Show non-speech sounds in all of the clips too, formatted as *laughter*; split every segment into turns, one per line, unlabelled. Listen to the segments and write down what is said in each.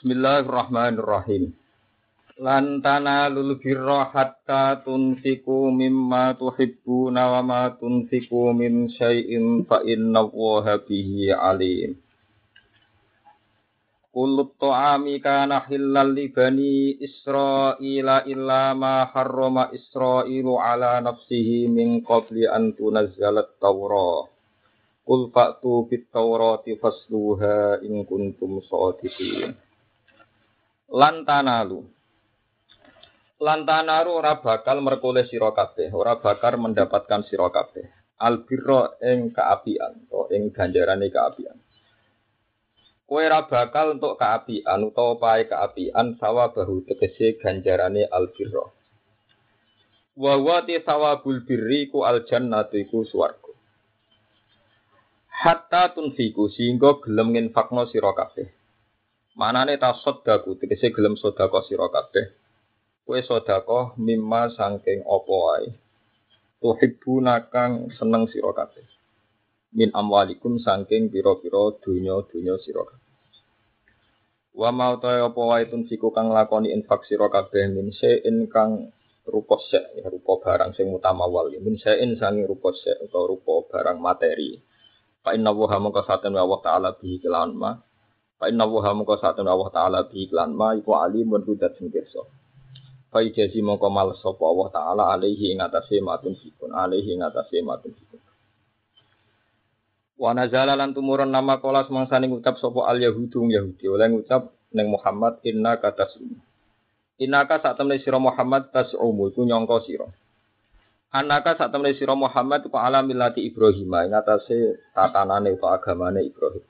Bismillahirrahmanirrahim. Lan tanalul birra hatta tunfiku mimma tuhibbuna wa ma tunfiku min syai'in fa inna Allaha bihi alim. Kullu ta'ami kana hillal li bani Israila illa ma harrama Israilu ala nafsihi min qabli an tunazzalat Taurah. Qul fa'tu bit Taurati fasluha in kuntum shadiqin. Lantanalu. Lantanaru ora bakal merkoleh sira kabeh, ora bakal mendapatkan sira kabeh. Albirra ing kaapian atau ing ganjarane kaapian. Kowe ora bakal untuk kaapian utawa pae kaapian sawa bahu tegese ganjarane albirra. Wa wa ti sawabul birri ku aljannatu iku swarga. Hatta tunfiku sehingga gelem nginfakno sira kabeh. Manane ta sedekah tegese gelem sedekah sira kabeh. Kowe sedekah mimma saking apa wae. Tuhibbuna kang seneng sira kabeh. Min amwalikum saking pira-pira donya-donya sira kabeh. Wa mau ta apa wae tunfiku kang lakoni infak sira kabeh min sein kang rupa sek ya rupa barang sing utama wal min sein sangi rupa sek utawa rupa barang materi. Fa inna wa hamaka saten wa ta'ala bihi kelawan ma Fa inna wa mongko satun Allah taala bi iklan ma iku alimun hudat sing pirsa. Fa ijazi mongko mal sapa Allah taala alaihi ing atase matun sikun alaihi ing matun sikun. Wa nazala lan tumurun nama kolas mangsane ngucap sapa al yahudung yahudi oleh ngucap ning Muhammad inna katasum. Inna ka sak temne sira Muhammad tasumu iku nyangka sira. Anaka sak temne Muhammad ku ala millati Ibrahim ing tatanane utawa agamane Ibrahim.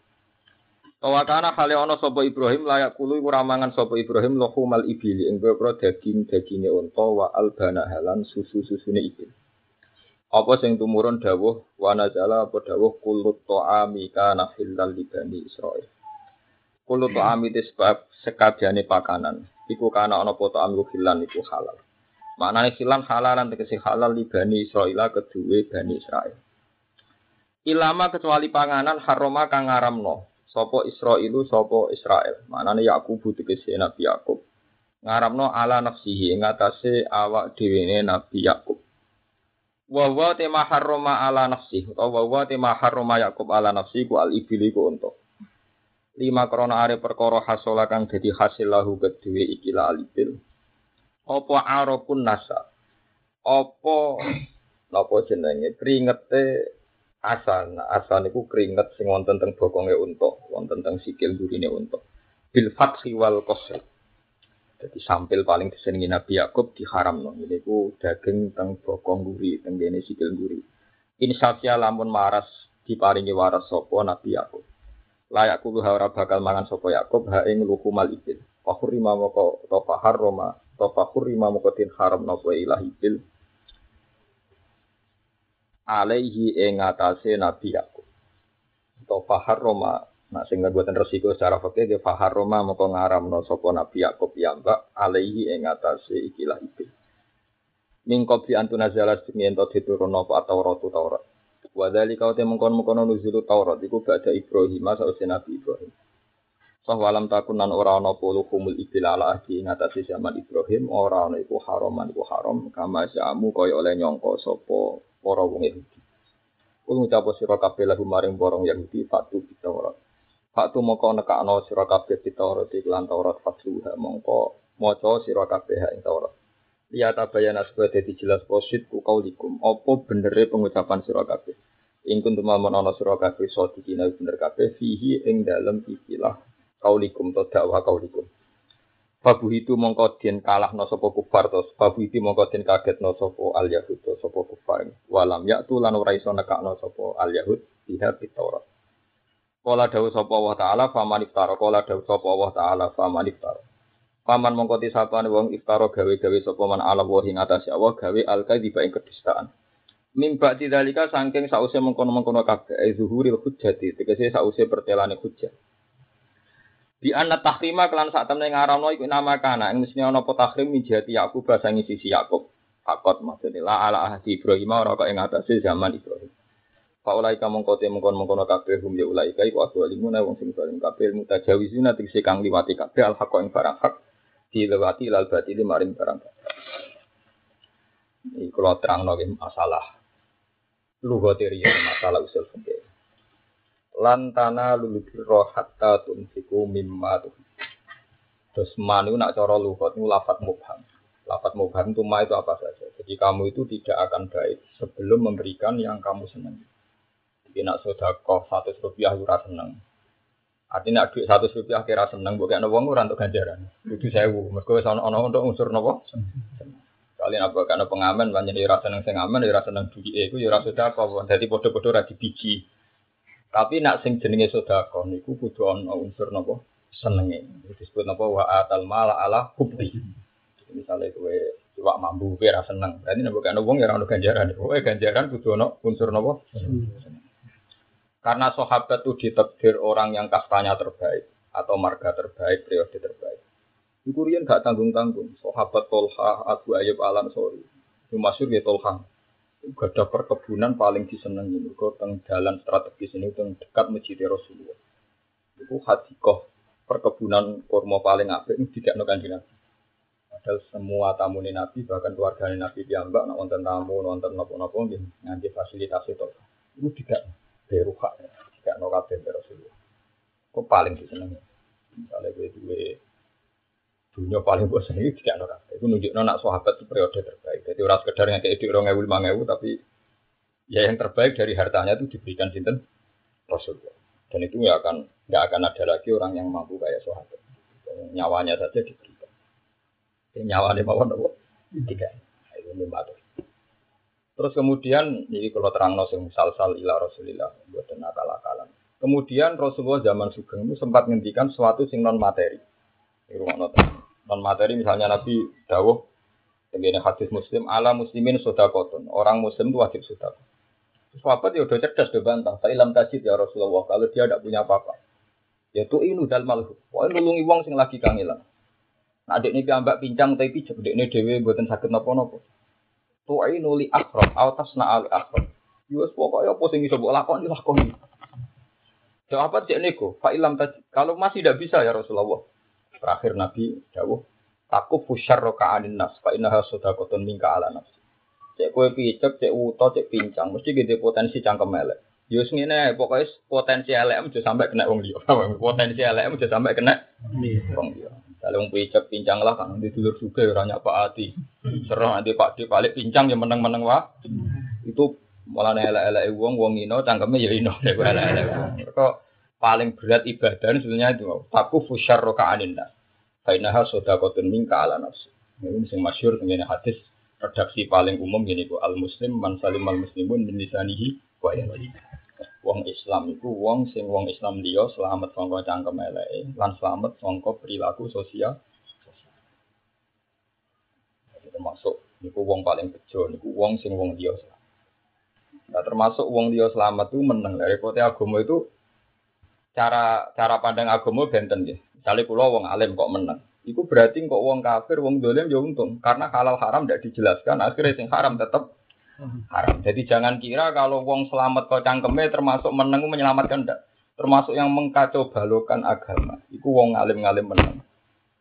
Kawakana hale ana sapa Ibrahim layak kulu iku ramangan sapa Ibrahim mal ibili ing boro daging-daginge unta wa albana halan susu-susune ibil. Apa sing tumurun dawuh wa nazala apa dawuh kulut ta'ami kana hilal li bani Israil. Kulut ta'ami sebab sekabehane pakanan. Iku kana ana apa ta'am hilan iku halal. Maknane hilan halalan tegese halal li bani Israil kedue bani Israil. Ilama kecuali panganan haroma kang ngaramno Sopo Israilu sopo Israel. Manane Yakub tegese Nabi Yakub. Ngaramno ala nafsihi ing atase awak dhewe Nabi Yakub. Wa wa tema harrama ala nafsi utawa wa tema harrama Yakub ala nafsi ku al ibili ku untuk. Lima krona are perkara hasola kang dadi hasil lahu kedue ikilah alibil. Apa arapun nasa. Apa *clears throat* napa jenenge kringete asan. Asan niku keringet sing wonten teng bokonge unta wonten teng sikil durine unta. Bil fathi wal qasr jadi sampil paling disenengi Nabi Yakub diharamno. Niku daging teng bokong guri teng dene sikil guri. Insafia lamun maras diparingi waras sapa Nabi Yakub? Layak kulo ora bakal mangan sapa Yakub ha ing lukumal ibil. Fakhurima moko to fahar roma to fakhurima moko tin haram napa ilahi bil alaihi ing atase Nabi Yakub. Atau fahar Roma, nah sing buatan resiko secara fakir dia fahar Roma moko ngaramno sapa Nabi Yakub ya mbak alaihi ing atase ikilah ibil. Min qabli antuna zala sing ento diturunno apa Taurat Taurat. Wa dzalika te mengkon-mengkon nuzul Taurat iku badha Ibrahim sause Nabi Ibrahim. Bahwa alam takun nan ora ana puluh kumul ibil ala ahdi ing atase zaman Ibrahim ora ana iku haram iku haram kama jamu kaya oleh nyangka sapa para wong Yahudi. Kul ngucap sira kabeh lagu maring borong Yahudi fatu bitawrat. Fatu mongko nekakno sira kabeh bitawrat iklan Taurat fatluha mongko maca sira kabeh ing Taurat. Liya tabayana supaya dadi jelas posit ku kaulikum. Apa benere pengucapan sira kabeh. Ing kuntum mamon ana sira kabeh sadikina bener kabeh fihi ing dalem ikilah kaulikum to dakwah kaulikum. Babu itu mongko den no sopo kufar tos. Babu itu mongko den no sopo al yahud to sopo kufar. Walam yaktu lan ora iso no sopo al yahud biha Taurat. Kala dawuh sapa Allah taala faman iftara kala dawuh sapa Allah taala faman iftara. Paman mongko tisapane wong iftara gawe-gawe sapa man ala wa ing atase Allah gawe al kadhiba ing kedustaan. Mimba tidalika saking sause mengkono-mengkono kabeh zuhuril hujjati tegese sause pertelane hujjah. Di anak tahrima kelan saat temen ngaramno iku nama kana ing mesti ana apa tahrim mijati Yakub basangi sisi Yakub. Fakot maksudnya la ala ahdi Ibrahim ora kok ing atase zaman Ibrahim. Faulaika mongko te mongkon mongkono kabeh hum ya ulaika iku aku alimuna wong sing zalim kabeh mutajawizuna tegese kang liwati kabeh al haqqa ing barang hak dilewati lal batili maring barang Ini kalau terang lagi masalah lugatiri masalah usul fikih. Lantana lulubiro hatta tunsiku mimma tuh. Terus manu nak cara lugat itu lafat mubham. Lafat mubham itu ma itu apa saja. Jadi kamu itu tidak akan baik sebelum memberikan yang kamu senangi. Jadi nak sodakoh satu rupiah ura seneng. Artinya duit satu rupiah kira seneng, bukan uang ora untuk ganjaran. Itu sewu. Mereka wis ono untuk unsur nopo. Kalian apa karena pengamen banyak rasa seneng sing amen, di rasa seneng duit itu, di rasa sedekah. Jadi bodoh-bodoh radi biji. Tapi nak sing jenenge sedekah niku kudu ono unsur nopo senenge. Disebut nopo wa atal mala ala hubbi. Misalnya kowe iwak mambu kira seneng. Berarti nek bukan wong ya ora ono ganjaran. Kowe ganjaran kudu ono unsur nopo? Karena sahabat itu ditekdir orang yang kastanya terbaik atau marga terbaik, periode terbaik. Rian gak tanggung-tanggung. Sahabat Tolha, Abu Ayyub Alam. Itu masyur ya Tolha. Ada perkebunan paling disenangi. Itu teng jalan strategis ini, teng dekat masjid Rasulullah. Itu hadikoh perkebunan kurma paling apik ini tidak nukan Nabi. Padahal semua tamu Nabi, bahkan keluarga Nabi diambak, nonton tamu, nonton nopo-nopo, nganti fasilitas itu. Itu tidak beruha tidak no kabeh Rasulullah kok paling disenengi misalnya gue dunia paling gue senengi tidak kabeh itu nunjuk nak sahabat itu periode terbaik. Jadi orang sekedar yang kayak orang ewu lima tapi ya yang terbaik dari hartanya itu diberikan sinten? Rasulullah. Dan itu ya akan nggak akan ada lagi orang yang mampu kayak sahabat. Nyawanya saja diberikan. Nyawanya mau nopo tidak. Itu membantu Terus kemudian ini kalau terang sing sal-sal ila Rasulillah buat nakal-akalan. Kemudian Rasulullah zaman Sugeng itu sempat menghentikan sesuatu sing non materi. Non materi misalnya Nabi Dawuh dengan hadis Muslim ala muslimin sodakoton orang Muslim itu wajib. Terus sahabat ya udah cerdas udah bantah. Saya ilam tajid ya Rasulullah kalau dia tidak punya apa-apa. Ya tuh ini dal malhu. Wah nulungi wong sing lagi kangilan. Nah adik ini ambak pincang tapi pijem. Adik ini dewi buatan sakit nopo-nopo tu'inu li akhram aw tasna al akhram. Yus pokoknya apa sing iso mbok lakoni lakoni. Jawab cek niku, fa ilam kalau masih tidak bisa ya Rasulullah. Terakhir Nabi dawuh, aku fusyarra ka'anin nas fa innaha sadaqatun minka ala nafsi. Cek kowe picek, cek uto, cek pincang, mesti gede potensi cangkem elek. Yus ngene pokoknya potensi elek aja sampai kena wong liya. *laughs* Potensi elek aja sampai kena wong liya. Kalau wong picek pincang lah kan di dulur juga ya nyak Pak Ati. Serang nanti Pak Di balik pincang ya menang-menang wah. Itu malah elek-elek wong wong ino cangkeme ya ino *laughs* elek-elek. Kok paling berat ibadah sebenarnya itu taku fusyar rokaanin nas. Fainaha sodakotun minka ala nafsi. Ini sing masyur dengan hadis redaksi paling umum gini ku al muslim man salim al muslimun min lisanihi wa yadihi. Wong Islam itu wong sing wong Islam dia selamat sangka cangkem eleke lan selamat sangka perilaku sosial. Jadi termasuk niku wong paling bejo niku wong sing wong dia selamat. Nah, termasuk wong dia selamat itu meneng dari kota agama itu cara cara pandang agama benten ya. Misalnya pulau wong alim kok menang. Iku berarti kok wong kafir, wong dolim ya untung. Karena halal haram tidak dijelaskan, akhirnya sing haram tetap haram. Jadi jangan kira kalau wong selamat kau cangkeme termasuk meneng menyelamatkan ndak. Termasuk yang mengkacau balokan agama. Iku wong alim-alim meneng.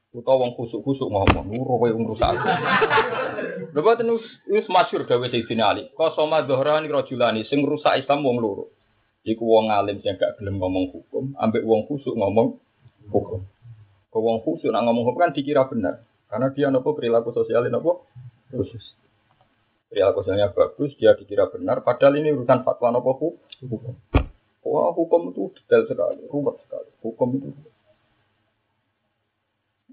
Utawa wong kusuk-kusuk ngomong, nuru kowe wong rusak. Lha boten wis masyhur gawe Sayyidina Ali. Qasama dhahrani rajulani sing rusak Islam wong loro. Iku wong alim sing gak gelem ngomong hukum, ambek wong kusuk ngomong hukum. Kau wong kusuk nak ngomong hukum kan dikira benar. Karena dia nopo perilaku sosial nopo khusus perilakunya bagus, dia dikira benar, padahal ini urusan fatwa nopo hukum. Wah, hukum itu detail sekali, rumit sekali. Hukum itu.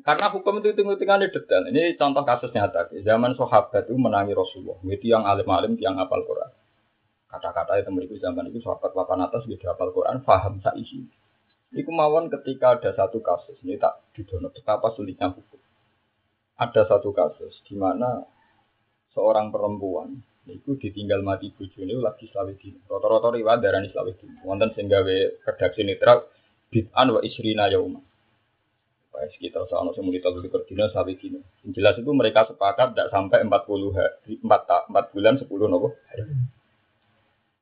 Karena hukum itu hitung-hitungannya detail. Ini contoh kasus nyata. Zaman sahabat itu menangi Rasulullah. Itu yang alim-alim, yang hafal Quran. Kata-kata itu mereka zaman itu sahabat papan atas gitu hafal Quran, faham saisi. Ini kemauan ketika ada satu kasus, ini tak didono betapa sulitnya hukum. Ada satu kasus di mana seorang perempuan itu ditinggal mati bojone lagi selawe dino. Rata-rata riwayat darani selawe dino. Wonten sing gawe redaksi netral bid'an wa isrina yauma. Kayak sekitar sama sing kita dulu dina selawe dino. Yang jelas itu mereka sepakat tidak sampai 40 hari, 4, 4 bulan 10 nopo.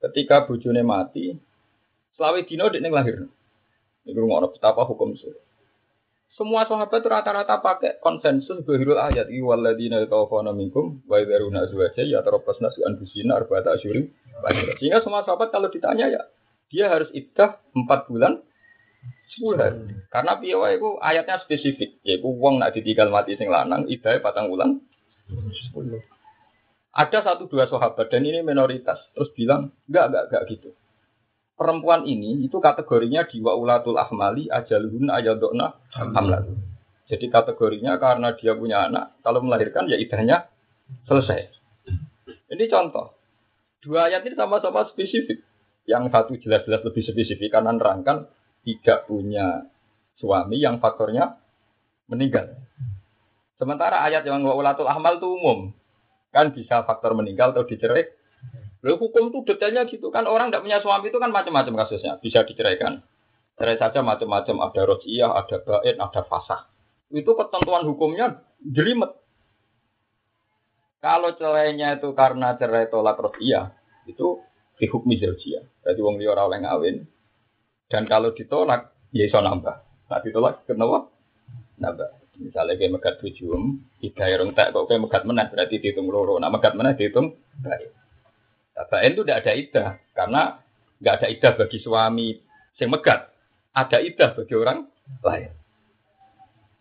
Ketika bojone mati, selawe dino dia lahir. Ini ngono betapa hukum surga. Semua sahabat rata-rata pakai konsensus bahirul ayat ini waladina yatawafana minkum wa idharuna azwaja ya tarabbasna su anfusina arba'ata asyurim Sehingga semua sahabat kalau ditanya ya dia harus iddah 4 bulan 10 hari. Karena piye wae iku ayatnya spesifik, yaiku wong nak ditinggal mati sing lanang iddahe patang bulan 10. Ada satu dua sahabat dan ini minoritas terus bilang enggak enggak enggak gitu perempuan ini itu kategorinya di ulatul ahmali ajaluhun ayadokna hamlat. Jadi kategorinya karena dia punya anak, kalau melahirkan ya idahnya selesai. Ini contoh. Dua ayat ini sama-sama spesifik. Yang satu jelas-jelas lebih spesifik karena nerangkan tidak punya suami yang faktornya meninggal. Sementara ayat yang ulatul ahmal itu umum. Kan bisa faktor meninggal atau dicerai Lalu hukum itu detailnya gitu kan orang tidak punya suami itu kan macam-macam kasusnya bisa diceraikan. Cerai saja macam-macam ada rojiyah, ada bait, ada fasah. Itu ketentuan hukumnya jelimet. Kalau cerainya itu karena cerai tolak rojiyah itu di hukum zaujiyah. Jadi wong liya ora oleh ngawin. Dan kalau ditolak ya iso nambah. Nah ditolak kenapa? Nambah. Misalnya kayak megat bujum, tiga irung tak kok kayak megat meneh berarti dihitung loro. Nah megat meneh dihitung baik. Nah, Bain itu tidak ada idah karena nggak ada idah bagi suami yang megat. Ada idah bagi orang lain.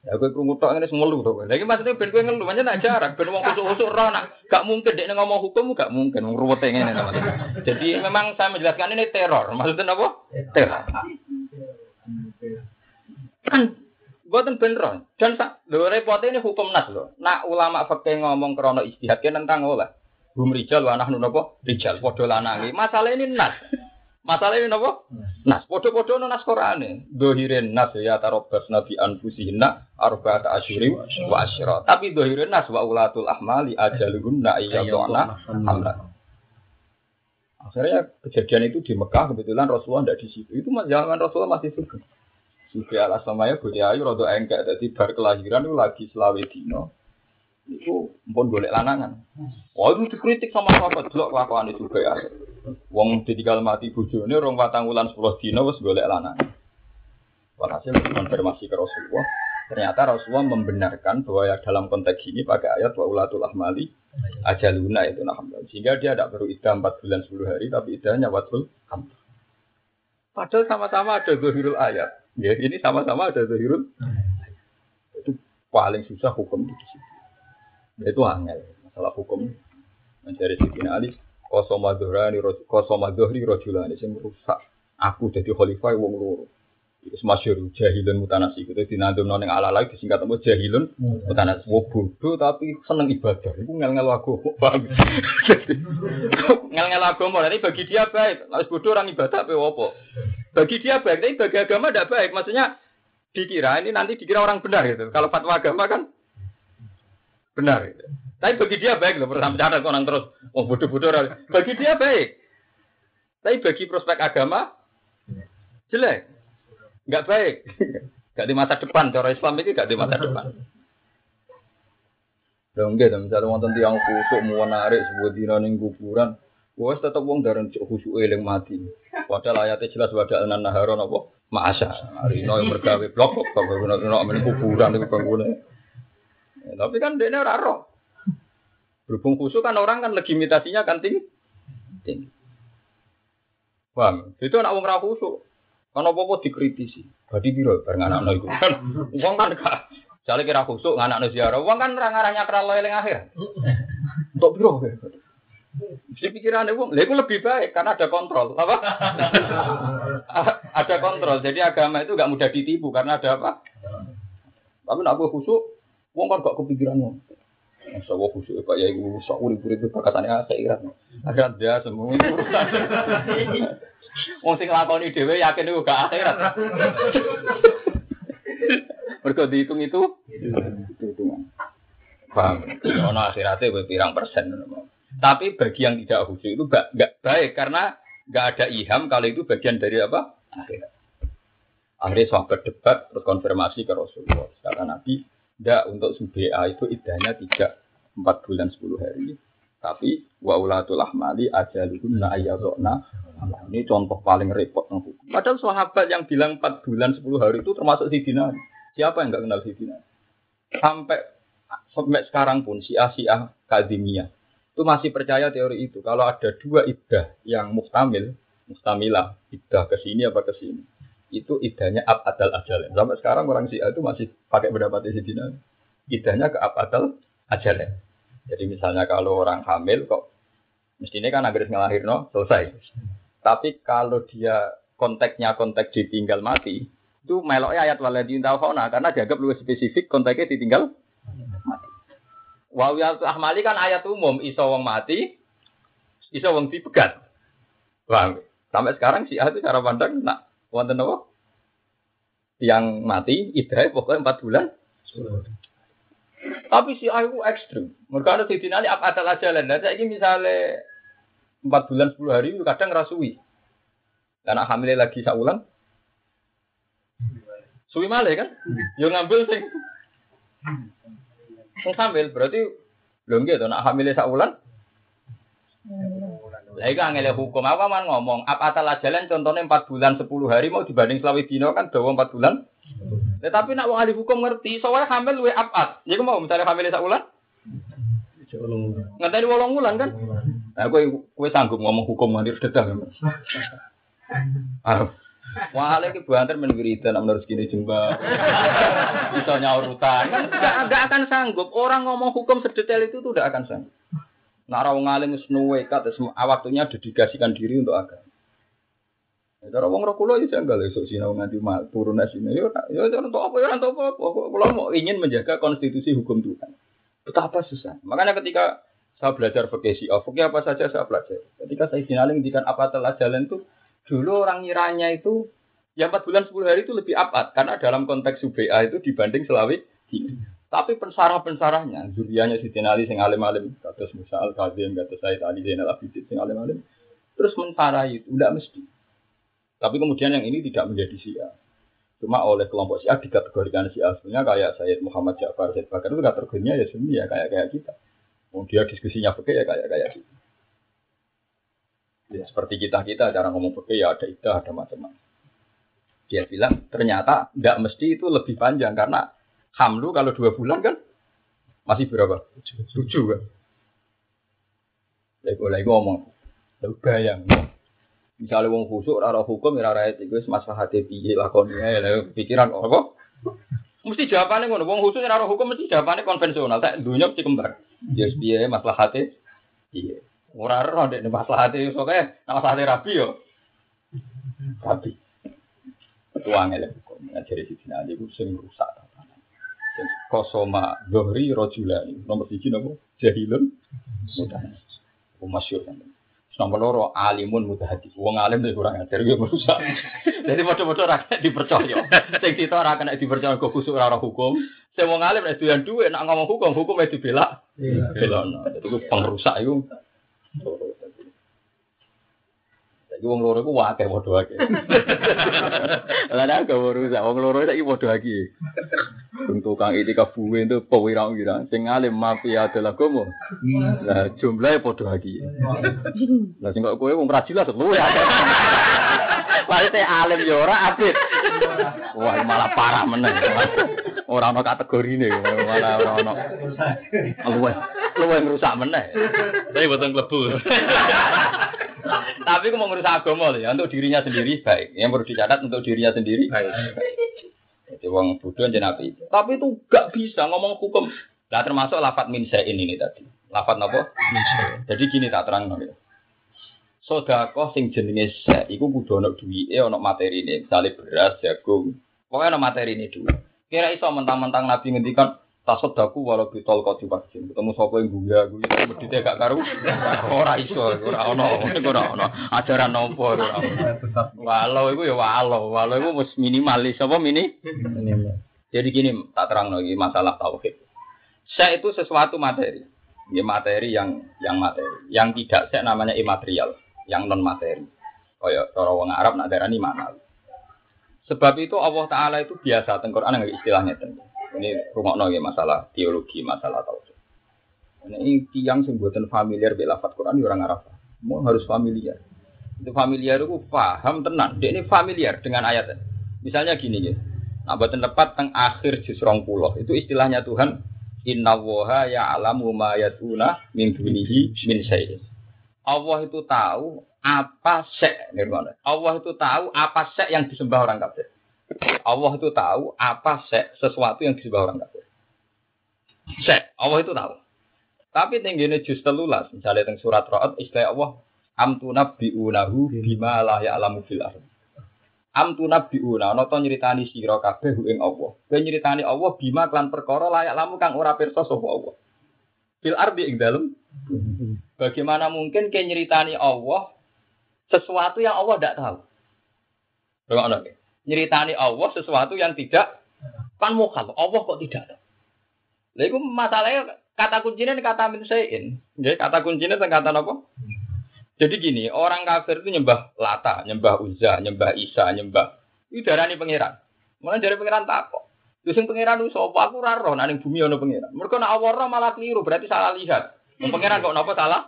Ya gue krungu tok ngene semelu to. Lagi maksudnya ben kowe ngelu pancen nak jarak ben wong kusuk-kusuk ora nak gak mungkin dek ngomong hukum gak mungkin wong ruwete ngene Jadi memang saya menjelaskan ini teror. Maksudnya apa? Teror. Kan buatan beneran. Dan lho repotnya ini hukum nas loh. Nak ulama fakih ngomong krono istihad tentang oleh. Hum rijal wa nahnu napa? Rijal padha lanange. Masalah ini nas. Masalah ini napa? Nas. Padha-padha ono nas Qur'ane. Dohirin nas ya tarabbas nabi anfusihinna arba'ata asyuri wa asyra. Tapi dohirin nas wa ulatul ahmali ajaluhunna ayyaduna hamlan. Akhirnya kejadian itu di Mekah kebetulan Rasulullah tidak di situ. Itu zaman Rasulullah masih suka. Sufi al aslamaya Budi Ayu rodo engkek. Jadi bar kelahiran itu lagi selawe dino itu pun boleh lanangan. Wah itu dikritik sama sahabat dulu kelakuan itu ya. Wong ditinggal mati bojone rong patang wulan 10 dina wis golek lanangan. Walhasil konfirmasi ke Rasulullah. Ternyata Rasulullah membenarkan bahwa ya dalam konteks ini pakai ayat wa ulatul ahmali ajaluna itu nah Sehingga dia tidak perlu idah 4 bulan 10 hari tapi idahnya watul. Padahal sama-sama ada zahirul ayat. Ya, ini sama-sama ada zahirul. Itu paling susah hukum di sini. Itu angel masalah hukum. Mencari Siti Ali, kosoma dohrani, kosoma dohri rojulani, yang merusak. Aku jadi khalifah wong loro. Itu masyur jahilun mutanasi. Itu dinandum noneng ala lagi disingkat apa jahilun mutanasi. Wong bodoh tapi seneng ibadah. Itu ngel-ngel aku. *laughs* ngel-ngel aku mau. Nanti bagi dia baik. Lalu bodoh orang ibadah apa apa. Bagi dia baik. Tapi bagi agama tidak baik. Maksudnya dikira ini nanti dikira orang benar gitu. Kalau fatwa agama kan Benar. Tapi bagi dia baik loh, bersama cara orang terus, oh bodoh-bodoh. Bagi dia baik. Tapi bagi prospek agama, jelek. Enggak baik. *laughs* Enggak di masa depan, cara Islam itu enggak di masa depan. Ya enggak, misalnya wonten tiang kusuk mau narik sebuah dina ning kuburan, wes tetep wong darah khusuk eling mati. Padahal ayatnya jelas wada anan naharon apa? Ma'asa. Hari ini yang bergawe blok kok kalau kuburan itu bangunan. Ya, tapi kan dia ora roh. Berhubung khusus kan orang kan legitimasinya kan tinggi. Bang, itu anak wong ra khusyuk. Kan apa-apa dikritisi. Badi piro bareng anak iku kan. *laughs* Wong kan gak Jale kira khusuk anak ziarah. Wong kan ora ngaranya kralo eling akhir. Untuk *laughs* piro? Si pikiran wong, lha lebih baik karena ada kontrol. Apa? *laughs* ada kontrol. Jadi agama itu gak mudah ditipu karena ada apa? Tapi nak khusyuk Wong kan gak kepikiran wong. Masa wong khusyuk Pak ya ibu sok urip-urip bakatane akhirat. Akhirat dia semua urusan. Wong sing lakoni dhewe yakin iku gak akhirat. Mergo dihitung itu. Paham? Ono akhiratnya pirang persen. Tapi bagi yang tidak khusyuk itu gak, gak baik karena gak ada iham kalau itu bagian dari apa? Akhirat. Akhirnya sahabat debat terus konfirmasi ke Rasulullah. Kata Nabi, tidak, untuk subha itu idahnya tiga empat bulan sepuluh hari. Tapi wa ulatul ahmali ajaluhunna ayyadna. Ini contoh paling repot ng hukum. Padahal sahabat yang bilang 4 bulan 10 hari itu termasuk Sidina. Siapa yang nggak kenal Sidina? Sampai sampai sekarang pun si Asia Kadimia itu masih percaya teori itu. Kalau ada dua iddah yang mustamil, mustamilah, iddah ke sini apa ke sini, itu idahnya ab adal ajal. Sampai sekarang orang Syiah itu masih pakai pendapat Sidina. Idahnya ke ab adal ajal. Jadi misalnya kalau orang hamil kok mestinya kan agar ngelahir no selesai. Tapi kalau dia konteksnya konteks ditinggal mati, itu meloknya ayat waladin fauna karena dianggap lebih spesifik konteksnya ditinggal mati. Wawiyat ahmali kan ayat umum iso wong mati, iso wong dipegat. Bang, sampai sekarang si itu cara pandang nak wonten apa? Yang mati idah pokoknya empat bulan. Tapi si aku ekstrim. Mereka ada di dinali apa ada jalan. Dan saya ini misalnya empat bulan sepuluh hari itu kadang rasui. Karena hamilnya lagi saulan. Suwi malah kan? Yo ngambil sing. Sing hamil berarti belum gitu. Nak hamilnya saulan. Lah iku angel hukum apa man ngomong apa atal jalan contohnya empat bulan sepuluh hari mau dibanding selawi dino kan dawa empat bulan. Tetapi nak wong ahli hukum ngerti soalnya hamil luwe apat. Ya mau misalnya hamil sak wulan. Ngenteni wolong wulan kan? Nah, kowe kowe sanggup ngomong hukum nganti dedah. Ah. Wah, lagi buantar menwiridan menurut segini jumpa. *laughs* Bisa nyaurutan kan enggak akan sanggup. Orang ngomong hukum sedetail itu tuh tidak akan sanggup. Nak rawang alim senuwe kat waktunya dedikasikan diri untuk agama. Cara wong roh kula ya enggak esuk sinau nganti mal turun sini. Ya ya untuk apa ya untuk apa. Kula mau ingin menjaga konstitusi hukum Tuhan. Betapa susah. Makanya ketika saya belajar fikih Syiah, fikih apa saja saya belajar. Ketika saya finaling ngendikan apa telah jalan itu dulu orang ngiranya itu ya 4 bulan 10 hari itu lebih abad karena dalam konteks UBA itu dibanding Selawi tapi pensarah-pensarahnya, zurianya si Ali sing alim-alim, kados Musa al Kadzim, kados Said Ali Zainal Abidin sing alim-alim, terus mensarai itu, tidak mesti. Tapi kemudian yang ini tidak menjadi Syiah. Cuma oleh kelompok Syiah dikategorikan Syiah. Sebenarnya kayak Sayyid Muhammad Ja'far, Sayyid Bakar itu kategorinya ya Sunni ya kayak kayak kita. Oh, dia diskusinya pakai ya kayak kayak kita. Ya, seperti kita kita cara ngomong pakai ya ada idah ada macam-macam. Dia bilang ternyata tidak mesti itu lebih panjang karena Hamlu kalau dua bulan kan masih berapa? Tujuh kan? Lagi ngomong, bayang. Misalnya wong khusuk rara hukum rara etik wis maslahate piye lakone ya pikiran apa? Mesti jawabannya ngono. Wong khusuk rara hukum mesti jawabannya konvensional. Tak dunia mesti kembar. Ya piye maslahate piye. Ora ora ndek maslahate soke nama maslahate rabi yo. Rabi. Tuang elek hukum. Ngajari sisi nanti sing rusak. Kosoma Dohri Rojulani nomor tiga nopo Jahilun Mudah Oh masyur kan Nomor loro alimun hati. Wong alim itu kurang ajar gue merusak. *laughs* Jadi bodoh-bodoh rakyat dipercaya. Sing kita ora kena dipercaya kok khusuk ora hukum. Sing wong alim nek doyan duwe nak ngomong hukum, hukum itu bela. Bela. Itu pengrusak itu. Saiki wong loro iku akeh padha akeh. *laughs* Lah nek gak rusak wong loro saiki padha akeh. Untuk kang iki kabuwe itu pewira-wira sing alim mafia adalah gomo. Lah jumlahe padha akeh. Lah sing kok kowe wong ra jelas luwe akeh. Pasti alim yo ora apit. Wah malah parah meneh. Ora ana kategorine malah ora ana. Luwe luwe ngrusak meneh. Tapi boten klebu. *laughs* Tapi aku mau ngurus agama ya, untuk dirinya sendiri baik. Yang perlu dicatat untuk dirinya sendiri baik. Jadi wong bodoh aja nabi. Tapi itu gak bisa ngomong hukum. Nah termasuk lafat min ini nih tadi. Lafat apa? Jadi gini tak terang nih. Sodakoh sing jenenge se, iku kudu ono duwike, materi ini, misalnya beras, jagung. Pokoknya ono materi ini dulu. Kira iso mentang-mentang Nabi ngendikan tasodaku walau bitol kau divaksin ketemu sopo yang guya guya medite gak karu. *laughs* Ora iso ora ono ora ono. Ajaran nopo ora walau itu ya walau. Walau itu mus minimalis. Apa mini? Jadi gini tak terang lagi masalah tauhid. Saya itu sesuatu materi. Ya materi yang yang materi. Yang tidak saya namanya imaterial yang non materi kaya cara wong Arab nak darani mana sebab itu Allah Taala itu biasa tengkorak nggak istilahnya tentu ini rumah ya masalah teologi, masalah tauhid. Ini tiang sing buatan familiar be lafat Quran ya orang Arab. Mau harus familiar. Itu familiar itu paham tenan. Dia ini familiar dengan ayat. Misalnya gini ya. Nah, buatan tepat teng akhir juz pulau itu istilahnya Tuhan Inna woha ya alamu ma yatuna min dunihi min syai'in. Allah itu tahu apa sek Allah itu tahu apa sek yang disembah orang kafir. Allah itu tahu apa sek sesuatu yang disembah orang kafir. Sek, Allah itu tahu. Tapi tingginya juz telulas, misalnya teng surat Ra'ad istilah Allah amtu nabbi'unahu bima la ya'lamu fil ardh. Amtu nabbi'una ana to nyritani sira kabeh ing Allah. Kowe nyritani Allah bima klan perkara layak lamu kang ora pirsa sapa Allah. Fil ardi ing dalem. Bagaimana mungkin ke nyeritani Allah sesuatu yang Allah tidak tahu? Bagaimana? Nyeritani Allah sesuatu yang tidak kan mukal. Allah kok tidak tahu? Lalu masalahnya Kata kuncinya kata min sayin. Kata kuncinya kata apa? Jadi gini, orang kafir itu nyembah Lata, nyembah Uzza, nyembah Isa, nyembah itu darani pangeran. Mana dari pangeran tak kok. Terus yang pangeran itu sapa aku ora roh nang bumi ono pangeran. Mereka nak Allah malah keliru, berarti salah lihat. Pangeran kok napa salah?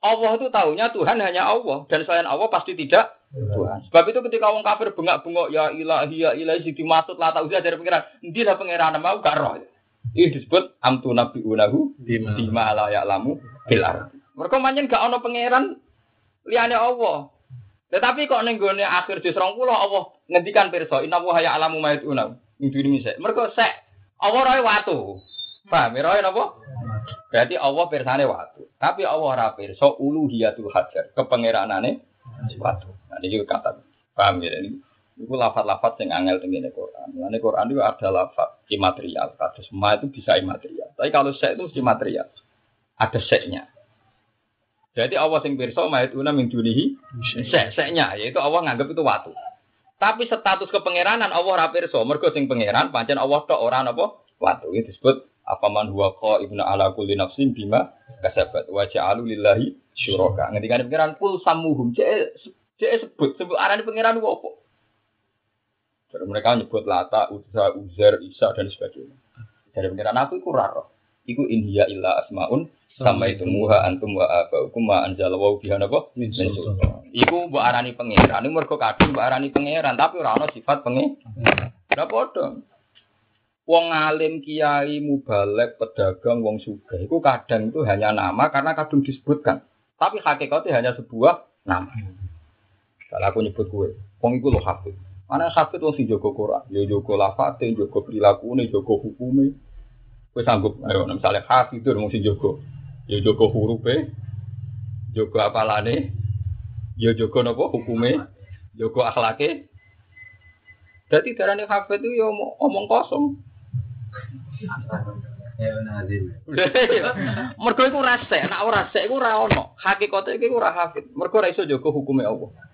Allah itu tahunya Tuhan hanya Allah dan selain Allah pasti tidak Tuhan. Sebab itu ketika orang kafir bengak-bengok ya ilahi ya ilahi sing dimaksud lata uzza dari pangeran, endi lah pangeran mau gak roh. Ini disebut amtu nabi unahu bima la ya'lamu bil Mereka manjen gak ono pangeran liyane Allah. Tetapi kok ning gone akhir juz 20 Allah ngendikan pirsa inna wa ya alamu ma yatuna. Ing diri misek. Mereka sek Allah roe watu. Paham ya roe napa? Berarti Allah pirsane watu. Tapi Allah ora pirsa uluhiyatul hajar, kepangeranane watu. Ini juga kata. Paham ya ini? Itu lafat-lafat yang angel tengene Quran. Nah, Quran itu ada lafat imaterial. Kata semua itu bisa imaterial. Tapi kalau sek itu mesti material. Ada seknya. Jadi Allah sing pirsa una min dunihi sek seknya yaitu Allah nganggap itu waktu. Tapi status kepangeranan Allah ora pirsa. Mergo sing pangeran pancen Allah tok ora napa waktu. Itu disebut apa man huwa ibnu ala kulli nafsin bima kasabat wa ja'alu lillahi syuraka. Ngendikane pangeran kul samuhum cek cek sebut sebut arane pangeran apa? Jadi mereka nyebut Lata, Uzza, Uzer, Isa dan sebagainya. Dari pengiran aku itu raro. Iku inhiya illa asmaun sama itu muha antum wa abaukum ma anjala wa biha napa min Iku mbok arani pangeran, iku mergo kadung mbok arani pangeran, tapi ora ana sifat pangeran. Ora padha. Wong alim, kiai, mubalek, pedagang, wong sugih iku kadang itu hanya nama karena kadung disebutkan. Tapi hakikatnya hanya sebuah nama. Kalau aku nyebut gue, wong iku lo hafid. Mana hafid wong sing jaga Quran, ya jaga lafate, jaga prilakune, jaga hukume. Kowe sanggup ayo misalnya hafid wong sing jaga ya jaga hurufe, jaga apalane, ya jaga napa hukume, jaga akhlake. Dadi darane hafid itu ya omong kosong. Mergo iku rasa, nek ora sek iku ora ono. Hakikate iku ora hafid. Mergo ora iso jaga hukume Allah.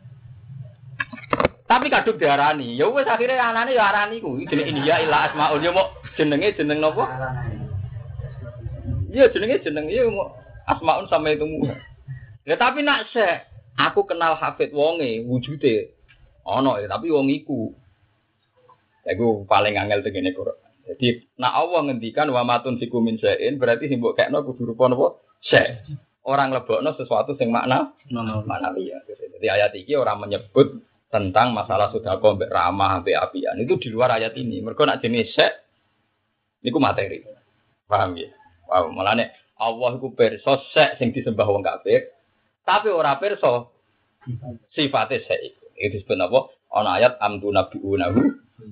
Tapi kadung diarani. Ya wis akhire anane ya arani ku. Jenenge India ila asmaul ya mau jenenge jeneng napa? Iya jenenge jeneng iya mau asmaun sama itu mu. Ya tapi nak se aku kenal Hafid wonge wujude ono ya tapi wong iku. Ya iku paling angel tegene Quran. Jadi nak Allah ngendikan wa matun siku min sa'in berarti sing mbok kekno kudu rupa napa? Se. Orang lebokno sesuatu sing makna mana iya. Jadi ayat iki orang menyebut tentang masalah sudah mbek ramah mbek apian itu di luar ayat ini. Mereka nak jenis sek niku materi. Paham ya? Wow, nih Allah iku perso sek sing disembah wong kafir, tapi ora perso sifatnya sek iku. Itu disebut apa? Ana ayat amdu nabiunahu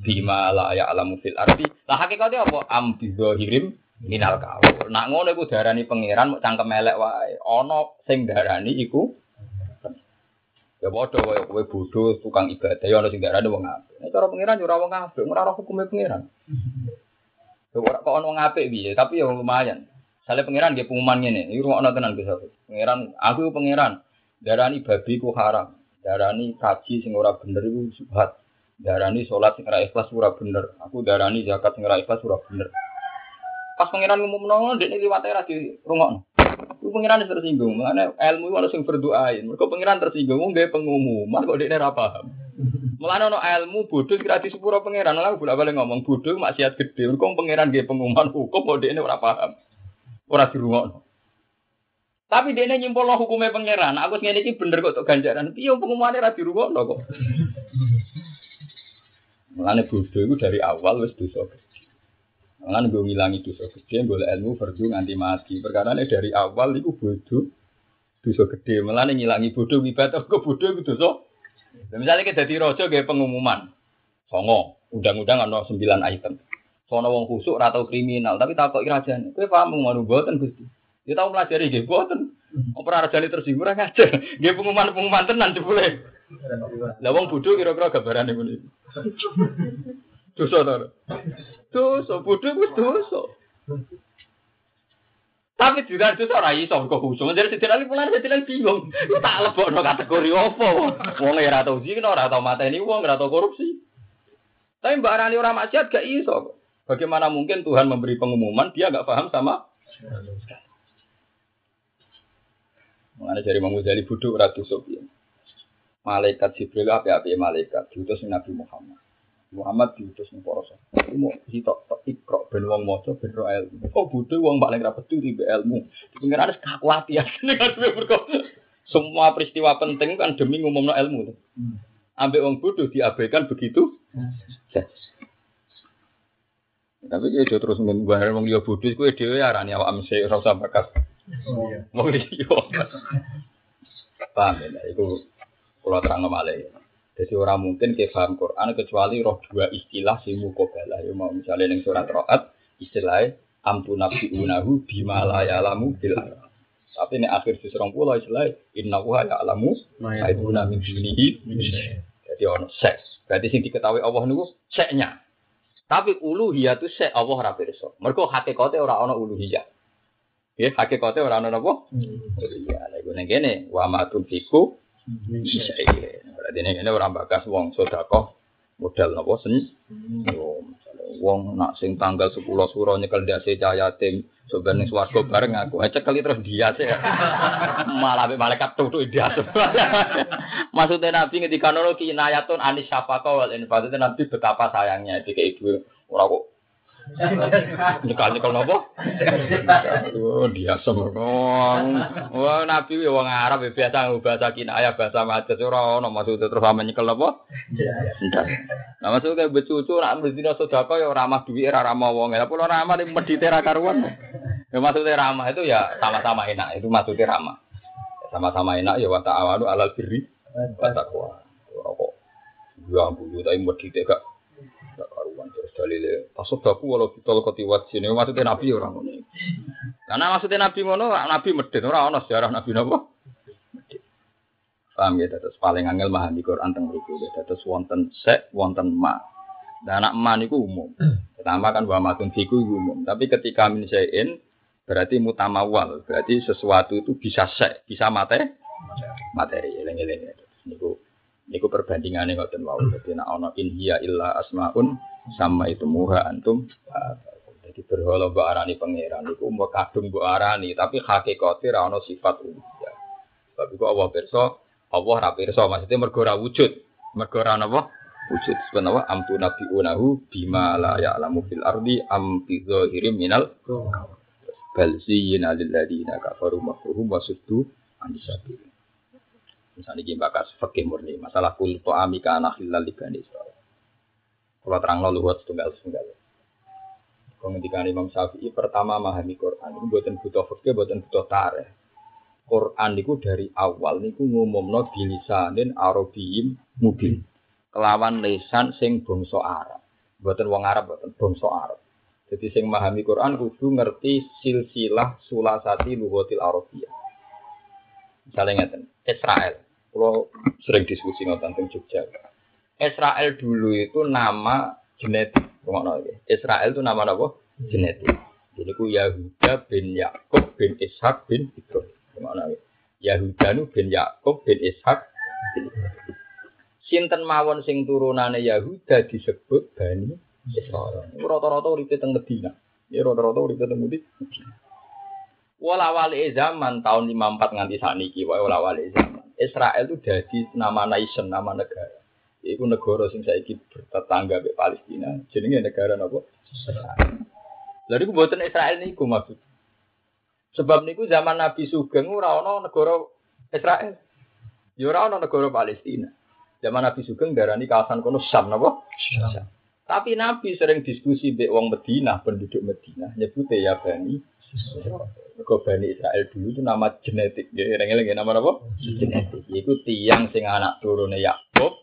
bima la ya'lamu fil ardi. Lah hakikatnya apa? Am bizahirim minal kawul. Nak ngono iku darani pangeran mau cangkem elek wae. Ana sing darani iku Ya padha kaya kowe bodho tukang ibadah ya ana sing darane wong apik. Nek cara pengiran yo ora wong apik, ora ora hukume pengiran. Ya ora kok ana wong apik piye, tapi ya lumayan. Sale pengiran dia pengumuman ngene, iki rungokno tenan bisa. Pengiran, aku pengiran. Darani babi ku haram. Darani kaji sing ora bener iku subhat. Darani salat sing ora ikhlas ora bener. Aku darani zakat sing ora ikhlas ora bener. Pas pengiran ngumumno ndekne liwate ra di rungokno. Pengiran tersinggung, mana ilmu itu yang berdoain. Mereka pengiran tersinggung, nggak pengumuman kok dia paham. Mulane ono ilmu bodoh kira di sepuro pengiran, lalu bolak balik ngomong bodoh maksiat gede. Mereka pengiran dia pengumuman hukum kok dia ora paham. ora dirungokno. Tapi dia nyimpul lo hukumnya pangeran. Aku ngene iki bener kok untuk ganjaran. Piye pengumumannya ra dirungokno kok. Mulane bodoh itu dari awal wis dosa Mulane gue ngilangi dosa gede, boleh ilmu fardu nganti mati. Perkara dari awal itu bodoh dosa gede. Mulane ngilangi bodoh ibadah kok bodoh itu dosa. Misalnya kita jadi rojo kayak pengumuman, songo, undang-undang ada sembilan item. Sono wong khusuk atau kriminal, tapi tak kok irajane. Kowe paham ngono boten Gusti. Dia tahu pelajari nggih boten. Ora rajane tersinggung ora ngajar. Nggih pengumuman-pengumuman tenan jebule. Lah wong bodho kira-kira gambarane ngono iki. *laughs* Dosa to. Dosa bodho wis dosa. Tapi juga dosa ora iso kok khusuk. Jadi sedina iki mulane dadi bingung. Tak lebokno kategori opo. Wong ora tau zina, ora tau mateni wong, ora tau korupsi. Tapi Mbak Rani orang maksiat gak iso. Bagaimana mungkin Tuhan memberi pengumuman dia gak paham sama Mengenai dari Imam Ghazali bodoh ratu sopian. Malaikat Jibril apa malaikat diutus Nabi Muhammad. Muhammad diutus ning para sahabat. Mau sitok tok ikro ben wong maca ben ro ilmu. Oh bodoh wong paling ra pedu ribe ilmu. Pengiran wis kakuatian *laughs* semua peristiwa penting kan demi ngumumno ilmu. Hmm. Ambek wong bodoh diabaikan begitu. Tapi dia terus menggunakan wong liya bodoh, kue dewe arani awak amse ora usah bakas. Iya. Wong liya. Paham ya? Itu kalau terang malih. Jadi orang mungkin ke paham Quran kecuali roh dua istilah si mukobalah. Ya mau misalnya yang surat roat istilahnya amtu nabi unahu bima la ya'lamu bil Tapi ini akhir di serong pulau istilah inna wa ya'lamu ma'iduna min dunihi Jadi ono seks. Berarti sing diketahui Allah niku seknya. Tapi uluhiyah itu sek Allah ora pirsa. Mergo hakikate ora ana uluhiyah. Ya, hakikate ora ana napa? Iya, lha iku ning kene wa ma tunfiku Berarti ini ini orang bakas wong sodako modal napa sen. Yo, wong nak sing tanggal 10 suro nyekel dasi cahaya tim sebenarnya swarga bareng aku. Aja kali terus dia sih. *laughs* Malah be malaikat tutu dia. *laughs* Maksudnya Nabi ketika nolo kinayatun anis syafaqah wal infaq. Nabi betapa sayangnya ketika ibu orang kok Nyekal nyekal nopo? Oh dia semua. Wah nabi wong Arab biasa bahasa kinaya bahasa majas ora ono maksudnya terus sama nyekel nopo? Ndak. Nah maksudnya becucu nak mesti sedekah ya ramah duit ora ramah wong. Lah pulau ramah di medite ra karuan. Ya maksudnya ramah itu ya sama-sama enak itu maksudnya ramah. Sama-sama enak ya wa ta'awanu alal birri wa taqwa. Kok ya ampun tapi medite gak karuan terus dalile tasodaku walau bitol kotiwat sini maksudnya nabi orang ngono. Karena maksudnya nabi ngono nabi medit orang ono sejarah nabi nopo paham ya terus paling angel di Quran tentang itu ya terus wonten sek wonten ma. Dan anak ma niku umum. Pertama kan bahwa matun fiku umum. Tapi ketika min berarti mutamawal berarti sesuatu itu bisa sek bisa mate materi. Eleng-eleng niku Niku perbandingannya ngoten wau. Jadi nak ono in hiya illa asmaun sama itu muha antum. Jadi berhala mbok arani pangeran niku mbok kadung mbok arani tapi hakikate ra sifat uluhiyah. Sebab iku Allah pirsa, Allah ra pirsa maksudnya mergo ra wujud. Mergo ra? Wujud. Sebenarnya amtu unahu bima la ya'lamu fil ardi am fi zahirim minal bal ladina kafaru makruhum wa suddu an. Misalnya gini bakas fakih murni, masalah kul to amika anak hilal libani Israel. Kalau terang lalu buat setunggal setunggal. Kemudian Imam Syafi'i pertama memahami Quran ini buatan butuh fakih, buatan butuh tareh. Quran itu dari awal niku ngumumno bilisanin arabiyim mubin. Kelawan lesan sing bangsa Arab. Buatan wong Arab, buatan bangsa Arab. Jadi sing memahami Quran kudu ngerti silsilah sulasati lugatil Arabiyah. Misalnya ngeten, Israel. Kalau sering diskusi nonton tentang Jogja. Israel dulu itu nama genetik. Israel itu nama apa? Genetik. Jadi ku Yahuda bin Yakub bin Ishak bin Ibrahim. Gimana ya? Yahuda nu bin Yakub bin Ishak. Sinten mawon sing turunane Yahuda disebut Bani Israel. Rata-rata uripe teng Medina. Ya rata-rata uripe teng Medina. Wala wali zaman tahun 54 nganti sakniki wae wala wali zaman. Israel itu jadi nama nation, nama negara. Iku negara sing saiki bertetangga be Palestina. Jenenge negara napa? Israel. Lalu mboten Israel niku maksud. Sebab niku zaman Nabi Sugeng ora ana negara Israel. Ya ora ana negara Palestina. Zaman Nabi Sugeng darani kawasan kono Syam napa? Syam. Tapi Nabi sering diskusi mbek wong Medina, penduduk Medina, nyebute ya Bani Kau Bani Israel dulu itu nama genetik. Ya, eling nama apa? Genetik. Iku tiang sing anak turunnya Yakub.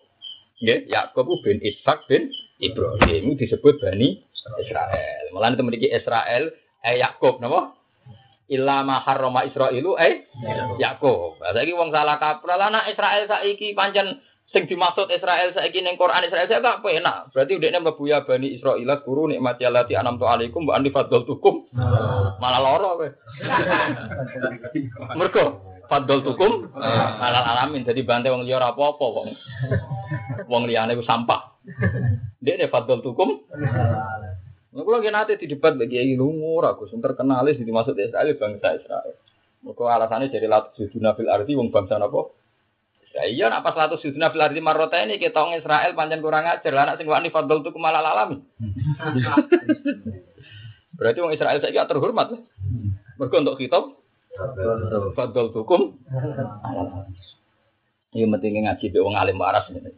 Ya, Yakub bin Ishak bin Ibrahim disebut Bani Israel. Malah itu memiliki Israel eh Yakub napa? Ilama harrama Israilu eh Yakub. Saiki wong salah kaprah anak Israel saiki pancen sing dimaksud Israel saiki ning Quran Israel saya tak penak. Berarti udekne mlebu ya Bani Israil guru nikmati allati anam tu alaikum wa fadl tukum. Malah loro kowe. *laughs* Mergo fadl tukum alal alamin jadi bantai wong liya ora apa-apa wong. Wong liyane ku sampah. Dek ne fadl tukum. Nah, kita nanti di debat bagi yang lumur, aku sumber kenalis di masuk Israel bangsa Israel. Mereka alasannya jadi latus sujuna fil arti wong bangsa apa? Ya iya nak pas latus sujuna fil arti marota ini kita orang Israel panjang kurang ajar lah anak sing wani fadl tuh malah alami. *laughs* Berarti wong Israel saya terhormat. Mereka untuk kita fadl tukum. Iya penting ngaji be wong alim waras ngene.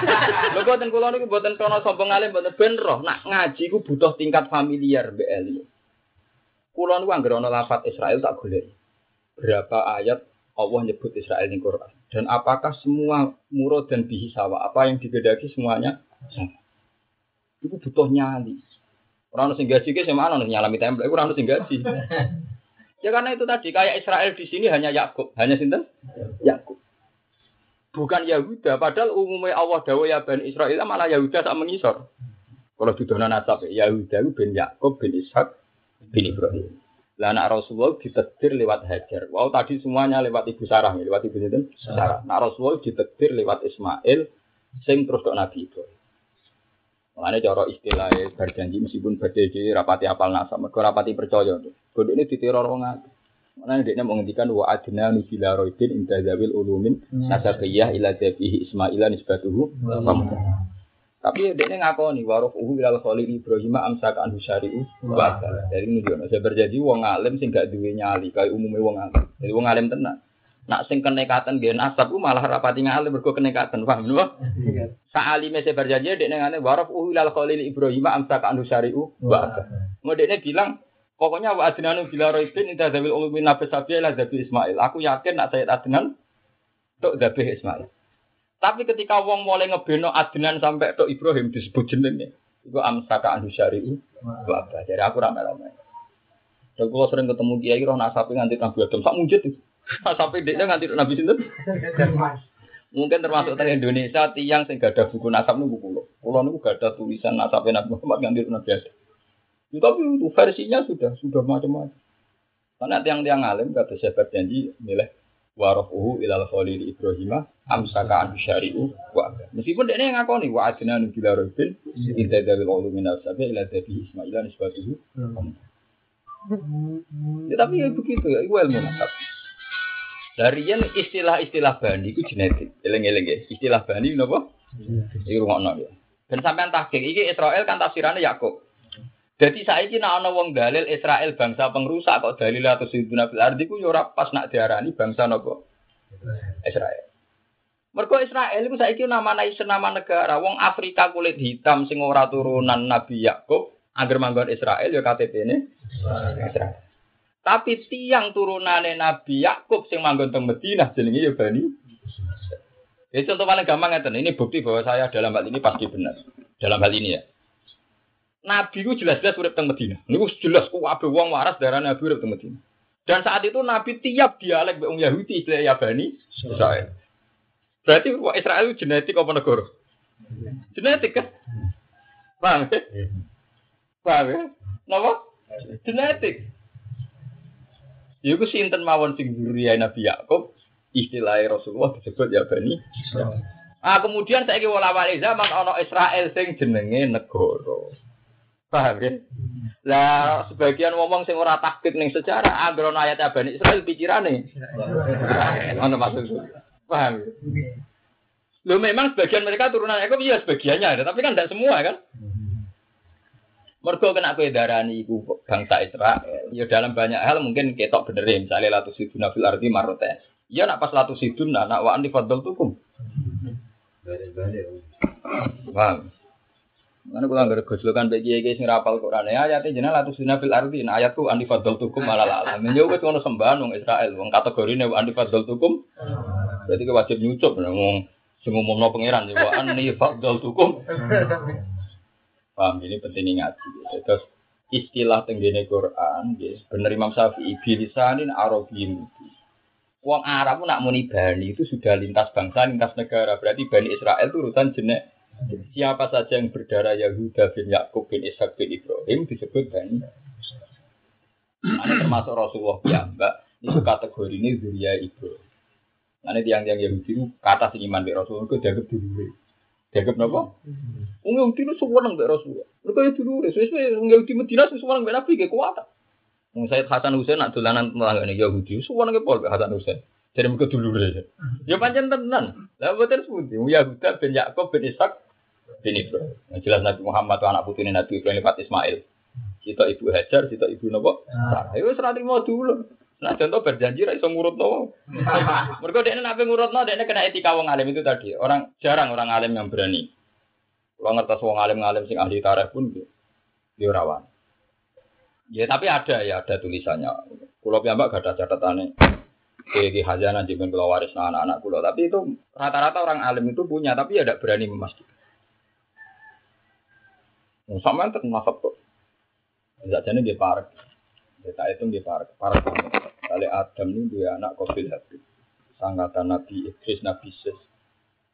*laughs* Lho boten kula niku boten krono sombong alim boten ben roh. Nak ngaji ku butuh tingkat familiar be ilmu. Kula niku anggere ana lafat Israel tak golek. Berapa ayat Allah nyebut Israel di Quran dan apakah semua murad dan bihi sawa apa yang digedaki semuanya sama. Itu butuh nyali. Orang sing gaji ke semana nih nyalami template, orang sing gaji. *laughs* ya karena itu tadi kayak Israel di sini hanya Yakub, hanya sinten? Yakub bukan Yahuda, padahal umumnya Allah dawa ya Bani Israel malah Yahuda tak mengisor. Kalau di dona nasab Yahuda itu bin Yakub bin Ishak bin Ibrahim. Lah anak Rasulullah ditekdir lewat Hajar. Wow tadi semuanya lewat Ibu Sarah, lewat Ibu itu Sarah. Nah Rasulullah ditekdir lewat Ismail, sing terus dok Nabi Ibrahim. Mengenai cara istilah berjanji meskipun berjanji rapati apal nasab, mereka rapati percaya. Kodok ini diteror orang Mana dia menghentikan wa adna nubila roidin inda zawil ulumin nasabiyah ila zabihi ismaila nisbatuhu tapi dia ngakoni warof uhu ilal kholi Ibrahim amsaka anhu syari'u wa Dari ini dia saya berjanji wong alim sing gak duwe nyali kayak umumnya wong alim. Jadi wong alim tenan. Nak sing kenekatan dia nasab malah rapati ngalim berko kenekatan paham lho. Sa'alime saya berjanji dia ngene warof uhu ilal kholi Ibrahim amsaka anhu syari'u wa Mau dia bilang Pokoknya wa adnanu bila roibin indah zawil ulumin nabi sabi lah zabi Ismail. Aku yakin nak saya adnan tok zabi Ismail. Tapi ketika wong mulai ngebeno adnan sampai tok Ibrahim disebut jenenge. Iku amsaka anu syari'i. Bapak. Jadi aku ramai-ramai. Dan kalau sering ketemu kiai roh nasapi nganti Nabi Adam sak mujud. Nasapi *laughs* dia nganti Nabi sinten. Mungkin termasuk dari Indonesia tiang sing gak ada buku nasab niku kulo. Kulo niku gak ada tulisan nasabe Nabi Muhammad nganti Nabi Adam. Ya, tapi versinya sudah sudah macam-macam. Karena tiang-tiang alim kata saya berjanji milih warofuhu ilal khalil Ibrahim amsaka an syari'u wa meskipun dia yang ngakoni wa adna nubila robin inta dari lalu minal sabi ila dabi ismailan isbatuhu ya tapi ya begitu ya itu ilmu nasab. Dari yang istilah-istilah bani itu genetik. Eleng-eleng ya istilah bani apa? itu rumah ya. Dan sampai tahqiq ini Israel kan tafsirannya Yakub jadi saya ini nak wong dalil Israel bangsa pengrusak kok dalil atau siduna fil ardi ku yo pas nak diarani bangsa nopo Israel. Mergo Israel itu saya nama nama nama negara. Wong Afrika kulit hitam sing ora turunan Nabi Yakub, agar manggon Israel yo KTP ini Israel. Tapi tiang turunane Nabi Yakub sing manggon teng Madinah jenenge yo Bani. Ya contoh paling gampang ngeten. Ini bukti bahwa saya dalam hal ini pasti benar. Dalam hal ini ya. Nabi ku jelas-jelas urip teng Medina. Niku jelas ku abe wong waras darah Nabi urip teng Medina. Dan saat itu Nabi tiap dialek wong Yahudi istilah Yabani Israel. Berarti Israel itu genetik apa negara? Genetik kan? Paham ya? Paham ya? Napa? Genetik. Iku sinten mawon sing Nabi Yakub istilah Rasulullah disebut Yabani Israel. Ah kemudian saya kira wala zaman ono Israel sing jenenge negara. Paham ya? Lah sebagian ngomong sing ora takdir ning sejarah agrono ayat Bani Israel pikirane. Ono maksud. Paham ya? Lo memang sebagian mereka turunan Yakub iya sebagiannya ada, tapi kan tidak semua kan? Mergo kena kowe darani iku bangsa Israel. Ya dalam banyak hal mungkin ketok bener ya, misalnya latu siduna fil ardi marote. Ya nak pas latu siduna nak wa andi fadl tukum. Paham? Mana kula anggere gojlokan bagi kiai sing rapal Quran ya ayate jeneng latu siduna fil ardi. Nah ayatku andi fadl tukum malah alam. Ya wis ngono sembahan wong Israel wong kategorine andi fadl tukum. Berarti wajib nyucup wong sing ngumumno pangeran ya wa andi fadl tukum. *laughs* Paham ini penting ngaji. Terus istilah tenggene Quran, yes, bener Imam Syafi'i bilisanin Arabiyyin Wong Arab nak muni bani itu sudah lintas bangsa, lintas negara. Berarti Bani Israel itu urutan jenek. Siapa saja yang berdarah Yahuda bin Yakub bin Ishak bin Ibrahim disebut Bani. Termasuk Rasulullah ya, Mbak. Itu kategori ini Zuriya Ibrahim. Nah, tiang-tiang Yahudi itu kata sing iman Rasulullah itu dianggap dulu. Dianggap napa? Wong Yahudi itu suweneng mbek Rasulullah. Mergo ya dulu, sesuai wong Yahudi Madinah suweneng mbek Nabi ge kuat. Wong Said Hasan Husain nak dolanan telanggane Yahudi suweneng ke mbek Hasan Husain. Jadi mereka dulu. Ya pancen tenan. Lah boten sepundi. Wong Yahuda bin Yakub bin Ishak bin Ibrahim. Yang jelas Nabi Muhammad anak putune Nabi Ibrahim lewat Ismail. Kita ibu Hajar, kita ibu nopo? Sarah. Itu serah terima dulu. Nah contoh berjanji ra iso ngurutno. *laughs* Mergo dekne nek ngurutno dekne kena etika wong alim itu tadi. Orang jarang orang alim yang berani. Kalau ngertos wong alim alim sing ahli tarikh pun dia rawan. Ya tapi ada ya ada tulisannya. Kulo piyambak gak ada catatannya. Kayak hajana jangan kalau waris anak-anak kulo. Tapi itu rata-rata orang alim itu punya, tapi ya tidak berani memastikan. Sama yang termasuk tuh. Tidak jadi dia parek. Kita itu dia parek. Parek Kali Adam ini dia anak Qabil Habib. Sangkatan Nabi Idris, Nabi Sis.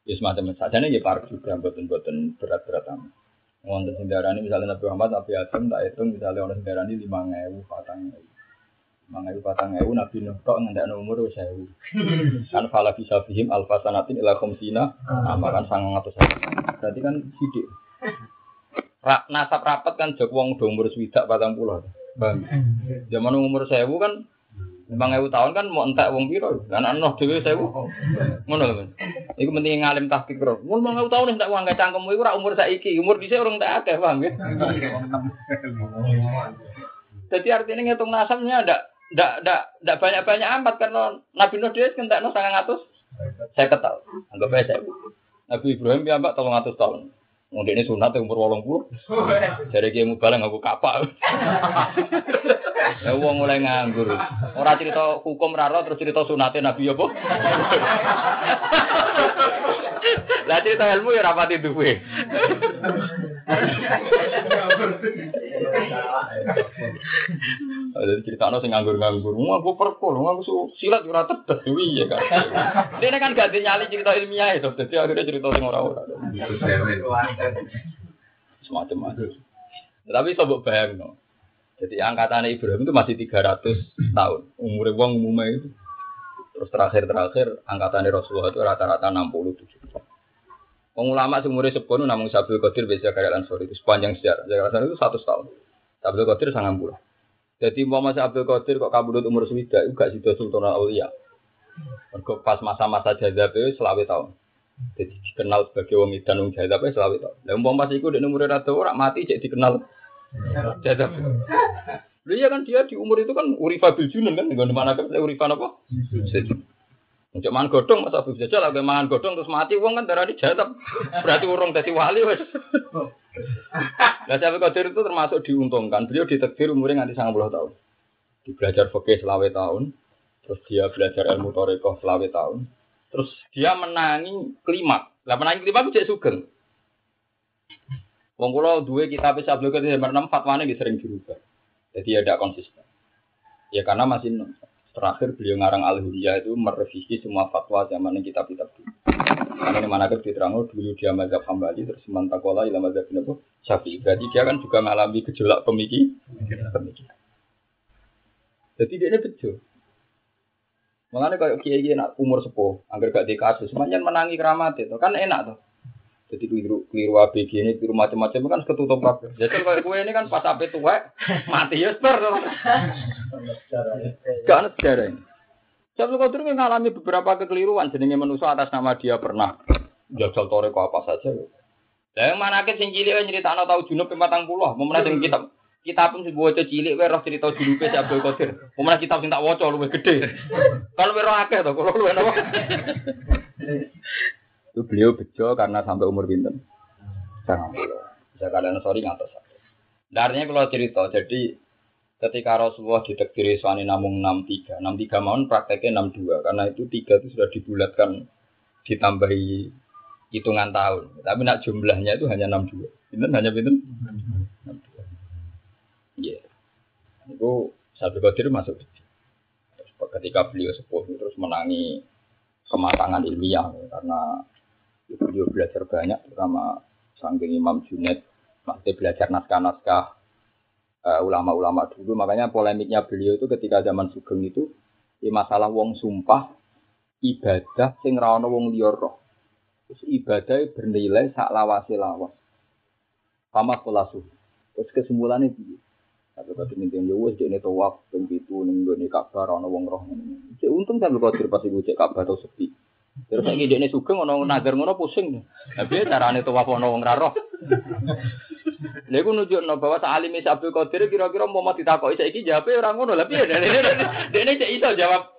Ya semacam saja nih ya parek juga buatan-buatan berat-berat amat. Wonten sing darani misalnya Nabi Muhammad, Nabi Adam tak hitung misalnya orang sing darani 5000, 4000. 5000, 4000 Nabi Nuh tok ngendakno umur wis 1000. Kan fala bisa fihim alfasanatin ila khamsina, amakan 900. Berarti kan sidik. Ra, nasab rapat kan jog wong do umur swidak 40. Bang. Zaman umur 1000 kan Lima ewu tahun kan mau entek wong piro, kan anoh dhewe sewu. Ngono lho. Iku penting ngalim tahqiq ro. Mun lima ewu tahun entek wong gak cangkemmu iku ora umur saiki, umur dhisik urung tak akeh, paham ya? Jadi artinya ngitung nasabnya ndak ndak ndak ndak banyak-banyak amat karena Nabi Nuh dhewe kentekno 900 saya ketahu. Anggap aja saya. Nabi Ibrahim ya mbak 300 tahun. Mungkin ini sunat umur wolong puluh. Jadi mau balik aku kapal. *laughs* Ya uang mulai nganggur. Orang cerita hukum raro terus cerita sunatnya Nabi ya bu. *laughs* Lah cerita ilmu ya rapat itu gue. Jadi cerita no nganggur-nganggur, mau aku perpol, mau aku silat ora tetes dewi ya kan. Dia kan gak nyali cerita ilmiah itu, jadi akhirnya cerita sing ora-ora. Semacam macam. Tapi coba bayang no. Jadi angkatan Ibrahim itu masih 300 tahun. Umur wong umumnya itu. Terus terakhir-terakhir angkatan Rasulullah itu rata-rata 67 tahun. Wong ulama sing umure sepuluh namung Sabul Qadir bisa Ansor itu sepanjang sejarah. Sejarah Ansor itu satu tahun. Sabul Qadir sangat puluh. Jadi mau masih Abdul Qadir kok kabudut umur swida itu gak Sultan Aulia. Mergo pas masa-masa jazab itu selawe tahun. Jadi dikenal sebagai wong edan wong jazab itu tahun. Lah umpama pas iku nek umure rada ora mati cek dikenal jazab. Lha iya kan dia di umur itu kan urifa bil junun kan nggon mana kan urifa apa? Untuk mangan godong masa Abu Jajal lagi mangan godong terus mati uang kan darah dijatap. Berarti urung dadi wali wes. Nah, Syekh Qadir itu termasuk diuntungkan. Beliau ditekdir umurnya nganti 90 tahun. Di belajar fikih selawe tahun, terus dia belajar ilmu toriko selawe tahun. Terus dia menangi kelima. Lah menangi kelima itu jadi sugeng. Wong kula duwe kitab Syekh Qadir nomor 6 fatwane sering dirubah. Jadi ada konsisten. Ya karena masih terakhir beliau ngarang al itu merevisi semua fatwa zaman kitab-kitab. Karena ini mana diterang dulu dia mazhab hambali terus mantakola ilah mazhab ini syafi'i. Berarti dia kan juga mengalami gejolak pemikir. pemikiran. Jadi dia ini betul. Mengenai kayak kiai nak umur sepuh, agar gak di kasus, semuanya menangi keramat itu kan enak tuh. Jadi keliru keliru ABG ini keliru macam-macam kan ketutup kabeh. Jadi kalau gue ini kan pas ape tua mati ya ster. Gak ada sejarah ini. Syabdul Qadir mengalami beberapa kekeliruan jenenge manusia atas nama dia pernah jajal toreko apa saja. Lah yang mana sing cilik wae nyritakno tau junub ping 40, pemenang sing kitab kitab pun sing waca cilik wae roh cerita junub si Abdul Qadir. Pemenang kitab sing tak waca luwih gede. Kalau wae roh akeh to, kalau luwih napa? Itu beliau bejo karena sampai umur pinten? Sangat Bisa kalian sorry ngatas. Darnya kalau cerita, jadi ketika Rasulullah ditekdiri suami namung 63, 63 mohon prakteknya 62 karena itu tiga itu sudah dibulatkan ditambahi hitungan tahun. Tapi nak jumlahnya itu hanya 62. Itu hanya pinten? 62. Iya. Yeah. Itu satu Qadir masuk ketika beliau sepuh terus menangi kematangan ilmiah karena beliau belajar banyak terutama sangking Imam Junaid masih belajar naskah-naskah uh, ulama-ulama dulu. Makanya polemiknya beliau itu ketika zaman Sugeng itu di masalah wong sumpah ibadah sing rawono wong liya terus ibadah bernilai sak lawase lawas. Pama kulasu terus kesimpulannya piye? Tapi kalau minta yo wis jekne tawaf 7 ning nggone Ka'bah ana wong roh. Untung sampe kodir pas iku cek Ka'bah tau sepi. Terus saiki dekne sugeng ana nazar ngono pusing. Piye carane tawaf ana wong ra roh. Lha iku nunjukno bahwa salime Abdul Qadir kira-kira mau ditakoki saiki jawabe ora ngono. Lah piye dekne cek iso jawab.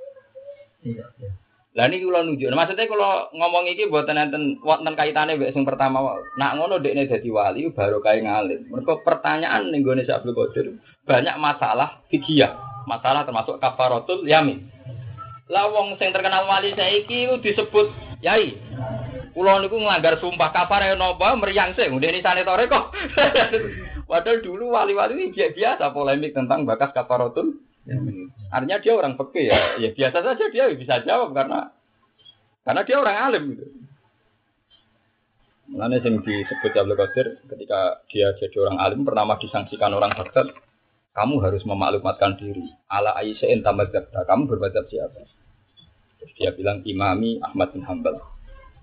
Lah niki kula nunjuk. Maksudnya kalau ngomong iki mboten enten wonten kaitane mbek sing pertama Nak ngono dekne dadi wali baru kae ngalim. Mergo pertanyaan ning gone Abdul Qadir banyak masalah fikih, masalah termasuk kafaratul yamin. Lah wong sing terkenal wali saiki ku disebut yai. Kula niku nglanggar sumpah kafare napa meriang sing ndek sane tore kok. *laughs* Padahal dulu wali-wali ini biasa polemik tentang bakas kafaratul Artinya dia orang peke ya, ya biasa saja dia bisa jawab karena karena dia orang alim gitu. Mulanya yang disebut Abdul Qadir ketika dia jadi orang alim pertama disangsikan orang Baghdad, kamu harus memaklumatkan diri. Ala Aisyah tamadzabta, kamu berbadab siapa? Terus dia bilang imami Ahmad bin Hambal.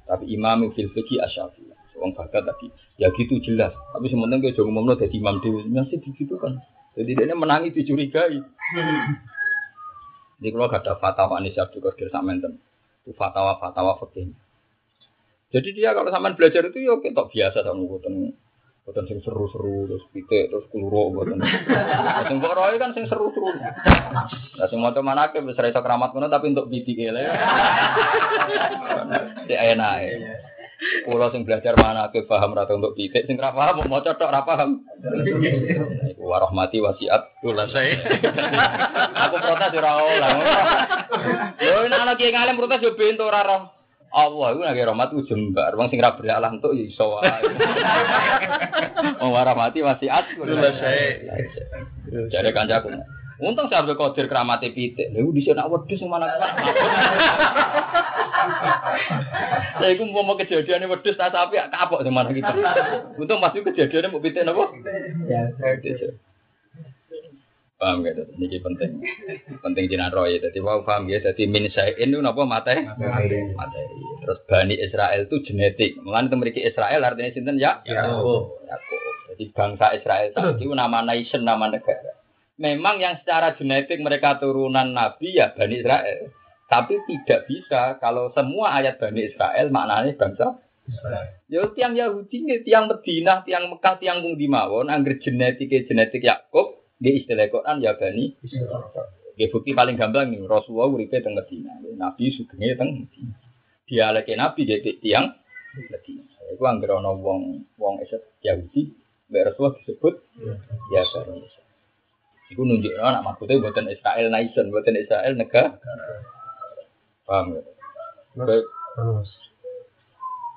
Tapi imami fil fikih asyafi. Orang Baghdad tadi, ya gitu jelas. Tapi sementara dia jangan ngomong jadi imam dewi, masih begitu kan. Jadi dia menangi dicurigai. Jadi kalau ada fatwa ini siap juga sama itu fatwa-fatwa fakih. Jadi dia kalau sama belajar itu ya kita biasa sama buatan buatan sing seru-seru terus pite terus keluro buatan. Sing kok roy kan sing seru-seru. Nah sing mau mana ke besar itu keramat mana tapi untuk pitik ya. Dia enak ya. Pulau sing belajar mana ke paham rata untuk titik sing ra mau cocok ra paham. Wasiat kula saya. Aku protes ora oleh. Yo nek ana kiai ngalim protes yo bento ora. Allah iku nek rahmat jembar. Wong sing ra berhak lantuk ya iso wae. *laughs* Wong warahmati wasiat kula saya. Jare kancaku. Untung saya Abdul Qadir keramate pitik. Lha di sana wedhus sing mana Saya *laughs* iku mau kejadian wedhus tak sapi kapok sing mana kita. Untung masih kejadiannya mau pitik napa? Ya, paham ya ini penting. Penting jinan roy jadi mau paham ya. Jadi min sain itu napa mate materi. Terus bani Israel itu genetik. Mengenai itu memiliki Israel artinya sinten? Ya Yakub jadi bangsa Israel itu nama nation nama negara. Memang yang secara genetik mereka turunan Nabi ya Bani Israel. Tapi tidak bisa. Kalau semua ayat Bani Israel maknanya bangsa. Ya tiang Yahudi tiang Medina, tiang Mekah, tiang Bung Dimawon, angger genetik genetik Yakub di istilah Quran ya Bani. Ya bukti paling gampang nih Rasulullah uripe teng Medina, Nabi sugenge teng Medina. Dialeke Nabi jadi tiang Medina. Iku angger ana wong wong Yahudi, Rasulullah disebut ya Bani Israel. Iku nunjuk anak maksudnya buatan Israel nation, buatan Israel negara. Paham ya?
Baik.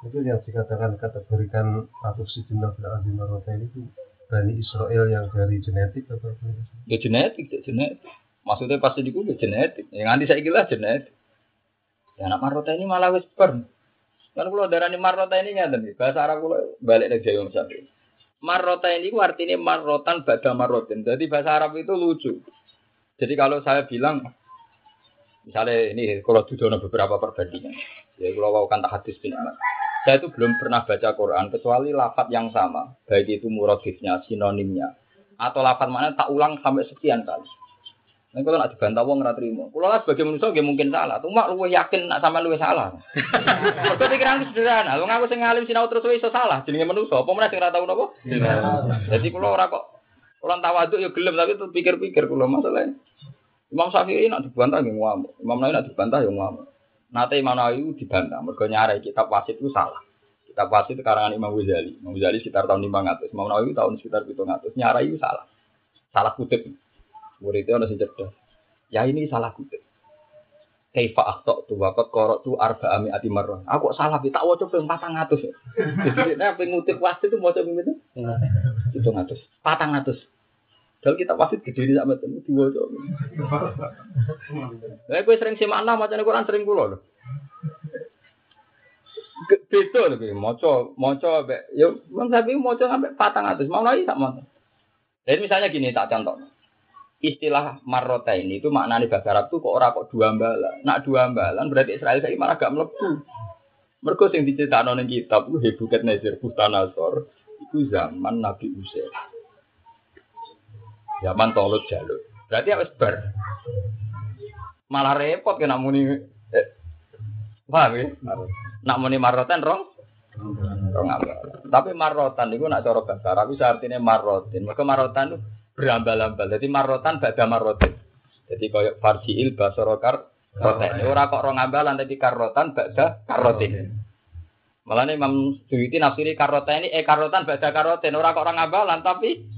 Itu yang dikatakan kategorikan atau sejumlah berarti marota ini itu Bani Israel yang dari genetik apa?
Ya genetik, ya genetik. Maksudnya pasti di ya genetik. Yang nanti saya kira genetik. Ya anak marota ini malah wis per. Kan kalau darah ini marota ini nyata nih. Bahasa Arab kalau balik dari Jawa misalnya. Marrota ini artinya marrotan bada marrotin. Jadi bahasa Arab itu lucu. Jadi kalau saya bilang, misalnya ini kalau tujuan beberapa perbandingan, ya kalau kan hadis bin Saya itu belum pernah baca Quran kecuali lafat yang sama, baik itu muradifnya, sinonimnya, atau lafat mana tak ulang sampai sekian kali. Nek kalau nak dibantah wong ora trimo. Kula lah sebagai manusia nggih mungkin salah. Cuma luwih yakin nak sampean luwih salah. *laughs* Mergo pikiran sederhana. Wong aku sing ngalim sinau terus iso salah jenenge manusia. Apa meneh sing ora tau napa? Jadi kula ora kok orang tawaduk ya gelem tapi tuh pikir-pikir kula masalahnya. Imam Syafi'i nak dibantah nggih ngamuk. Imam Nawawi nak dibantah ya ngamuk. Nate Imam Nawawi dibantah mergo nyarai kitab wasit itu salah. Kitab wasit karangan Imam Ghazali. Imam Ghazali sekitar tahun 500. Imam Nawawi tahun sekitar 700. Nyarai itu salah. Salah kutip. Muridnya ada sing cerdas. Ya ini salah kutip. Kaifa akhta tu waqat qara'tu tu arba ami ati marrah. Aku salah tak waca ping 400. Jadi nek ping ngutip wasit itu maca ping pinten? 700. 400. Kalau kita wasit gede ini sama temu dua cok. Nah, gue sering sih mana macam Quran sering kulo loh. Beda loh, moco, moco, yo, bang sapi moco sampai patang atas, mau lagi tak mau. Jadi misalnya gini tak contoh istilah marrota ini itu maknanya bahasa Arab tuh kok orang kok dua ambalan. Nak dua ambalan berarti Israel saya malah gak melebu. Mereka yang diceritakan oleh kitab itu Hebuket Nazir Bustanasor itu zaman Nabi Uzair. Zaman Tolut Jalur. Berarti harus ber. Malah repot kena muni. Eh, paham ya? Nak muni marrotan rong. Rong ambalan. Tapi marrotan itu nak cara bahasa Arab itu artinya marrotin. Maka marrotan itu berambal-ambal. Jadi marotan bada marotin. Jadi kayak farjiil basorokar roten. Ora kok rong ambalan tapi karotan bada karotin. Malah nih Imam Suyuti nafsiri karoten ini eh karotan bada karotin. Ora kok rong ambalan tapi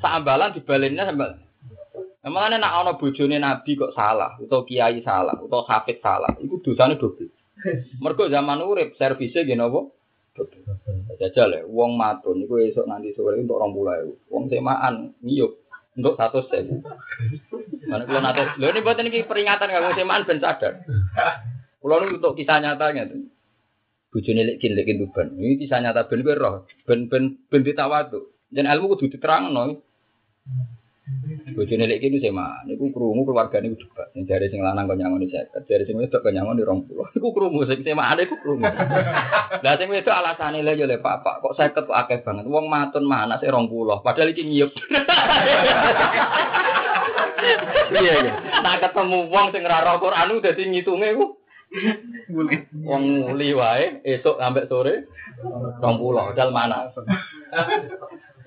seambalan dibalinnya sambal. Emangnya nak ono bojone Nabi kok salah, atau kiai salah, atau hafid salah, itu dosanya double. Mergo zaman urip servisnya gini apa? Jajal ya, wong matun itu esok nanti sore untuk orang pulau. Wong semaan ngiyup untuk satu sen. Mana kalau nanti, lo ini buat ini peringatan kalau semaan ben sadar. Kalau untuk kisah nyatanya tuh. Bujune lek kin lek tuban. Ini kisah nyata ben roh, ben ben ben ditawatu. Dan ilmu kudu diterangno. Bojone lek iki sema, niku krungu keluarga niku juga. Sing jare sing lanang kok nyangoni 50, jare sing wedok kok nyangoni 20. Iku krungu sing sema ade iku krungu. Lah sing wedok alasane lho yo le Pak, kok 50 kok akeh banget. Wong matun sing 20, padahal iki nyiyep. Iya iya. Nah ketemu wong sing ora roh Quran dadi ngitunge iku. Wong muli wae esuk sampai sore 20, padahal mana.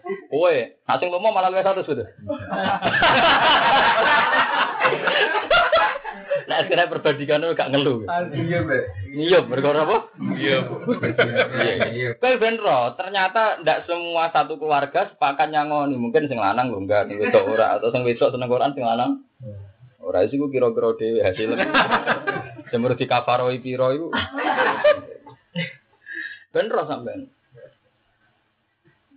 Kowe, asing lomo malah luwih satu sudah. Nah, sekarang perbandingan itu gak ngeluh.
Iya, Mbak.
Iya, berkora apa?
Iya,
Iya. Kowe ben ro, ternyata ndak semua satu keluarga sepakat nyangoni. Mungkin sing lanang lho enggak, sing wedok ora atau sing wedok seneng Quran sing lanang. Ora sih ku kira-kira dhewe hasilnya. Semur di kafaroi piro iku. Ben ro sampean.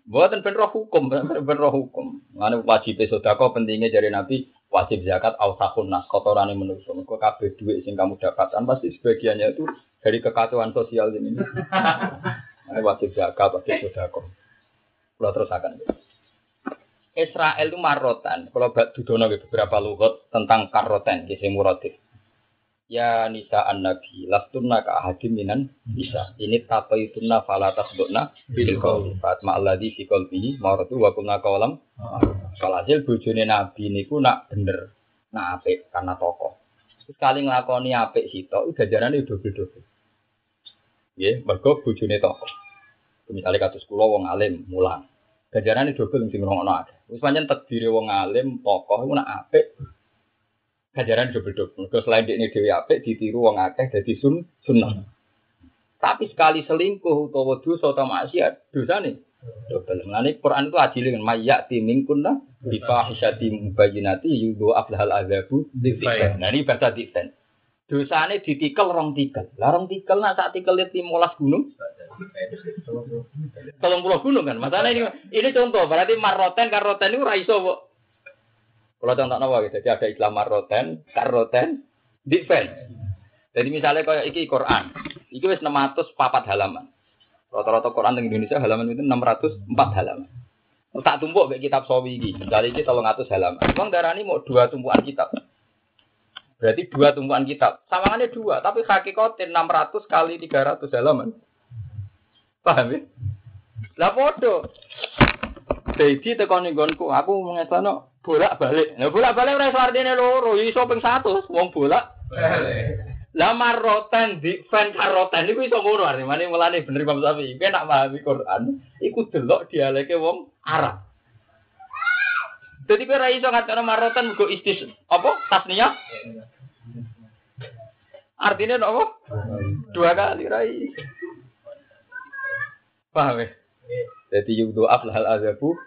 Buatan ben roh hukum, ben roh hukum. Mana wajib sodako pentingnya dari Nabi wajib zakat ausakun nas kotoran yang menusuk. Kau kabeh duit sing kamu dapatkan pasti sebagiannya itu dari kekacauan sosial ini. *laughs* Mana wajib zakat, wajib sodako. Kalau terus akan. Israel itu marotan. Kalau bak dudono beberapa lugat tentang karoten, kisah murotif. Ya nisa an nabi lastunna ka ahadim minan bisa ini tapaitunna fala tasdukna bil qaul fatma alladhi fi qalbihi maratu wa kunna qawlam. Kalhasil bojone nabi niku nak bener nak apik karena tokoh. Sekali nglakoni apik sitok udah jarane double-double nggih mergo bojone tokoh. Misalnya kados kula wong alim mulang. Ganjarane double sing ngono akeh. Wis pancen takdire wong alim tokoh iku nak apik Gajaran double-double. Terus selain ini dewi apik ditiru wong akeh jadi sun sunnah. Tapi sekali selingkuh utawa dosa atau maksiat, dosa nih. Double. Ini Quran itu adil dengan mayak timing kunna bifahisati mubayyinati yudo ablahal azabu Nah, ini bahasa dikten. Dosane ditikel rong tikel. Lah rong tikel nak saat tikel itu molas gunung. Tolong pulau gunung kan. Masalah ini ini contoh berarti maroten karoten itu raiso. Kalau contoh nawa gitu, jadi ada istilah maroten, karoten, defense. Jadi misalnya kayak iki Quran, iki wis 600 papat halaman. Rata-rata Quran di Indonesia halaman itu 604 halaman. Tak tumpuk kayak kitab sawi iki, misalnya iki 300 halaman. Bang darah ini mau dua tumpuan kitab. Berarti dua tumpuan kitab. Samangannya dua, tapi hakikatin 600 kali 300 halaman. Paham ya? Lah podo. Jadi tekan nggonku, aku mengesano bolak-balik. Nah bolak-balik ora iso artine loro, iso ping 100 wong bolak. Lah marotan di fan karotan iku iso ngono artine. Mane mulane bener Imam Syafi'i. Kowe nak pahami Quran, iku delok dialeke wong Arab. Jadi kowe ora iso ngatakno marotan mugo istis apa tasniyah? Artinya apa? Dua kali rai. Paham ya? Jadi yudhu aflahal azabu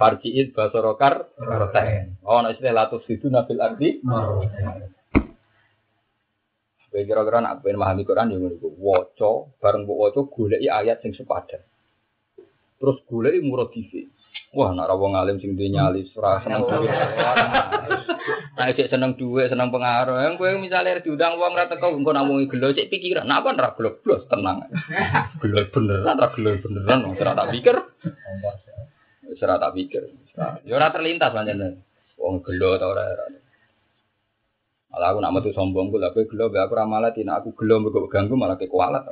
farji'id basorokar rotain. Oh, nah istilah latus itu nabil arti. Kowe kira-kira nak pengen memahami Quran yang ngono waca bareng mbok waca goleki ayat sing sepadan. Terus goleki muradife. Wah, nak ra wong alim sing duwe nyali ora seneng duwe. *laughs* Nah, cek seneng duwe, seneng pengaruh. Yang kowe misale diundang wong ra teko engko nak wong gelo cek pikiran. Nak kan ra gelo blos tenang. *laughs* Gelo beneran ra gelo beneran ora tak pikir. *laughs* Wis ora tak pikir. Ya ora terlintas pancen. Wong gelo ta ora ora. Malah aku nak metu sombong ku lha kowe gelo aku ra malah nek aku gelo mbok ganggu malah kekualat.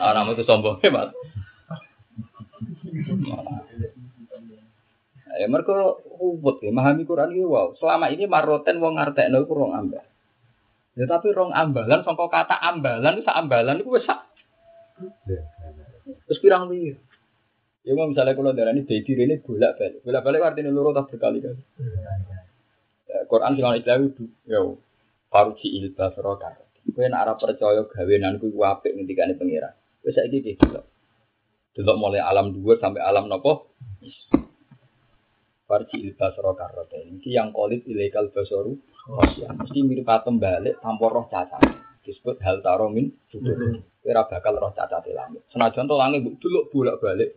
Ora metu sombong Mas. Ya mereka ubut ya, memahami Quran itu wow. Selama ini maroten wong ngartekno iku rong ambal. Ya tapi rong ambalan sangka kata ambalan sak ambalan iku wis sak. Terus pirang piye? Ya mau misalnya kalau darah ini jadi ini bolak balik, bolak balik artinya loro tak berkali-kali. Ya, Quran ana istilah itu, ya faruji ilba sorokan. Kowe nek ora percaya gawenanku iku apik ngendikane pangeran. Wis saiki iki delok. Delok mulai alam dua sampai alam nopo. Farji ilba sorokan rote. Ini yang kolit ilegal basoru. Mesti mirip patem balik tanpa roh cacat. Disebut hal taromin sudur. Kira bakal roh cacat langit. Senajan to langit dulu bolak balik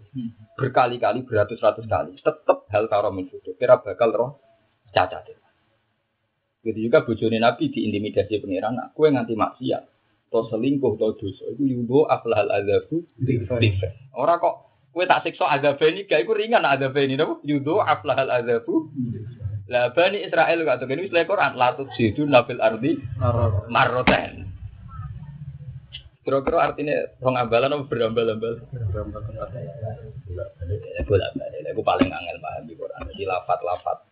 berkali-kali beratus-ratus kali. Tetap hal taromin sudur. Kira bakal roh cacat Begitu juga bojone Nabi diintimidasi pangeran, aku yang nganti maksiat, to selingkuh, to dosa, itu yudo aflahal azabu. Orang kok kue tak siksa azab ini, gak iku ringan azab ini, nopo yudo aflahal azabu. Lah bani Israel gak tuh ini istilah Quran, latut sidu nabil ardi marroten. Kira-kira artinya rong ambalan apa berambal-ambal? Bolak balik. Aku paling angel paham di Quran. Jadi lafat-lafat.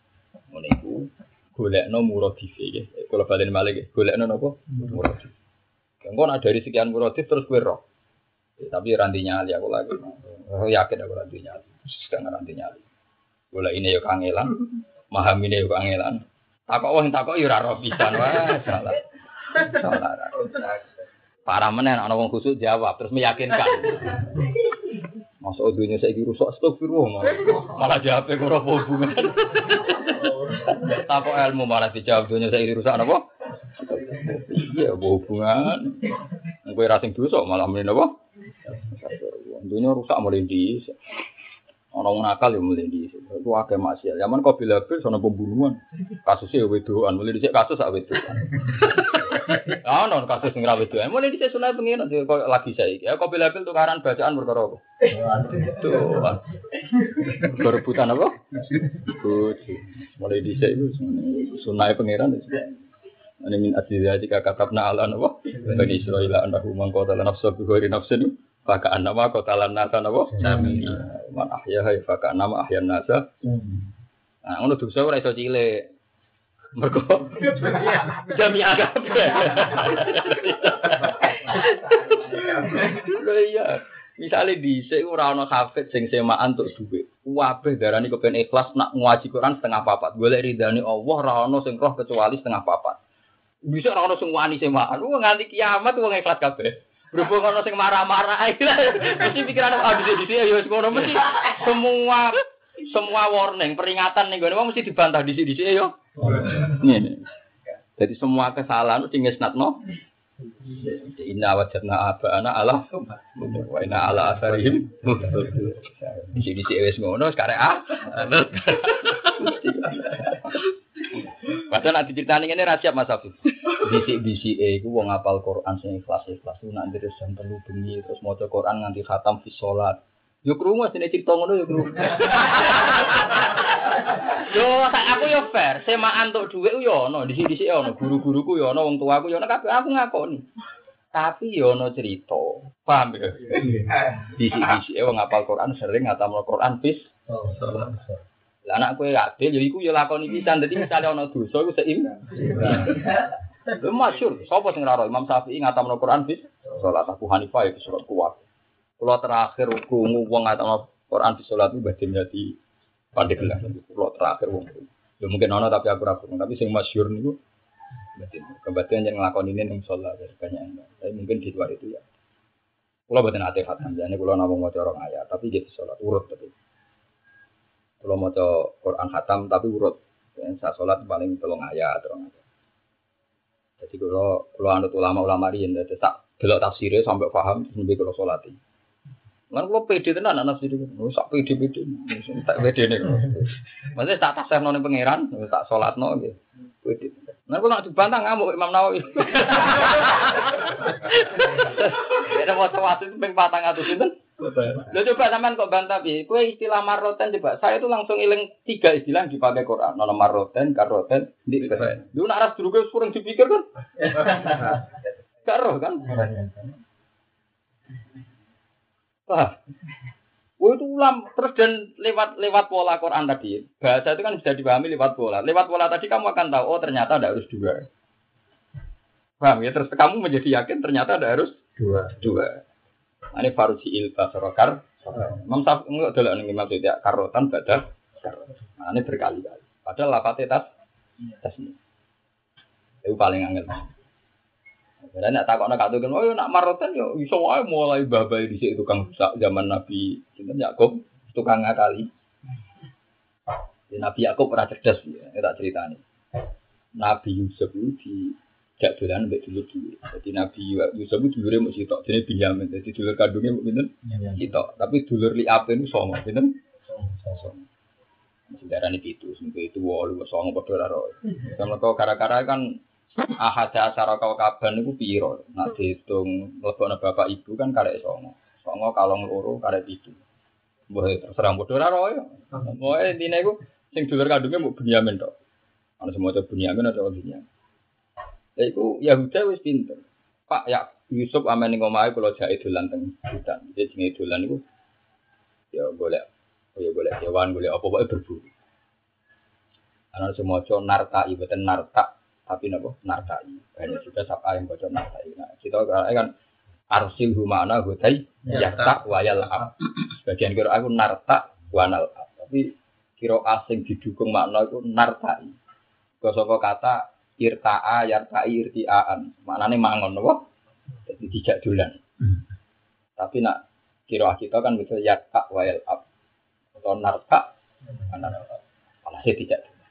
Meniku golekno muradife nggih. Kula balen nggih. Golekno napa? Muradif. Engko nak dari sekian muradif terus kowe roh. Tapi ranti nyali aku lagi. Aku yakin aku ranti nyali. Sekarang ranti nyali. Golek ini yo kangelan. Maham ini yo kangelan. Takok wong takok yo ora roh pisan wah salah. Salah. Parah menen ana wong khusuk jawab terus meyakinkan. Masuk dunia saya rusak astagfirullah malah, jawab ora hubungan. Tako ilmu malah dijawab dunia saya rusak apa? Iya, hubungan? Gue rasing dosa malah mending apa? Dunia rusak mulai di Orang nakal ya mulai di itu akeh maksiat. Zaman kau bila bil sono pembunuhan. Kasusnya wedoan, mulai dicek kasus sak wedoan. *laughs* Ah, non kasus sing ra wedoan. Mulai dicek sunah pengen kok lagi saya. Ya kau bila bil tukaran bacaan apa? Tuh. Berebutan apa? Mulai dicek itu sunah pangeran itu. Ini min jika kakapna ala apa? Bani Israel annahu man qatala nafsa bi ghairi nafsin Faka anama kotalan nasa napa? Sami. Man ahya hay faka anama ahyan nasa. Nah, ngono dosa ora iso cilik. Mergo jami kabeh. Lha iya. Misale dhisik ora ana hafid sing semaan untuk dhuwit. Kabeh darani kepen ikhlas nak ngaji Quran setengah papat. Golek ridane Allah ora ana sing roh kecuali setengah papat. Bisa ora ana sing wani semaan. Wong nganti kiamat wong ikhlas kabeh. Berhubung ono sing marah-marah *laughs* mesti pikiran ah di sini ya wis ngono mesti semua semua warning, peringatan nih gue mesti dibantah di sini yo. Ini. Jadi semua kesalahan itu ngesnatno Inna wajadna abana ala wa inna ala asarihim di sini sih wis ngono sekarang ah Padahal nanti ceritanya ini rahasia Mas Afif. Bisik-bisik eh, iku wong apal Quran sing ikhlas-ikhlas ku nak terus jam telu bengi terus maca Quran nganti khatam fi salat. Yo krungu sine cerita ngono yo krungu. Yo aku yo fair, semaan untuk dhuwit yo ono, disi-disi ono, guru-guruku yo ono, wong tuaku yo ono kabeh aku ngakoni. Tapi yo ono cerita. Paham ya? Disi-disi wong apal Quran sering ngatamno Quran fis. Lah anak kowe adil ya iku ya lakoni pisan. Dadi misale ana dosa iku seim. Lha masyhur, sapa sing ora Imam Syafi'i ngatamno Quran bis salat Abu Hanifah ya salat kuat. Kula terakhir krungu wong ngatamno Quran bis salat itu badhe nyati pandeglang. Kula terakhir wong. Ya mungkin ana tapi aku ora tapi sing masyhur niku kebetulan yang ngelakon ini ning sholat ya banyak Tapi mungkin di luar itu ya. Kalau buatin ate khatam, jadi kalau namun mau corong ayat, tapi jadi sholat urut tapi. Kalau mau Quran khatam tapi urut, saya sholat paling tolong ayat, tolong ayat. Jadi kalau kalau anut ulama-ulama ini, jadi tak belok tafsirnya sampai paham, lebih kalau sholat. Kan kalau pede tenan anak sih itu, sak pede pede, tak pede nih. Maksudnya tak tafsir noni pangeran, tak sholat no gitu. Pede. Nah, kalau nak dibantah ngamuk Imam Nawawi. Ya, mau tawasud itu peng patang atau itu. Lo coba sampean kok bantah bi. Kue istilah maroten coba. Saya itu langsung iling tiga istilah yang dipakai Quran. Nono maroten, karoten, di. Lu nak ras dulu kurang dipikir kan? *laughs* Karo kan? Wah. Oh itu ulam terus dan lewat lewat pola Quran tadi bahasa itu kan bisa dipahami lewat pola. Lewat pola tadi kamu akan tahu oh ternyata ada harus dua. Paham ya? Terus kamu menjadi yakin ternyata ada harus
Dua.
dua. Nah, Ini farusi il basarokar. Imam Syafi'i enggak dulu nih Imam tidak karotan badah. Nah, ini berkali-kali. Padahal lapatnya tas tas ini. Itu paling angel. Dan nak takut nak katakan, oh nak marotan yo iso wae mulai babai di situ tukang sak zaman Nabi Sinten Yakub tukang ngakali. Ya, Nabi Yakub pernah cerdas ya, tak ceritani. Nabi Yusuf itu di jak dolan mbek dulur dulur. Jadi Nabi Yusuf itu dulure mung sitok, jenenge Binyamin. Jadi dulur kandungnya mung pinten? Sitok. Tapi dulur liape itu songo, pinten? Songo. Masih darani pitu, seminggu itu wolu songo padha ora. Kalau kau kara-kara kan ahada asara kau kaban itu piro. Nak dihitung lebokno bapak ibu kan karek songo. Songo kalong loro karek pitu. Mbah terserah padha ora ro ya. Pokoke intine iku sing dulur kandungnya mau Binyamin tok. Ana semua itu Binyamin atau Binyamin. Iku Yahuda wis pinter. Pak ya Yusuf amen ning omahe kula jake dolan teng hutan. Jadi jenenge dolan iku ya golek oh ya golek hewan, golek apa pokoke berburu. Ana semoco nartai boten narta tapi napa nartai. Ini juga sapa yang baca nartai. Nah, kita kan arsil humana hutai yata wayal ab. Sebagian kira aku narta wanal ab. Tapi kira asing didukung makna itu nartai. Kosoko kata irta'a yarta'i irti'aan. Maknanya mangon apa? Jadi tidak dolan. Tapi nak kira kita kan bisa yarta wayal ab. Atau narta saya tidak dolan.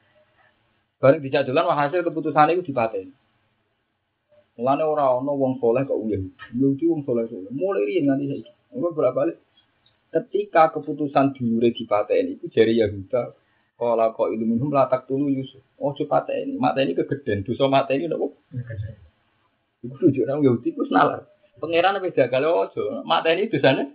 Bareng tidak dolan hasil keputusan itu dipateni. Mulane ora ana wong soleh kok uyah. Yahudi wong soleh soleh. Mulai riyen nganti saiki. Engko berapa balik? Ketika keputusan dulure dipateni itu jari Yahuda Kala kok itu minum latak tulu Yusuf. Oh cepat ini, mata ini kegeden. Dosa mata ini nopo. Iku tujuh orang Yahudi itu nalar. Pangeran apa jaga lo Mata ini dosanya.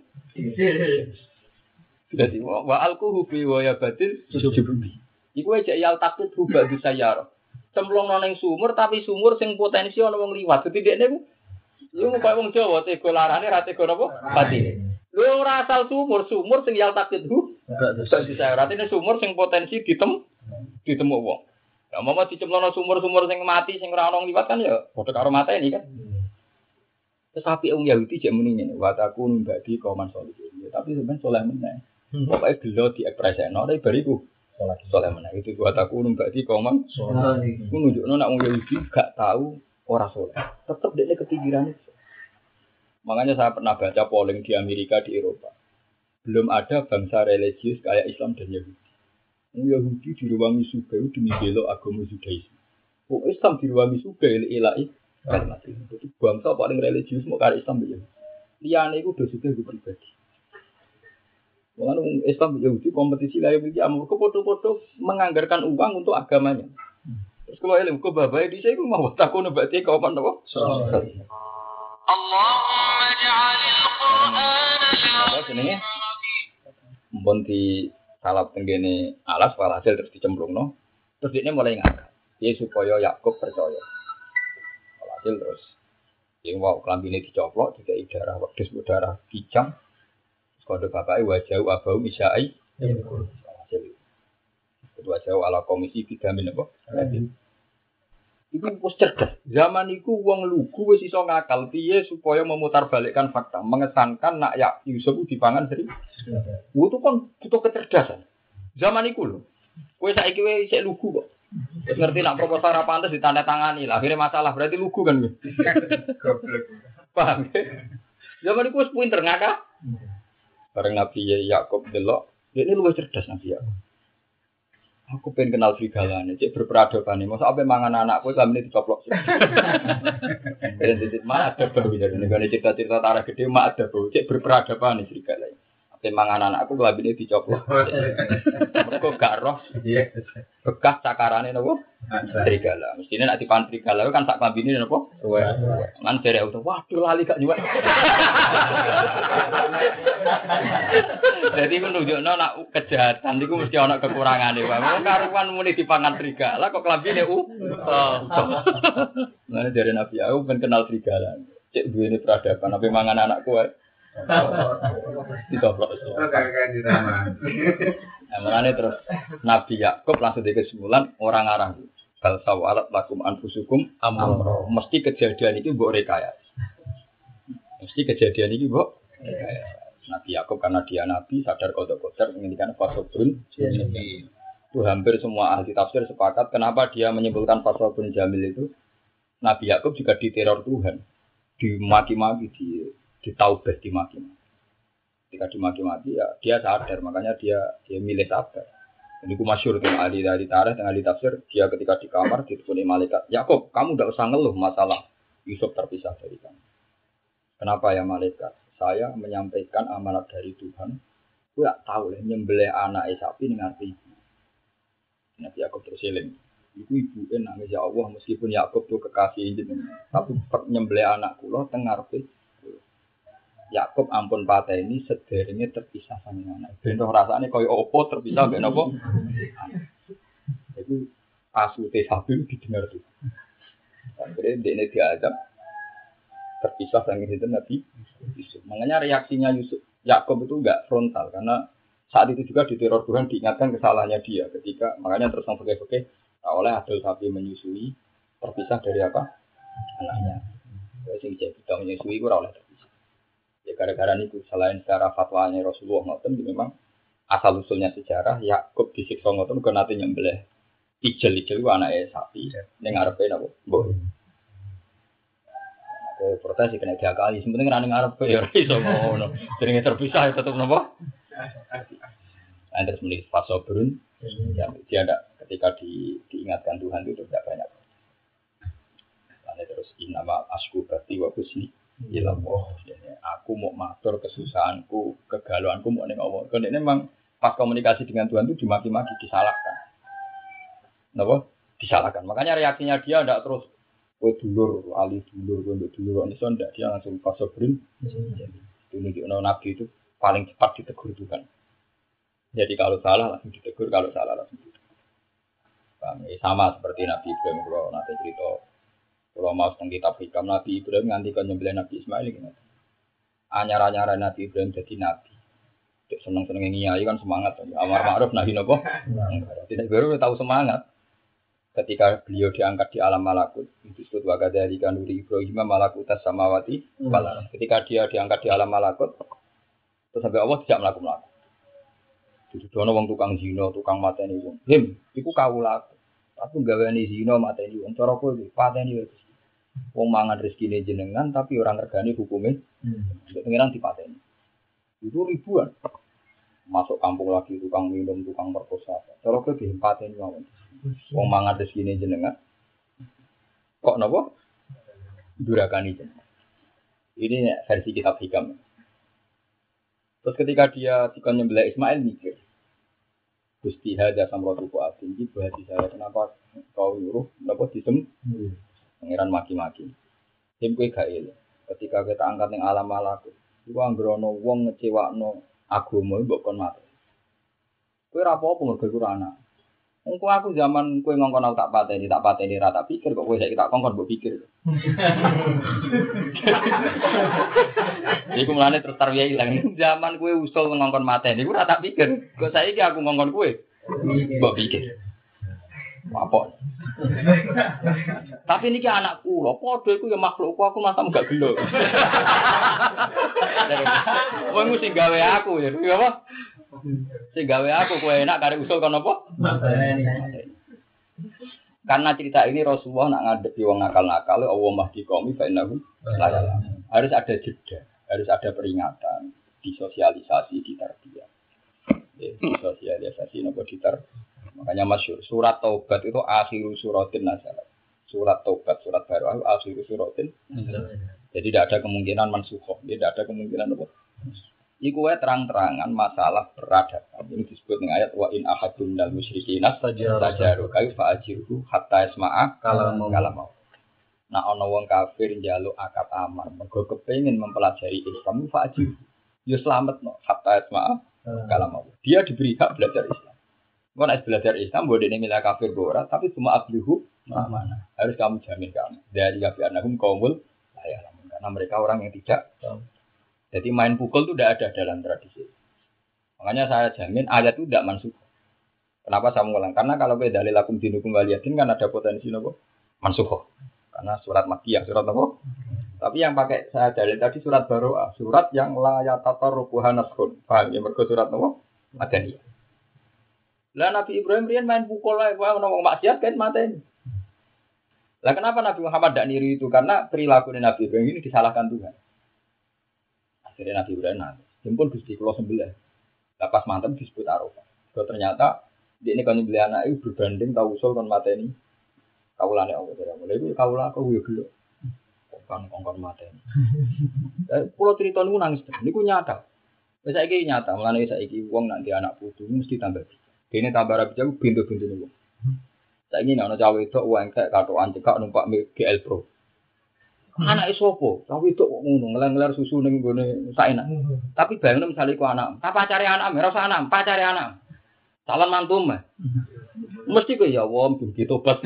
Jadi wa alku hubi wa ya batil sujubi. Iku aja yal takut hubah bisa yaro. Cemplung noneng sumur tapi sumur sing potensi ana wong liwat. Dadi dekne ku Lu kok wong Jawa tega larane ra tega napa? Pati. Lu ora asal sumur, sumur sing yal takut Bisa bisa artinya sumur sing potensi ditem ditemu wong. Ya mau dicemplungno sumur-sumur sing mati sing ora ana liwat kan ya padha karo mata ini kan. Terus api wong Yahudi jek muni ngene, wa takun badi kauman solihin. Ya, tapi sebenarnya soleh meneh. Pokoknya gelo di ekspresikno tapi bariku soleh soleh meneh. Itu wa takun badi kauman solihin. Ku nunjukno nek wong Yahudi gak tahu ora soleh. Tetep dekne kepikirannya. Makanya saya pernah baca polling di Amerika di Eropa belum ada bangsa religius kayak Islam dan Yahudi. Yang Yahudi diruangi suka demi belok agama Judaisme. Oh, Islam di ruang suka ilai kalimat ini. Kan Jadi bangsa paling religius mau kari Islam ya. Liane itu udah suka berbeda. pribadi. Mengenai anu Islam Yahudi kompetisi lain ya, miliki amur kepodo-podo menganggarkan uang untuk agamanya. Terus kalau elim ke babai di saya mau takut nembati kau apa
nopo? Allahumma
ja'alil Qur'an. Mumpun di salap tenggene alas walhasil terus dicemplung no. Terus dia mulai ngangkat. Dia supaya Yakub percaya. Walhasil terus yang wow kelambine dicoplok tidak darah wedhus darah kijang. Kode bapaknya wajah abau misai. Walhasil Ketua Jawa ala komisi bidamin apa? Iku wis cerdas. Zaman iku wong lugu wis iso ngakal piye supaya memutarbalikkan fakta, mengesankan nak ya Yusuf dipangan seri. Itu kan butuh kecerdasan. Zaman iku lho. Kowe saiki isih lugu kok. Wis ngerti nak proposal ra pantes ditandatangani lah. Akhirnya masalah berarti lugu kan kowe. Paham? ya? Zaman iku wis pinter ngakak. Bareng Nabi Yakub delok, dia ini luwih cerdas Nabi Yakub. Aku pengen kenal serigalanya, cek berperadaban nih. Masa apa mangan anakku selama ini dicoplok? Dan *laughs* titik mak ada bau jadi nih cerita-cerita tarah gede mak ada bau, cek berperadaban nih serigalanya. Apa mangan anakku selama ini dicoplok. *laughs* Mereka gak roh
Iya.
bekas cakarannya nopo serigala. Mestinya nak dipan serigala kan sak kambine nopo. Man dari auto, waduh lali gak nyuwek. *laughs* Jadi menunjukno nak kejahatan itu mesti ana kekurangane. Wong karuan muni dipangan serigala kok klambine u. Nah, dari Nabi aku ben kenal serigala. Cek duwe peradaban, apa mangan anakku wae. Ditoplok.
Rumah.
Nah, makanya terus Nabi Yakub langsung di kesimpulan orang arang. Bal sawalat lakum anfusukum amro. Mesti kejadian itu mbok rekayasa. Mesti kejadian ini mbok rekayasa. Nabi Yakub karena dia nabi sadar kodok-kodok menginginkan fasobrun itu hampir semua ahli tafsir sepakat kenapa dia menyimpulkan fasobrun jamil itu Nabi Yakub juga diteror Tuhan dimaki-maki di ditaubah dimaki ketika dimaki-maki ya dia sadar makanya dia dia milih sabar. Ini ku masyur tuh ahli dari tarikh dengan ahli tafsir dia ketika di kamar diteleponi malaikat Yakob kamu tidak usah ngeluh masalah. Yusuf terpisah dari kamu. Kenapa ya malaikat? Saya menyampaikan amanat dari Tuhan. Gue gak tahu lah nyembelih anak sapi dengan ibu. Nabi Yakob terus eling Iku ibu nangis ya Allah meskipun Yakob tuh kekasih jenengan tapi nyembelih anak kula tengar Yakob ampun pateni sederenge terpisah sama anak. Ben roh rasane kaya opo terpisah mbek napa? *laughs* Iku kasute sapi didengar tuh. Akhirnya dia ini diadab terpisah sama itu Nabi Yusuf. Makanya reaksinya Yusuf Yakob itu enggak frontal karena saat itu juga diteror Tuhan diingatkan kesalahannya dia ketika makanya terus yang tak oleh adil sapi menyusui terpisah dari apa anaknya. Jadi jadi kita menyusui itu ora oleh terpisah. Ya gara-gara itu selain secara fatwanya Rasulullah ngoten itu memang asal usulnya sejarah Yakub disiksa ngoten kok nanti nyembelih ijel ijel itu anaknya sapi ning ngarepe napa? Mbok. Ke protes kena diakali. Sebenarnya kena ning ngarepe ya ora iso ngono. Jenenge terpisah ya tetep napa? Nah, terus menulis fasobrun, ya, dia ada ketika di, diingatkan Tuhan itu tidak banyak. Lalu terus inama asku berarti wa kusni ilah Aku mau matur kesusahanku, kegalauanku mau neng Allah. Karena ini memang pas komunikasi dengan Tuhan itu dimaki-maki, disalahkan. Kenapa? Disalahkan. Makanya reaksinya dia tidak terus Gue dulur, alih dulur, gue dulur, ini enggak dia langsung fasobrun. Ini nabi itu paling cepat ditegur Tuhan. Jadi kalau salah langsung ditegur, kalau salah langsung ditegur. Sama seperti Nabi Ibrahim, kalau nanti cerita, kalau mau tentang kitab hikam Nabi Ibrahim nganti kan nyembelih Nabi Ismail gitu. Anyar-anyar Nabi Ibrahim jadi Nabi. Seneng-seneng ngiyai kan semangat. Amar ma'ruf nahi nopo. Tidak baru tahu semangat. Ketika beliau diangkat di alam malakut, itu disebut wakadari kanuri Ibrahim malakutas samawati. Ketika dia diangkat di alam malakut, terus sampai Allah tidak melakukan Jadi dono wong tukang zina, tukang mateni wong. Him, iku kawula. Aku gaweani zina mateni wong. Cara kowe iki pateni. Wong mangan rezekine jenengan tapi orang ngergani hukume. Hmm. Pengiran dipateni. Itu ribuan. Masuk kampung lagi tukang minum, tukang perkosa. Cara kowe dipateni mawon. Wong mangan rezekine jenengan. Kok napa? Durakani jenengan. Ini versi kitab hikam. Terus ketika dia dikon nyembelih Ismail mikir, Gusti hada samrotu kuatin di hati saya kenapa kau nyuruh kenapa disem pangeran maki-maki. Tim kue gak. Ketika kita angkat yang alam malakut, itu anggrono wong ngecewakno agama mbok kon mati. Kue rapopo mergo iku anak. Engko aku zaman kue ngongkon aku tak pateni, tak pateni ra tak pikir kok kue saiki tak kongkon mbok pikir. Iku mulane terus tarwiya ilang. Zaman kue usul ngongkon mateni, iku ora tak pikir. Kok saiki aku ngongkon kue Mbok pikir. Apa? Tapi niki anak kula, padha iku ya makhlukku aku masa gak gelo. Wong sing gawe aku ya, ya apa? Sing gawe aku kowe enak kare usul kon apa? Karena cerita ini Rasulullah nak ngadepi wong nakal-nakal, Allah mahdi qaumi fa innahu. Harus ada jeda, harus ada peringatan, disosialisasi, ditarbiyah. Ya, disosialisasi nopo ditar. Makanya masyur, surat taubat itu akhiru suratin nazalat. Surat taubat, surat baru akhiru suratin. Jadi tidak ada kemungkinan mansuhoh, tidak ada kemungkinan apa. Iku wae terang-terangan masalah peradaban. Ini disebut dengan ayat wa in ahadun dal musyrikin tajaru kayu fa ajirhu hatta isma'a
Kalau
kalau mau. Nah ana wong kafir njaluk akad aman, mergo kepengin mempelajari Islam fa ajirhu. Ya selamat no hatta isma'a kalau mau. Dia diberi hak belajar Islam. Kau nak belajar Islam, boleh ini milah kafir borat, tapi semua ablihu mana? Harus kamu jamin kamu. Dari kafir anahum kaumul ya, karena mereka orang yang tidak tahu. Jadi main pukul itu tidak ada dalam tradisi. Makanya saya jamin ayat itu tidak mansuh. Kenapa saya mengulang? Karena kalau beda dalil lakum dinukum waliyatin kan ada potensi nopo mansuh. Karena surat makiyah, surat nopo. Tapi yang pakai saya dalil tadi surat baroah, surat yang la yatatar rubuhan naskun. Paham ya? Mereka surat nopo madaniyah. Lah Nabi Ibrahim rian main pukul lah, wah ngomong maksiat kan mata ini. Lah kenapa Nabi Muhammad tidak niru itu? Karena perilaku Nabi Ibrahim ini disalahkan Tuhan. Akhirnya Nabi Ibrahim nanti, jemput Gusti Kulo sembelah. Lepas mantap disebut Arafah. Kalau ternyata dia ini kan beli anak itu berbanding tahu usul kan mata ini. Kaulane Allah tidak mulai itu kaulah aku ya belum. Kongkon kongkon mata ini. Pulau cerita ini nangis, ini ku nyata. Saya ini nyata, mulai saya ini uang nanti anak putu mesti tambah. Ini tambah rapi jauh pintu-pintu nih. Saya ingin anak cawe itu uang kayak kartu anjekak numpak GL Pro. Anak isopo, cawe itu ngono ngelar susu ning gone enak. Tapi bayangno misalnya ku anak, apa cari anak, merasa anak, pacari anak. Calon mantu mah. Mesti ku ya wong begitu tobat.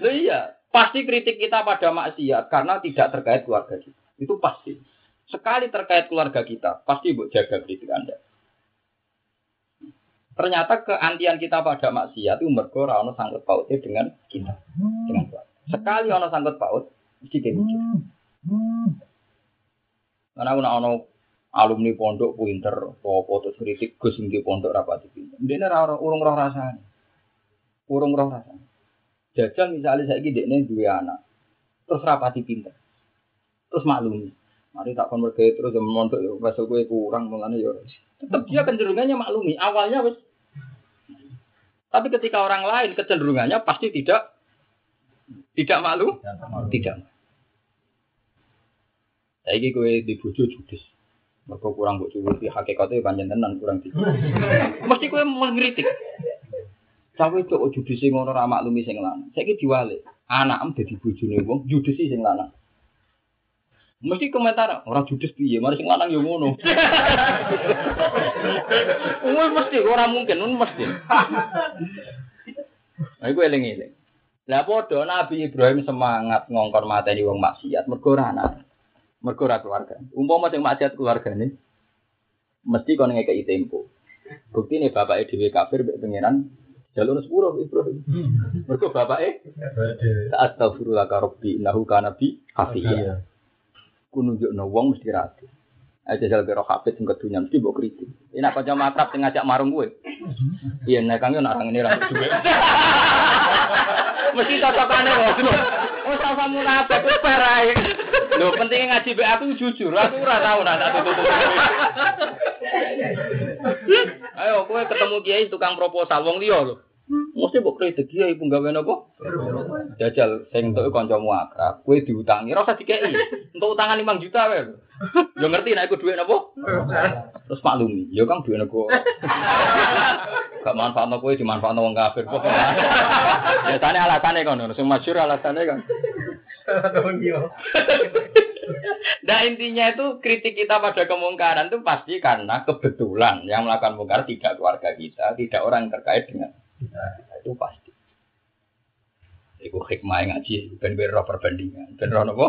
Iya, pasti kritik kita pada maksiat karena tidak terkait keluarga kita. Itu pasti. Sekali terkait keluarga kita, pasti buat jaga kritik Anda. Ternyata keantian kita pada maksiat itu mergo ora ono sangkut pautnya dengan kita, dengan keluarga. Sekali ono sangkut paut, mesti dimikir. Karena ana ono alumni pondok pinter, apa terus kritik Gus di pondok rapati pinter. Dene ora urung roh rasane. Urung roh rasane. Jajal misalnya saiki dekne duwe anak, terus rapati pinter. Terus maklumi. Mari tak kon mergawe terus yang mondok ya wes kowe kurang mulane ya. Tetap dia kecenderungannya maklumi. Awalnya wes tapi ketika orang lain kecenderungannya pasti tidak tidak malu, tidak. Saiki kowe dibujuk judes. Mergo kurang mbok cuwuti hakikate pancen tenan kurang di. *laughs* Mesti kowe mengkritik. Cawe itu kok judisi ngono ra maklumi sing lanang. Saiki diwalik. Anakem dadi bojone wong judisi sing lanang. Mesti komentar orang judes piye, mari sing lanang yo ngono. *laughs* Wah mesti ora mungkin, mesti. *laughs* Nah, iku eling-eling. Lah padha Nabi Ibrahim semangat ngongkon mateni wong maksiat mergo ora anak. Mergo ora keluarga. Umpama sing maksiat keluargane mesti kon ngekeki tempo. Bukti nih bapak dhewe kafir mbek pangeran jalur sepuluh Ibrahim. Mergo bapake astagfirullah ka rabbi innahu kana bi hafiya. Ku nunjukno wong mesti rapi. Aja jal karo hafid sing kedunya mesti mbok kritik. Enak kanca makrab sing ngajak marung kowe. Iya nek kang yo nak ini ra duwe. Mesti cocokane kok. Oh sama munafik wis parae. Lho pentingnya ngaji be aku jujur, aku ora tau nak tak tutup. Ayo kowe ketemu kiai tukang proposal wong liya lho. Mesti mbok kritik kiai pun gawe napa? Jajal sing entuk kancamu akrab, kowe diutangi ora usah. Untuk utangan 5 juta wae. Yo ngerti nek dhuwit napa? Terus maklumi, yo kang dhuwit nego. Gak manfaatno kowe dimanfaatno wong kafir kok. Biasane alasane kono, sing masyhur alasane kan. Nah intinya itu kritik kita pada kemungkaran itu pasti karena kebetulan yang melakukan mungkar tidak keluarga kita, tidak orang yang terkait dengan kita. Itu pasti. Iku hikmah ngaji, ben roh perbandingan, ben roh nopo.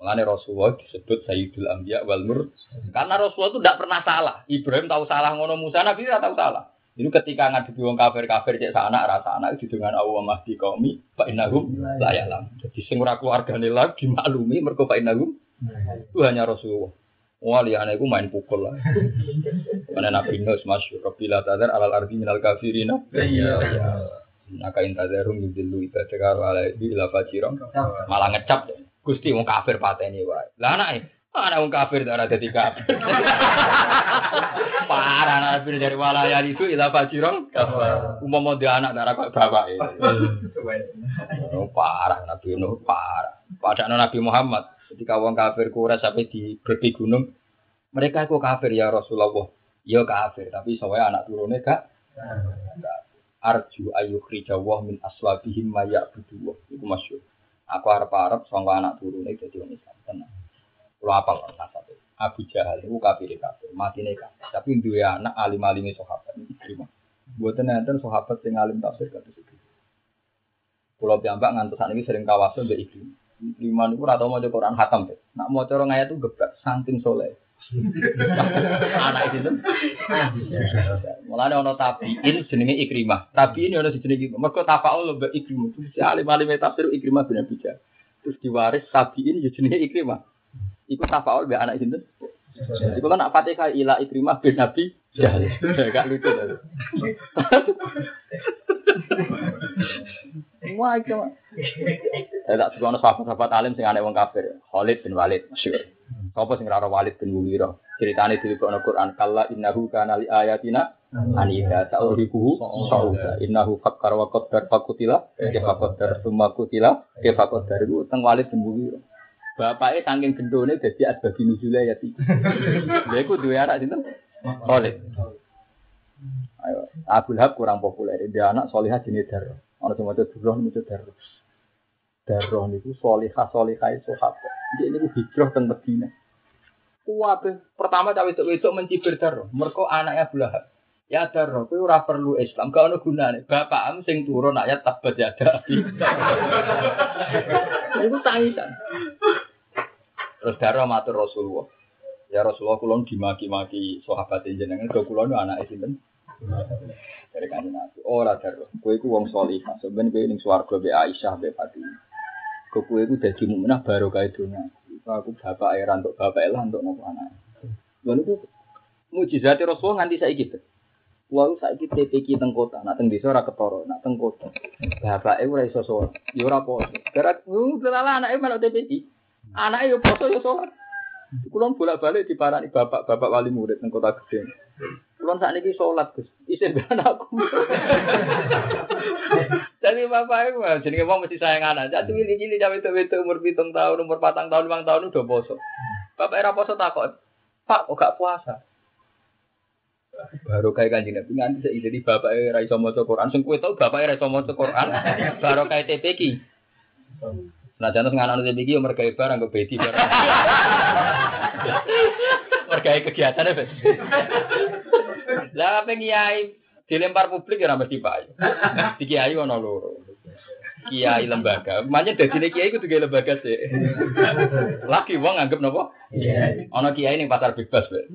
Makanya Rasulullah disebut Sayyidul Anbiya wal Mur. Karena Rasulullah itu tidak pernah salah. Ibrahim tahu salah ngono Musa Nabi tidak tahu salah. Itu ketika ngadepi wong kafir-kafir cek sana rasa anak itu dengan Allah mahdi kaumi fa innahum la ya'lam. Jadi sing ora keluargane lagi dimaklumi mergo fa innahum itu hanya Rasulullah. Wah liane iku main pukul lah. *laughs* Mana Nabi Nuh masyhur Rabbila tadar alal ardi minal kafirina. Iya. Naka intazarum yudillu ibadaka ala ila fajiron. Malah ngecap. Gusti wong kafir pateni wae. Lah anake Anak wong kafir ora dadi kafir. *laughs* Parah nabi dari walaya itu ila fajirong kafir. Umpama dia anak darah kok bapak Oh, parah nabi Nuh parah. Padahal Nabi Muhammad ketika wong kafir kura sampai di berbi gunung mereka kok kafir ya Rasulullah. Ya kafir, tapi soalnya anak turunnya gak. Arju ayu khrijawah min aswabihim mayak buduwah. Itu masyur. Aku harap-harap soalnya anak turunnya jadi orang Islam. Tenang. Kalau apa lah nasabnya. Abu Jahal itu kafir kafir, mati nih kafir. Tapi dua anak alim alimnya sahabat ini terima. Buat nanti sahabat yang alim tafsir kata itu. Kalau piyambak ngantuk saat ini sering kawasan dari iklim. Ikliman itu rata mau Quran hatam deh. Nak mau corong ayat itu gebrak saking soleh. *laughs* anak itu mulanya ono tabiin jenenge ikrimah tabiin ono jenenge ikrimah mereka tafaul lebih ikrimah si alim alim tafsir ikrimah benar bijak terus diwaris tabiin ya jenenge ikrimah Iku tafaul be anak sinten? Iku kan nak Fatihah ila ikrimah bin Nabi Jahal. Gak lucu to. *laughs* Wah, itu. Ya tak sekono sahabat-sahabat alim sing aneh wong kafir. Khalid bin Walid masyhur. Sapa sing ora Walid bin Mughirah? Ceritane di Quran kalla innahu kana li ayatina anida ta'urifuhu sa'uda innahu fakkar wa qaddar fakutila kefa qaddar summa kutila kefa qaddar itu teng Walid bin Mughirah. Bapaknya saking gendone dadi asbabi nuzule ya iki. Lha iku duwe anak sinten? Khalid. Ayo, Abu Lahab kurang populer. Dia anak solihah jenis Darroh. Ono sing maca Darroh maca Darroh. Darroh niku solihah solihah sahabat. Dia niku hijrah teng Madinah. Kuat pertama cawe itu wedok mencibir Darroh. Mergo anaknya Abu Lahab. Ya Darroh, kowe ora perlu Islam, gak ono gunane. Bapakmu sing turun ayat tabat yada. *laughs* Iku tangisan. Terus Darroh matur Rasulullah. Ya Rasulullah kulon dimaki-maki sahabat jenengan do kulon anak sinten? Dari kanjeng Nabi. Ora Darroh, kowe iku wong salihah. Sampeyan kowe ning swarga be Aisyah be Fatimah. Kok kowe iku dadi baru kae dunya. Aku bapak era untuk bapak lah untuk nopo anak. Lalu itu mujizat Rasulullah nganti saiki. Wah, saiki TPK teng kota, nak teng desa ora ketara, nak teng kota. Bapake ora iso sholat. Ya ora poso. Gara delala anake melok TPK. Anake yo poso yo sholat. Kulon bolak-balik diparani bapak-bapak wali murid teng kota gede. Kulon saat ini sholat Gus, isin anakku. Jadi bapak itu jenenge wong mesti sayang anak. Jadi cilik-cilik cawe itu umur pitung tahun, umur patang tahun, lima tahun udah poso. Bapak era poso takut. Pak, kok gak puasa? baru kayak kanjeng Nabi nganti saya jadi bapak era iso maca Quran sing kowe tau bapak era iso maca Quran *laughs* baru kayak TPK nah jangan nganan TPK yo mergawe barang kok bedi barang *laughs* mergawe kegiatannya bes lah apa kiai dilempar publik ya mesti pak. Di kiai ono loro kiai lembaga. Makanya dari kiai itu juga lembaga sih. Laki wong anggap nopo? Ono kiai ning pasar bebas, Be.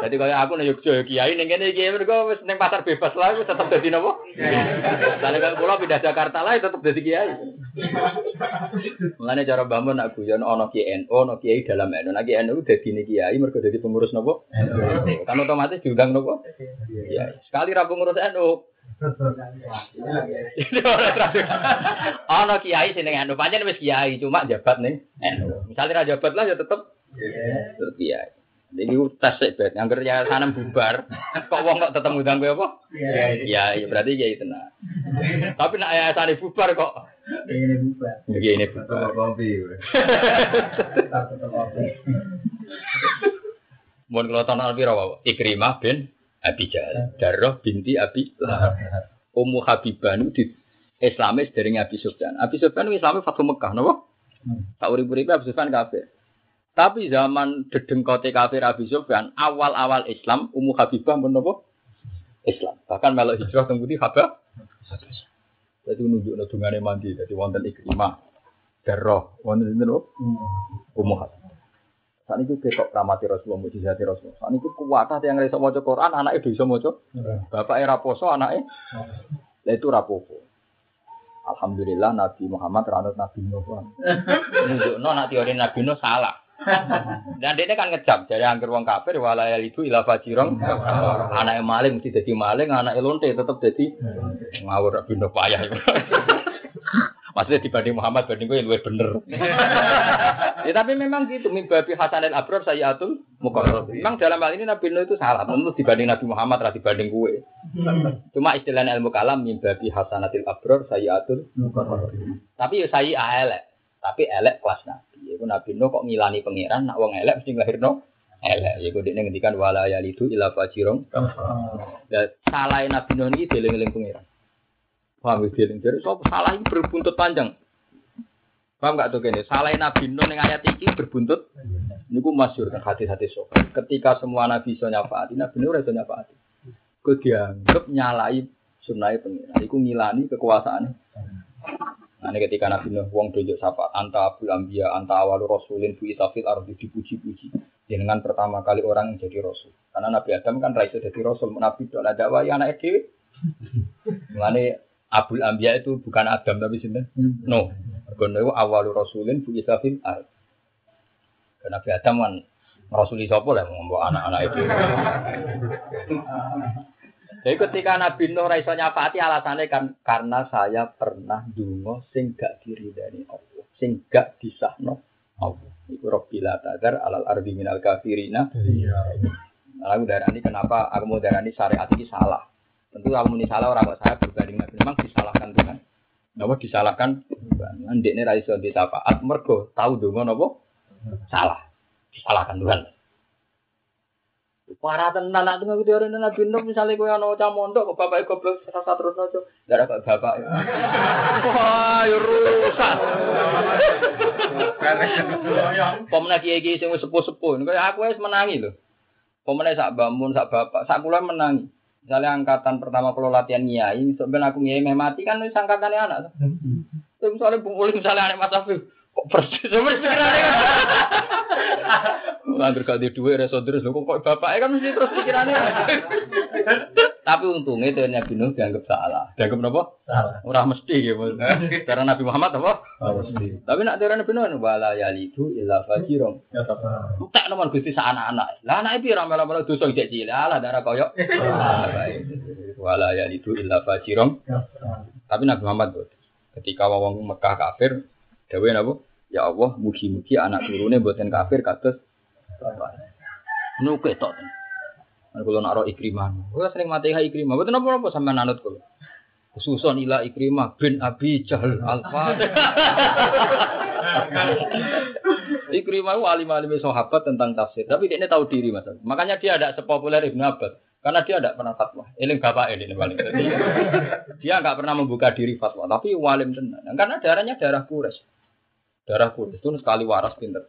Jadi kalau aku ning Yogyo kiai ning kene kiai mergo wis ning pasar bebas lah wis tetep dadi nopo? Lah nek kula pindah Jakarta lah tetep dadi kiai. Mulane cara bangun aku yen ono kiai ono kiai dalam NU. Nek kiai NU dadi kiai mergo dadi pengurus nopo? Kan otomatis diundang nopo? Iya. Sekali ra pengurus NU, Ana kiai sing anu pancen wis kiai cuma jabat ning anu. Misale ra jabat lah ya tetep tetep kiai. Ini tes bet, angger ya sanam bubar. Kok wong kok tetep ngundang kowe apa? Iya, iya berarti kiai tenan. Tapi nek ayasane bubar kok ini bubar. Ini bubar. Kopi. Mun kula tahun alpira wae Ikrimah bin Abi Jahal, Darroh binti Abi Lahab. Ummu Habibah itu di Islamis dari Abi Sufyan. Abi Sufyan itu Islamis Fatu Mekah, nopo? Tak urip-uripe Abi Sufyan kafir. Tapi zaman dedengkote kafir Abi Sufyan, awal-awal Islam, Ummu Habibah pun nopo? Islam. Bahkan melok hijrah teng putih Habah. Jadi nunjuk nunjukane mandi, jadi wonten ikrimah. darah wonten sinten lho Ummu Habilah Saat itu ketok ramati Rasulullah, mujizati Rasulullah. Saat itu kuat yang ngerasa mau Quran, anaknya bisa mau Bapak era poso, anaknya. Lah itu rapopo. Alhamdulillah Nabi Muhammad ranut Nabi Nuh. *laughs* Nunjukno nak teori Nabi Nuh salah. Dan dia kan ngecap dari angker wong kafir walayal itu ila fajirong. Anaknya maling mesti jadi maling, anaknya lonte tetap jadi ngawur Nabi Nuh payah. *laughs* Maksudnya dibanding Muhammad banding gue lebih bener. *laughs* ya, tapi memang gitu, mimbabi Hasanil Abrar Sayyatul Mukarrab. Memang dalam hal ini Nabi Nuh itu salah, tentu dibanding Nabi Muhammad, lah dibanding gue. Cuma istilahnya ilmu kalam mimbabi Hasanatil Abrar Sayyatul Mukarrab. Tapi ya saya elek, tapi elek kelas Nabi. Iku Nabi Nuh kok ngilani pangeran, nak wong elek mesti lahirno elek. Ya kok dekne ngendikan wala yalidu ila fajirong. Ya salah Nabi Nuh iki dieling-eling pangeran. Paham ya dieling jadi sop salah iki berbuntut panjang. Paham gak tuh kene? Salah Nabi Nuh ning ayat iki berbuntut. Niku masyhur kan hati-hati sok. Ketika semua nabi iso nyafaati, Nabi Nuh iso nyafaati. Kok dianggap nyalai sunai pengiran. Iku ngilani kekuasaannya. Nah, ini ketika Nabi Nuh wong tunjuk sapa anta abul ambia anta awalu rasulin bu isafil ardi dipuji-puji. Dengan pertama kali orang yang jadi rasul. Karena Nabi Adam kan raisa jadi rasul, Nabi itu ada dakwah ya anak dhewe. Mulane abul ambia itu bukan Adam tapi sinten? No. Mergo niku awalu rasulin bu isafil. Karena Nabi Adam kan rasuli sapa lah ngomong anak-anak itu. Jadi ketika Nabi Nuh ra iso alasannya kan karena saya pernah dungo sing gak diridani Allah, sing gak disahno Allah. Iku Rabbil tadar alal ardi minal kafirina. Nah, aku darani kenapa aku mau darani syariat ini salah. Tentu kalau ini salah orang kok saya berbanding Nabi memang disalahkan Tuhan. Napa disalahkan Tuhan. Ndekne ra iso ditafaat mergo tahu dungo napa salah. Disalahkan Tuhan. Parah tenan nak tengok teori Nabi Nuh misalnya kowe ana cah mondok kok bapake goblok rasa terus aja. Ndak ada bapak. Wah, yo rusak. Pemene kiai-kiai sing wis sepuh-sepuh, aku wis menangi lho. Pemene sak bangun sak bapak, sak kula menangi. Misalnya angkatan pertama kalau latihan nyai, sebenarnya aku nyai mati kan wis angkatannya anak. Tuh misalnya Bung Uli misalnya anak Mas Afif, persis kan. Angger gak di duit reso terus lho kok bapaknya kan mesti terus pikirannya. Tapi untungnya itu Nabi Nuh dianggap salah. Dianggap apa?
Salah.
Ora mesti gitu. Cara Nabi Muhammad apa?
Mesti.
Tapi nak cara Nabi Nuh wala yalidu illa.
Ya?
Tak nomor Gusti sak anak-anak. Lah anake piye ra melu-melu dosa cek cilik. Lah darah koyo. Wala yalidu illa fajirun. Tapi Nabi Muhammad ketika wong Mekah kafir, dawuhe napa? Ya Allah, mugi-mugi anak turune mboten kafir kados bapak. Nuke tok. Kan kula nak ro Ikrimah. Kula sering mati ha Ikrimah. Mboten apa-apa sampean anut kula. Khususon ila Ikrimah bin Abi Jahal Alfa. *laughs* Ikrimah itu alim-alim sahabat tentang tafsir, tapi dia ini tahu diri mas. Makanya dia tidak sepopuler Ibnu Abbas, karena dia tidak pernah fatwa. Eling bapak ini paling. *laughs* dia nggak pernah membuka diri fatwa, tapi walim tenan. Karena darahnya darah kures. Darah kures itu sekali waras pinter.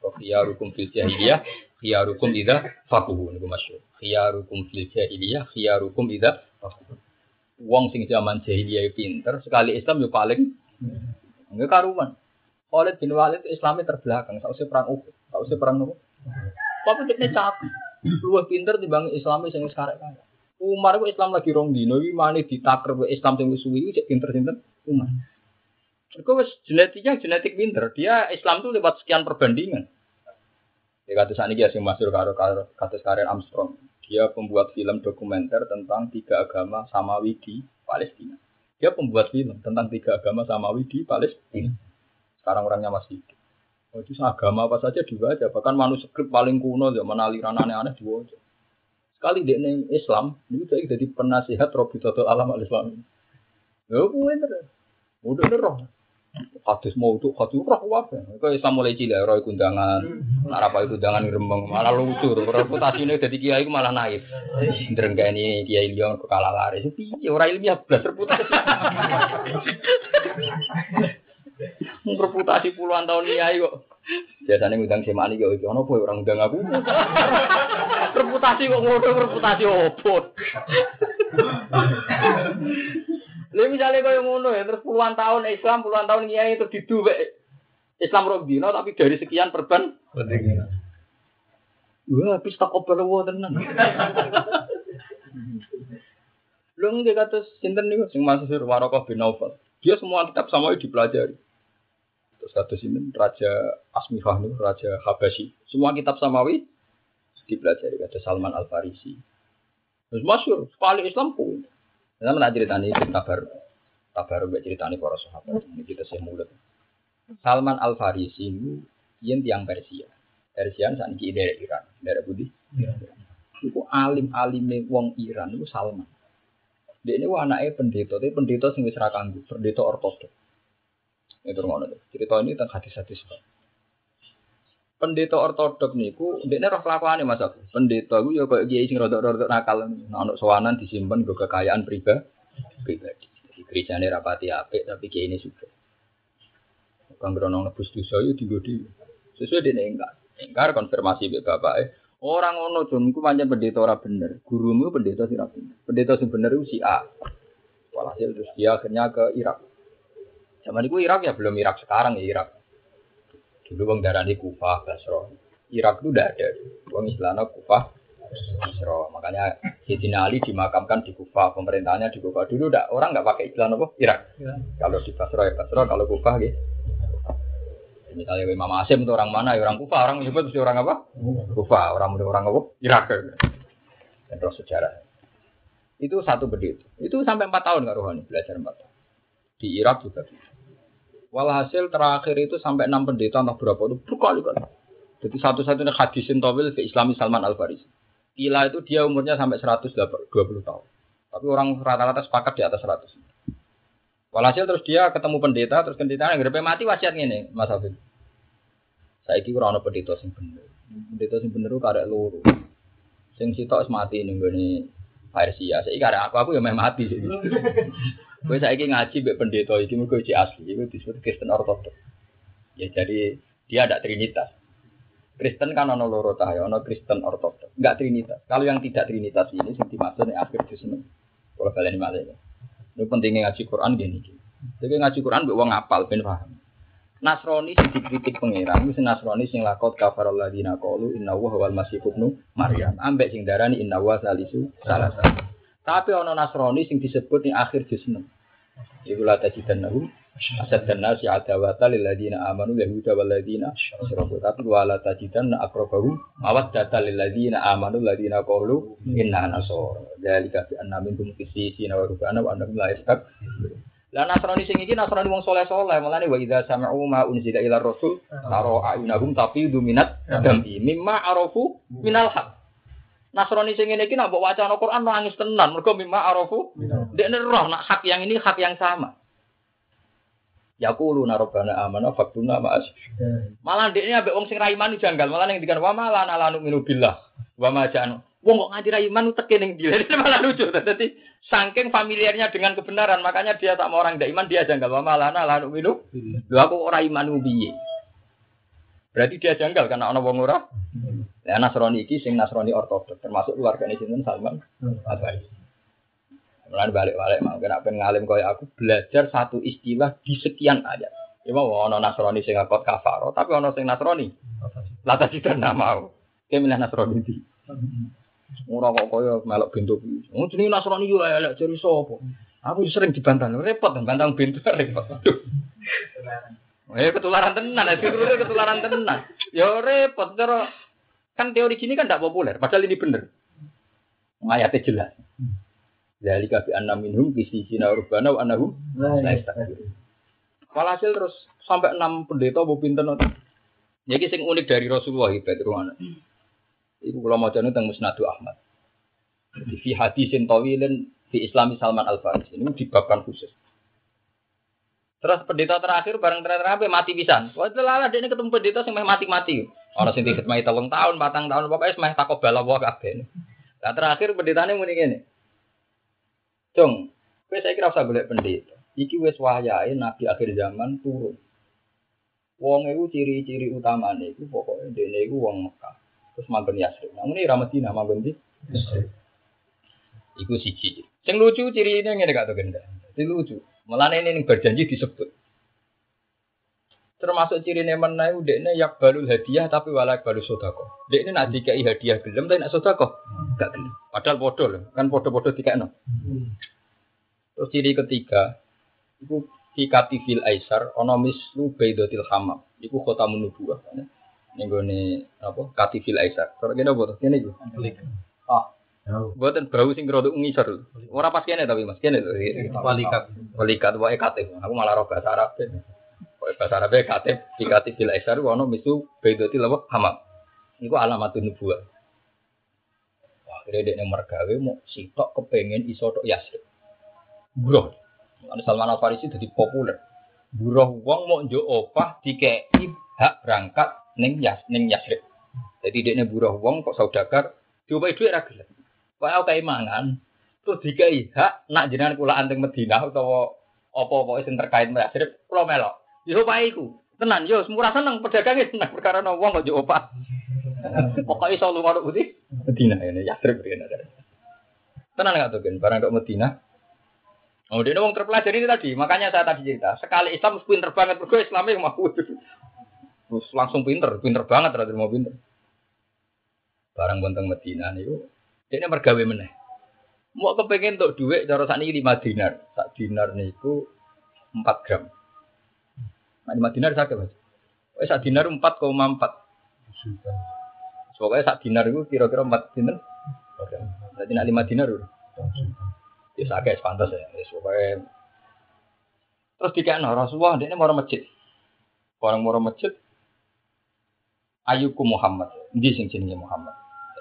Khiyarukum fil jahiliyah, khiyarukum idza faquhu niku masyhur. Khiyarukum fil jahiliyah, khiyarukum idza faquhu. Wong sing zaman jahiliyah pinter, sekali Islam yo paling enggak karuan. Khalid bin Walid Islamnya terbelakang, tak usah perang Uhud, usah perang nopo. Tapi dia capek, luwih pinter dibanding wis karek kaya. Umar itu Islam lagi rong dino, iki mane ditaker ke Islam sing wis suwi cek pinter sinten Umar. Wis genetiknya genetik pinter, dia Islam tuh lewat sekian perbandingan. Ya kata saat ini sing masuk karo karo kasus karir Armstrong. Dia pembuat film dokumenter tentang tiga agama samawi di Palestina. Dia pembuat film tentang tiga agama samawi di Palestina. Sekarang orangnya masih hidup. Oh, itu agama apa saja dibaca. Bahkan manuskrip paling kuno zaman aliran aneh-aneh dibaca. Sekali dia neng Islam, itu saya jadi penasihat Robi Total Alam al Islam. Ya, gue bener. Udah roh. Hadis mau itu hadis roh apa? Kau Islam mulai cilik, roh kundangan, apa itu undangan rembang, malah lucu. Reputasinya jadi kiai itu malah. Derengga ini kiai liang ke kalah lari. Tapi orang ilmiah belas reputasi. reputasi puluhan tahun kiai kok. Biasanya ngundang semani kok iki ono apa ya orang ngundang aku. reputasi kok ngono reputasi opo. Lha misalnya kaya ngono ya terus puluhan tahun Islam, puluhan tahun kiai terus diduwek Islam rong tapi dari sekian perban Wah, habis tak obel wa tenan. Lho nggih kata sinten niku sing masyhur Waraqah bin Naufal. Dia semua kitab samawi dipelajari. Terus kata sinten Raja Asmihah niku, Raja Habasyi. Semua kitab samawi dipelajari kata Salman Al Farisi. Terus masyhur sekali Islam pun. Saya nak ceritani kabar kabar mbek ceritani para sahabat. Ini kita sih mulut. Salman Al Farisi itu yen tiang Persia. Persia saat ini daerah Iran, daerah Budi. Iku alim-alime wong Iran itu Salman. Dia ini anaknya pendeta, tapi pendeta sing wis ra pendeta ortodoks. Itu ngono. Cerita ini tentang hadis-hadis. Pendeta ortodoks niku ndekne roh kelakuane Mas Agus. Pendeta iku ya koyo kiai sing rodok-rodok nakal. Nah, ono sowanan disimpen go kekayaan pribadi. pribadi. Jadi gerejane rapati apik tapi kiai ini juga. Kang grono nebus dosa yo digodi. Sesuai dene enggak. Engkar konfirmasi mbek bapake. Orang ngono jon iku pancen pendeta ora bener. Gurumu pendeta sing ora bener. Pendeta sing bener iku si A. Walhasil terus dia akhirnya ke Irak. Zaman itu Irak ya belum Irak sekarang ya Irak. Dulu bang darani Kufah, Basro. Irak itu udah ada. Bang istilahnya Kufah, Basro. Makanya Sayyidina Ali dimakamkan di Kufah. Pemerintahnya di Kufah. Dulu udah, orang nggak pakai istilah apa? Irak. Kalau di Basro ya Basro, kalau Kufah gitu. Misalnya Imam Asim itu orang mana? Ya orang Kufah. Orang menyebut itu orang apa? Kufah. Orang orang apa? Irak. Dan terus sejarah. Itu satu begitu. Itu sampai empat tahun Kak Rohani belajar empat tahun. Di Irak juga. Walhasil terakhir itu sampai enam pendeta entah berapa itu berkali-kali. Jadi satu-satunya hadis tawil ke Islami Salman Al Farisi. Kila itu dia umurnya sampai 120 tahun. Tapi orang rata-rata sepakat di atas 100. Walhasil terus dia ketemu pendeta, terus pendeta yang grepe mati wasiat ngene, Mas Hafid. Saiki ora ana pendeta sing bener. Pendeta sing bener karek loro. Sing wis mati ning gone Persia. Saiki karek aku aku ya meh mati. *laughs* Kowe saiki ngaji mbek pendeta iki mergo iki asli, iku disebut Kristen Ortodoks. Ya jadi dia ada trinitas. Kristen kan ono loro ta ya, ono Kristen Ortodoks. Enggak trinitas. Kalau yang tidak trinitas ini sing dimaksud nek akhir di sini. Kalau baleni malih ya. Ini pentingnya ngaji Quran gini. Jadi ngaji Quran mbek wong apal ben paham. Nasrani sing dikritik pangeran itu Nasrani sing lakot kafar alladziina qalu inna wa wal masih ibnu Maryam. Ambek sing darani inna salisu salasa. Tapi ono Nasrani sing disebut ning akhir juz 6. Iku la tajidannahum asad dan nasi adawata lil ladina amanu yahuda wal ladina asyraku tapi wa la tajidanna aqrabahum mawaddata lil ladina amanu ladina qalu inna nasara. Dalika bi anna minkum qissisina wa rubana wa annahum la yastak lah Nasrani sing iki Nasrani wong soleh-soleh mulane wa idza sami'u ma unzila ila rasul taro ayunahum tafidu minat dami mimma arafu minal haq Nasrani sing ngene iki nak mbok wacana Quran nangis tenan mergo mimma arafu ndekne roh nak hak yang ini hak yang sama Yaqulu rabbana amana faktuna ma'as. Malah ndekne ambek wong sing ra iman janggal, malah ning dikan wa malan ala nu'minu billah. Wa ma ja'anu. Wong kok nganti ra teke ning dia. *laughs* malah lucu. Dadi saking familiarnya dengan kebenaran, makanya dia tak mau orang tidak iman dia janggal. Wa malan ala nu'minu. Lho aku ora iman piye? Berarti dia janggal karena ana wong ora. Ya Nasrani iki sing Nasrani ortodoks termasuk keluargane sinten Salman Al-Farisi. Mulane balik-balik mau kena pengen ngalim kaya aku belajar satu istilah di sekian ayat. Ya mau ono Nasrani sing ngakot kafaro, tapi ono sing Nasrani. Lata cita mau. Kayak milih Nasrani di. Ora kok kaya melok bentuk. Oh jenenge Nasrani yo elek jari sapa? Aku sering dibantah, repot bantang bentuk *laughs* repot. Eh ketularan tenan, ya ketularan tenan. Ya repot terus kan teori gini kan tidak populer, padahal ini bener. Ayatnya jelas. Dari kafi anna minhum kisi sina urbana wa la yastakbirun. Walhasil terus sampai enam pendeta bu pinter nanti. Jadi sing unik dari Rasulullah itu ruana. Ibu kalau mau jadi tentang Musnadu Ahmad. Di fi hadisin tawilin di Islami Salman Al Farisi ini dibabkan khusus. Terus pendeta terakhir bareng terakhir mati pisan. Wah lala dia ini ketemu pendeta sing mati-mati. Orang sing diketmai telung tahun, patang tahun, pokoknya semai takut bala wah kabeh. Nah terakhir pendetanya muni ngene. Cung, saya kira usah golek pendeta. Iki wis wayahe nabi akhir zaman turun. Wong iku ciri-ciri utamane iku pokoke dene iku wong Mekah. Terus manggon Yasrib. Namun ini Ramadina manggon di Iku siji. Sing lucu ciri ini ngene gak to gendang. Itu lucu. Malah ini berjanji disebut. Termasuk ciri nae udekne yak balul hadiah tapi wala balul sodako. Dek ini nak dikai hadiah gelem tapi nak sodako gak gelem. Padahal podo loh, kan podo-podo dikakno. Terus ciri ketiga, itu fi katifil aisar ono mislu baidatil hamam. Iku kota menubuah. Ning gone apa? Katifil aisar. Terus kene apa to? Kene iku. Ah, buatan bau sing rada ngisor. Ora pas kene tapi Mas, kene lho.
Walikat.
Walikat wae katif. Aku malah roh bahasa Arab. Bahasa Arab katif fi katifil aisar ono mislu baidatil apa? Hamam. Iku alamatun nubuwah. Wah, kira dekne mergawe mau sitok kepengen iso tok Yasrib. Bro, Ada Salman Al Farisi jadi populer. Buruh wong mau njuk opah dikei hak berangkat ning Yas ning Yasrib. Jadi dia buruh wong kok saudagar diopahi dhuwit ra gelem. Aku kae mangan terus dikei hak nak jenengan kula anteng Madinah utawa apa-apa sing terkait Yasrib kula melok. Yo opahi iku. Tenan yo murah seneng pedagangnya seneng perkara no wong kok njuk opah. Pokoknya iso lunga tok putih Madinah ini Yasrib kene. Tenan gak tuh barang tok Madinah Oh, dia wong terpelajar ini tadi, makanya saya tadi cerita. Sekali Islam pinter banget, bergo Islamnya mau Terus langsung pinter, pinter banget, terus mau pinter. Barang bonteng Medina dia ini mergawe meneh. Mau kepengen untuk duit, cara saat ini lima dinar, sak dinar niku empat gram. Nah, lima dinar sakit mas. Oh, sak dinar empat koma empat. Pokoknya sak dinar itu kira-kira empat dinar. Berarti nak lima dinar udah. Ya sakit pantas ya. Wis pokoke terus dikakno Rasulullah dia mau masjid. Orang mau masjid Ayuku Muhammad. Ndi sing jenenge Muhammad.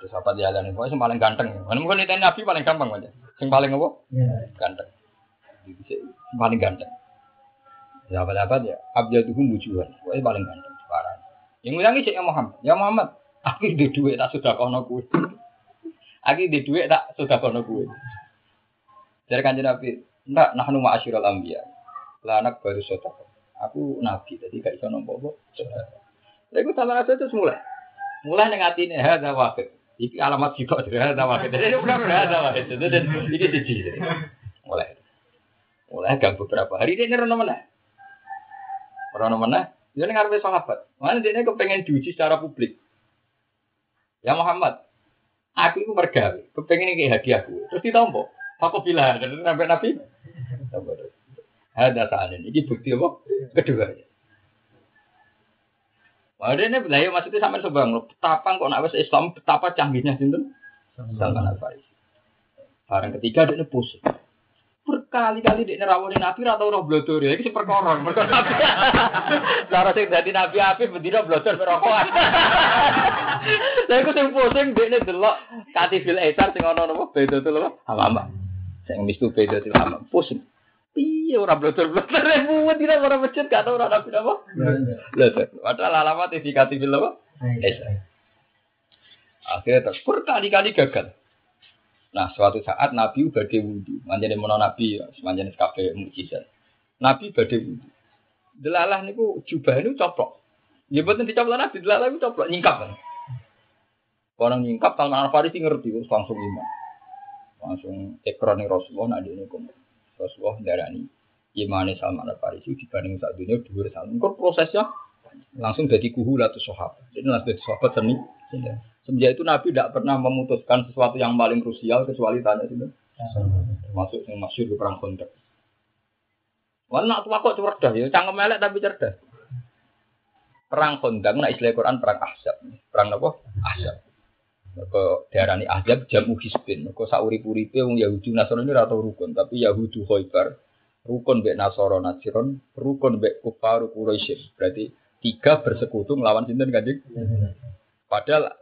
Apa dia alane pokoke sing paling ganteng. Mana mungkin itu Nabi paling gampang aja. Sing paling apa? Ganteng. Sing paling ganteng. Ya apa apa ya. Abjaduhum wujuhan. Pokoknya paling ganteng. Parah. Yang ngulangi sih ya Muhammad. Ya Muhammad. Aku di duit tak sudah kono kue. Aku di duit tak sudah kono kue. Dari kanjeng Nabi, enggak, nah nu ma'asyiral. Lah anak baru sodako. Aku nabi, jadi gak iso nompo apa. Lha iku rasa itu mulai. Mulai ning atine hadza wahid. Iki alamat sitok dari hadza wahid. Jadi udah hadza iki siji. Mulai. Mulai gang beberapa hari nerono mana? Rono mana? Dia ning ngarepe sahabat. Mana dia kepengen diuji secara publik. Ya Muhammad, aku itu mergawe, kepengen ini hadiah gue. Terus ditompo. Aku bilang, dan sampai Nabi. Ada saat ini, ini bukti apa? Kedua. Wah, ini lah ya maksudnya sampai sebang loh. Betapa kok nak Islam, betapa canggihnya sinten? Salman Al Farisi. Barang ketiga dia pusing. Berkali-kali dia nerawani Nabi atau roh blodor ya, ini perkara. Mereka Nabi. *laughs* Cara sing dadi Nabi api bendina blodor merokokan. *laughs* Lah iku sing pusing dia delok katifil etar sing ana napa beda tuh lho. Hamam. Sing mistu beda tuh hamam. Pusing. Piye ora blodor-blodor muwet dina ora masjid gak tau ora Nabi apa? Blodor. Padahal alamat di katifil apa? Etar. Akhirnya terus berkali-kali gagal. Nah, suatu saat Nabi badhe wudhu. Manjane mono Nabi manjane kabeh mukjizat. Nabi badhe wudhu. Delalah niku jubah niku coplok. Ya boten dicoplok Nabi, delalah niku coplok nyingkap. Orang nyingkap Salman Al Farisi ngerti langsung iman. Langsung ekroni Rasulullah nak dene kok. Rasulullah ndarani imane Salman Al Farisi dibanding sak dunia dhuwur Salman. Kok prosesnya langsung jadi kuhu latus sahabat. Jadi langsung jadi sahabat seni. Semenjak itu Nabi tidak pernah memutuskan sesuatu yang paling krusial kecuali tanya itu. Termasuk yang masyur di perang kontak. Wah, nak tua kok cerdas ya, cangkem melek tapi cerdas. Perang kontak, nak istilah Quran perang ahzab. Perang apa? Ahzab. Mereka diarani ahzab jamu hisbin. Mereka saurip-uripe wong Yahudi Nasrani ora tau rukun, tapi Yahudi Khaybar rukun bek Nasoro Nasiron, rukun bek Kufar Quraisy. Berarti tiga bersekutu melawan sinten kanjeng. Padahal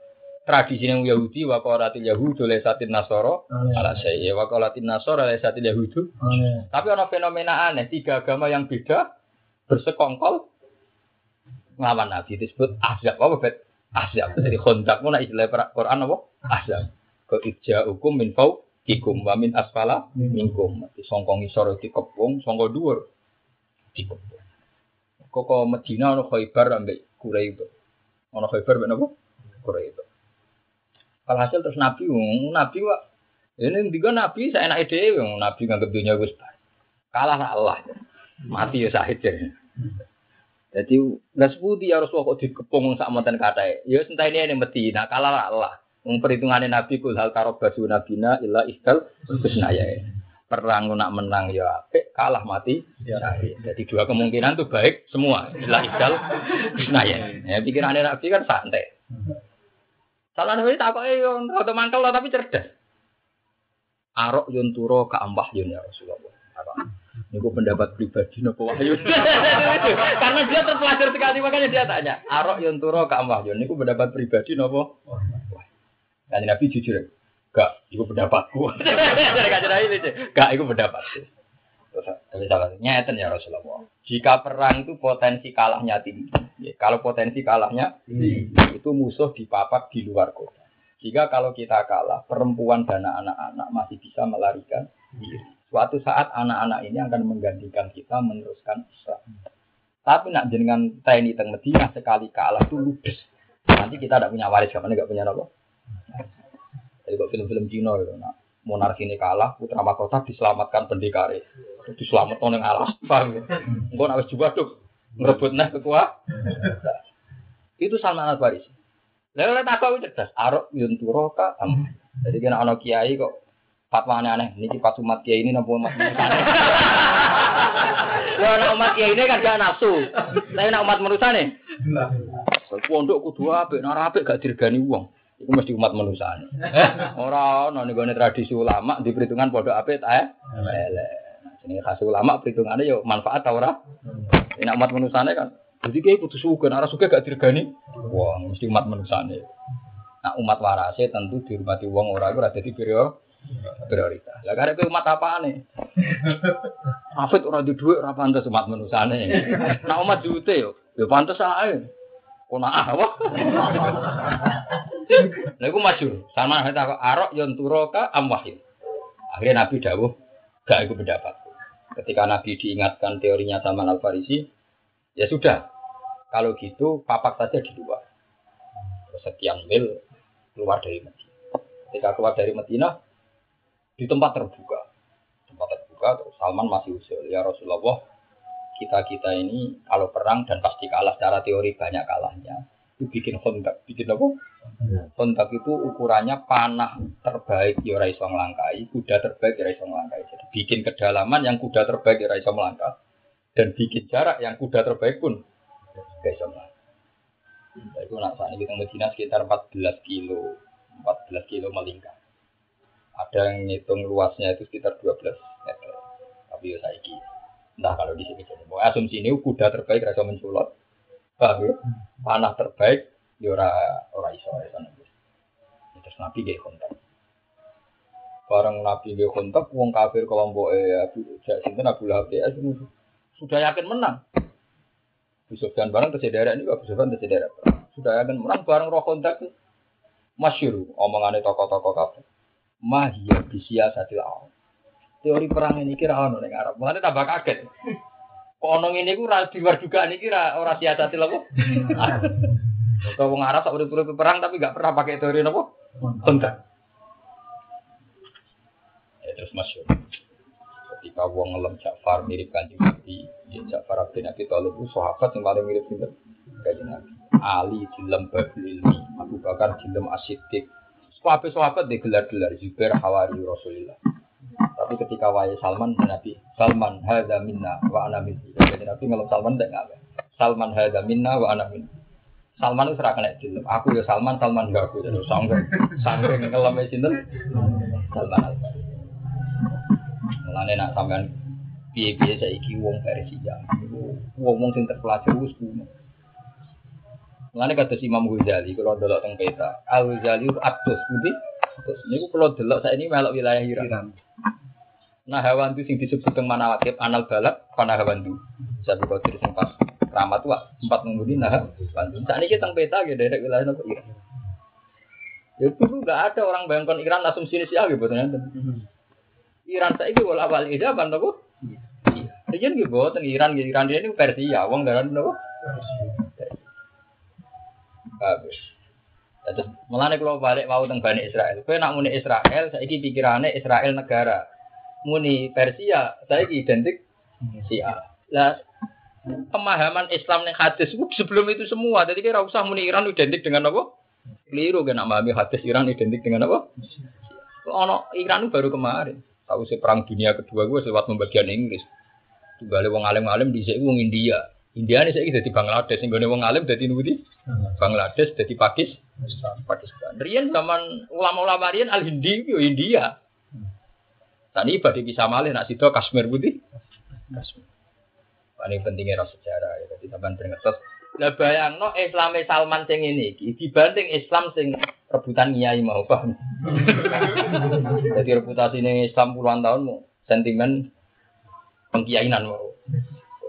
tradisi yang Yahudi wakolatil Yahudu lesatin Nasoro ala saya wakolatin Nasoro lesatin Yahudu. Tapi ada fenomena aneh tiga agama yang beda bersekongkol ngelawan Nabi disebut azab apa bet azab jadi kontak mana istilah Quran apa? Azab ke ija hukum min fau ikum wa min asfala minkum. Di songkong isor di kepung songko dhuwur. Di kepung. Kok Medina ono Khaybar ambek Quraisy ono Khaybar ben apa? Quraisy Alhasil terus Nabi, Nabi wak ini tiga Nabi saya enak ide, Nabi nganggep dunia wis kalah Allah, mati ya sahid ya. Jadi nggak seputi ya Rasulullah kok dikepung sak monten katae. Ya sentene ini Medina kalah lah Allah. Wong perhitungane Nabi kul hal karobasu nabina illa istal husnaya. Perang nak menang ya apik, kalah mati syahid. Jadi dua kemungkinan tuh baik semua. Illa istal husnaya. Ya pikirannya Nabi kan santai. Salah Nabi tak kok yo auto mangkel lah, tapi cerdas. Arok yun turo ka ambah yun ya Rasulullah. Ini pendapat pribadi nopo wahyu. *laughs* Karena dia terpelajar sekali makanya dia tanya. Arok yun turo ka ambah yun. Ini pendapat pribadi nopo. Dan Nabi jujur. Gak, *laughs* itu pendapatku. Gak, itu pendapatku. Ya Rasulullah. Jika perang itu potensi kalahnya tinggi. Ya, kalau potensi kalahnya itu musuh dipapak di luar kota. Jika kalau kita kalah, perempuan dan anak-anak masih bisa melarikan diri. Suatu saat anak-anak ini akan menggantikan kita meneruskan Islam. Tapi nak jenengan TNI teng Medina sekali kalah itu ludes. Nanti kita tidak punya waris, kapan nggak punya apa? Jadi kok film-film Cina itu, nah, monarki ini kalah, putra mahkota diselamatkan pendekare, diselamatkan yang alas, paham ya? Enggak nak juga tuh ngerebut nah kekuat. Itu Salman Al Farisi. Lalu oleh takut cerdas, arok yunturoka. Jadi kena anak kiai kok fatwa aneh. Ini pas umat kiai ini nampu umat. Wah, nak umat kiai ini kan gak nafsu. Tapi nak umat manusia nih. Pondok kudu apik, nek apik gak dirgani wong. Iku mesti umat manusia. Ora ono ning gone tradisi ulama di perhitungan pondok apik ta elek. Jenenge khas ulama perhitungannya yo manfaat ta ora? Nek umat manusia kan jadi kayak kudu suka, arah suka gak dirgani. Wah, mesti umat manusia Nah, umat warase tentu dihormati wong ora ora dadi prior prioritas. Lah karep umat apa nih? *laughs* Hafid ora di dhuwit ora pantes umat manusia Nah, umat diute yo, yo pantes ae. Kok nak ah, *laughs* wah. Lah iku maju. Sama kita kok arok yon turoka am wahyu. Akhirnya Nabi dawuh gak iku pendapat. Ketika Nabi diingatkan teorinya sama Al Farisi, Ya sudah, kalau gitu papak saja di luar. Sekian mil keluar dari Medina. Ketika keluar dari Medina, di tempat terbuka. Tempat terbuka, terus Salman masih usul. Ya Rasulullah, kita-kita ini kalau perang dan pasti kalah secara teori banyak kalahnya. Itu bikin kontak. Bikin apa? Kontak itu ukurannya panah terbaik ya ora iso nglangkai, kuda terbaik ya ora iso nglangkai. Jadi bikin kedalaman yang kuda terbaik ya ora iso melangkah dan bikin jarak yang kuda terbaik pun gak bisa melakukan. Nah, itu nak saat ini kita Medina sekitar 14 kilo, 14 kilo melingkar. Ada yang ngitung luasnya itu sekitar 12 meter. Tapi ya saya Nah kalau di sini asumsi ini kuda terbaik rasa menculot, paham ya? Panah terbaik, ya ora ora iso ya sana. Terus Nabi gak kontak. Barang Nabi gak kontak, wong kafir kelompok eh Abu Sinten Abu Lahab ya sudah yakin menang. Sufyan barang tersedera ini Abu Sufyan tersedera. Sudah yakin menang bareng roh kontak masyur omongannya tokoh-tokoh kafir. Mahia bisia awal. Teori perang ini kira ono ning Arab. Mulane tambah kaget. Kok ini ku ra di luar juga ini kira ora siasatil apa? Kalau wong Arab tak urip perang tapi gak pernah pakai teori apa? Kontak. Ya terus masyur ketika wong ngelem Ja'far mirip kanjeng Nabi, ya Ja'far bin Abi Thalib itu sahabat yang paling mirip sinten kanjeng Nabi. Ali dilem Babul Ilmi, Abu Bakar dilem Asyidik. Sahabat sahabat digelar-gelar Zubair Hawari Rasulullah. Tapi ketika waya Salman Nabi, Salman hadza minna wa ana minni. Jadi Nabi ngelem Salman tidak ngapain. Salman hadza minna wa ana minni. Salman itu serahkan dilem. Aku ya Salman, Salman gak aku. Jadi sangking sangking ngelem sinten Salman al Mulane nak sampean piye-piye saiki wong Persia. Wong-wong sing terpelajar wis kuno. Mulane kados Imam Ghazali kalau delok teng peta, Al Ghazali atus pundi? Terus niku kalau delok saiki melok wilayah Iran. Nah hewan itu sing disebut teng mana wakil anal balak pana hewan itu. Saya kau sing pas keramat wa empat mengundi nah bantu. Saat ini kita peta gitu dari wilayah nopo Iran. Ya dulu nggak ada orang bayangkan Iran asumsi ini siapa gitu ternyata. Iran saya itu bola balik aja kan tuh. Iya. Iya gitu, teng Iran, Iran dia ini Persia, wong daran nopo. Bagus. Terus mulane kalau balik mau teng Bani Israel. Kowe nak muni Israel, saiki pikirane Israel negara. Muni Persia, saiki identik Sia. Lah pemahaman Islam yang hadis sebelum itu semua. Jadi kira usah muni Iran identik dengan apa? Keliru kan memahami hadis Iran identik dengan apa? Ono Iran baru kemarin. Tahu sih perang dunia kedua gue lewat pembagian Inggris. Tugale wong alim-alim di sini wong India. India ini saya jadi Bangladesh, sehingga wong alim jadi nudi Bangladesh, jadi Pakis, Pakistan. Rian zaman ulama-ulama Rian al Hindi India. Tadi ibadah bisa malih nak sido Kashmir putih. Kashmir. Ini pentingnya rasa sejarah ya. Jadi sampean beringetes. Lah bayangno Islam Salman sing ini iki dibanding Islam sing rebutan kiai mau paham. *laughs* Jadi reputasi ini Islam puluhan tahun mau sentimen pengkiainan mau.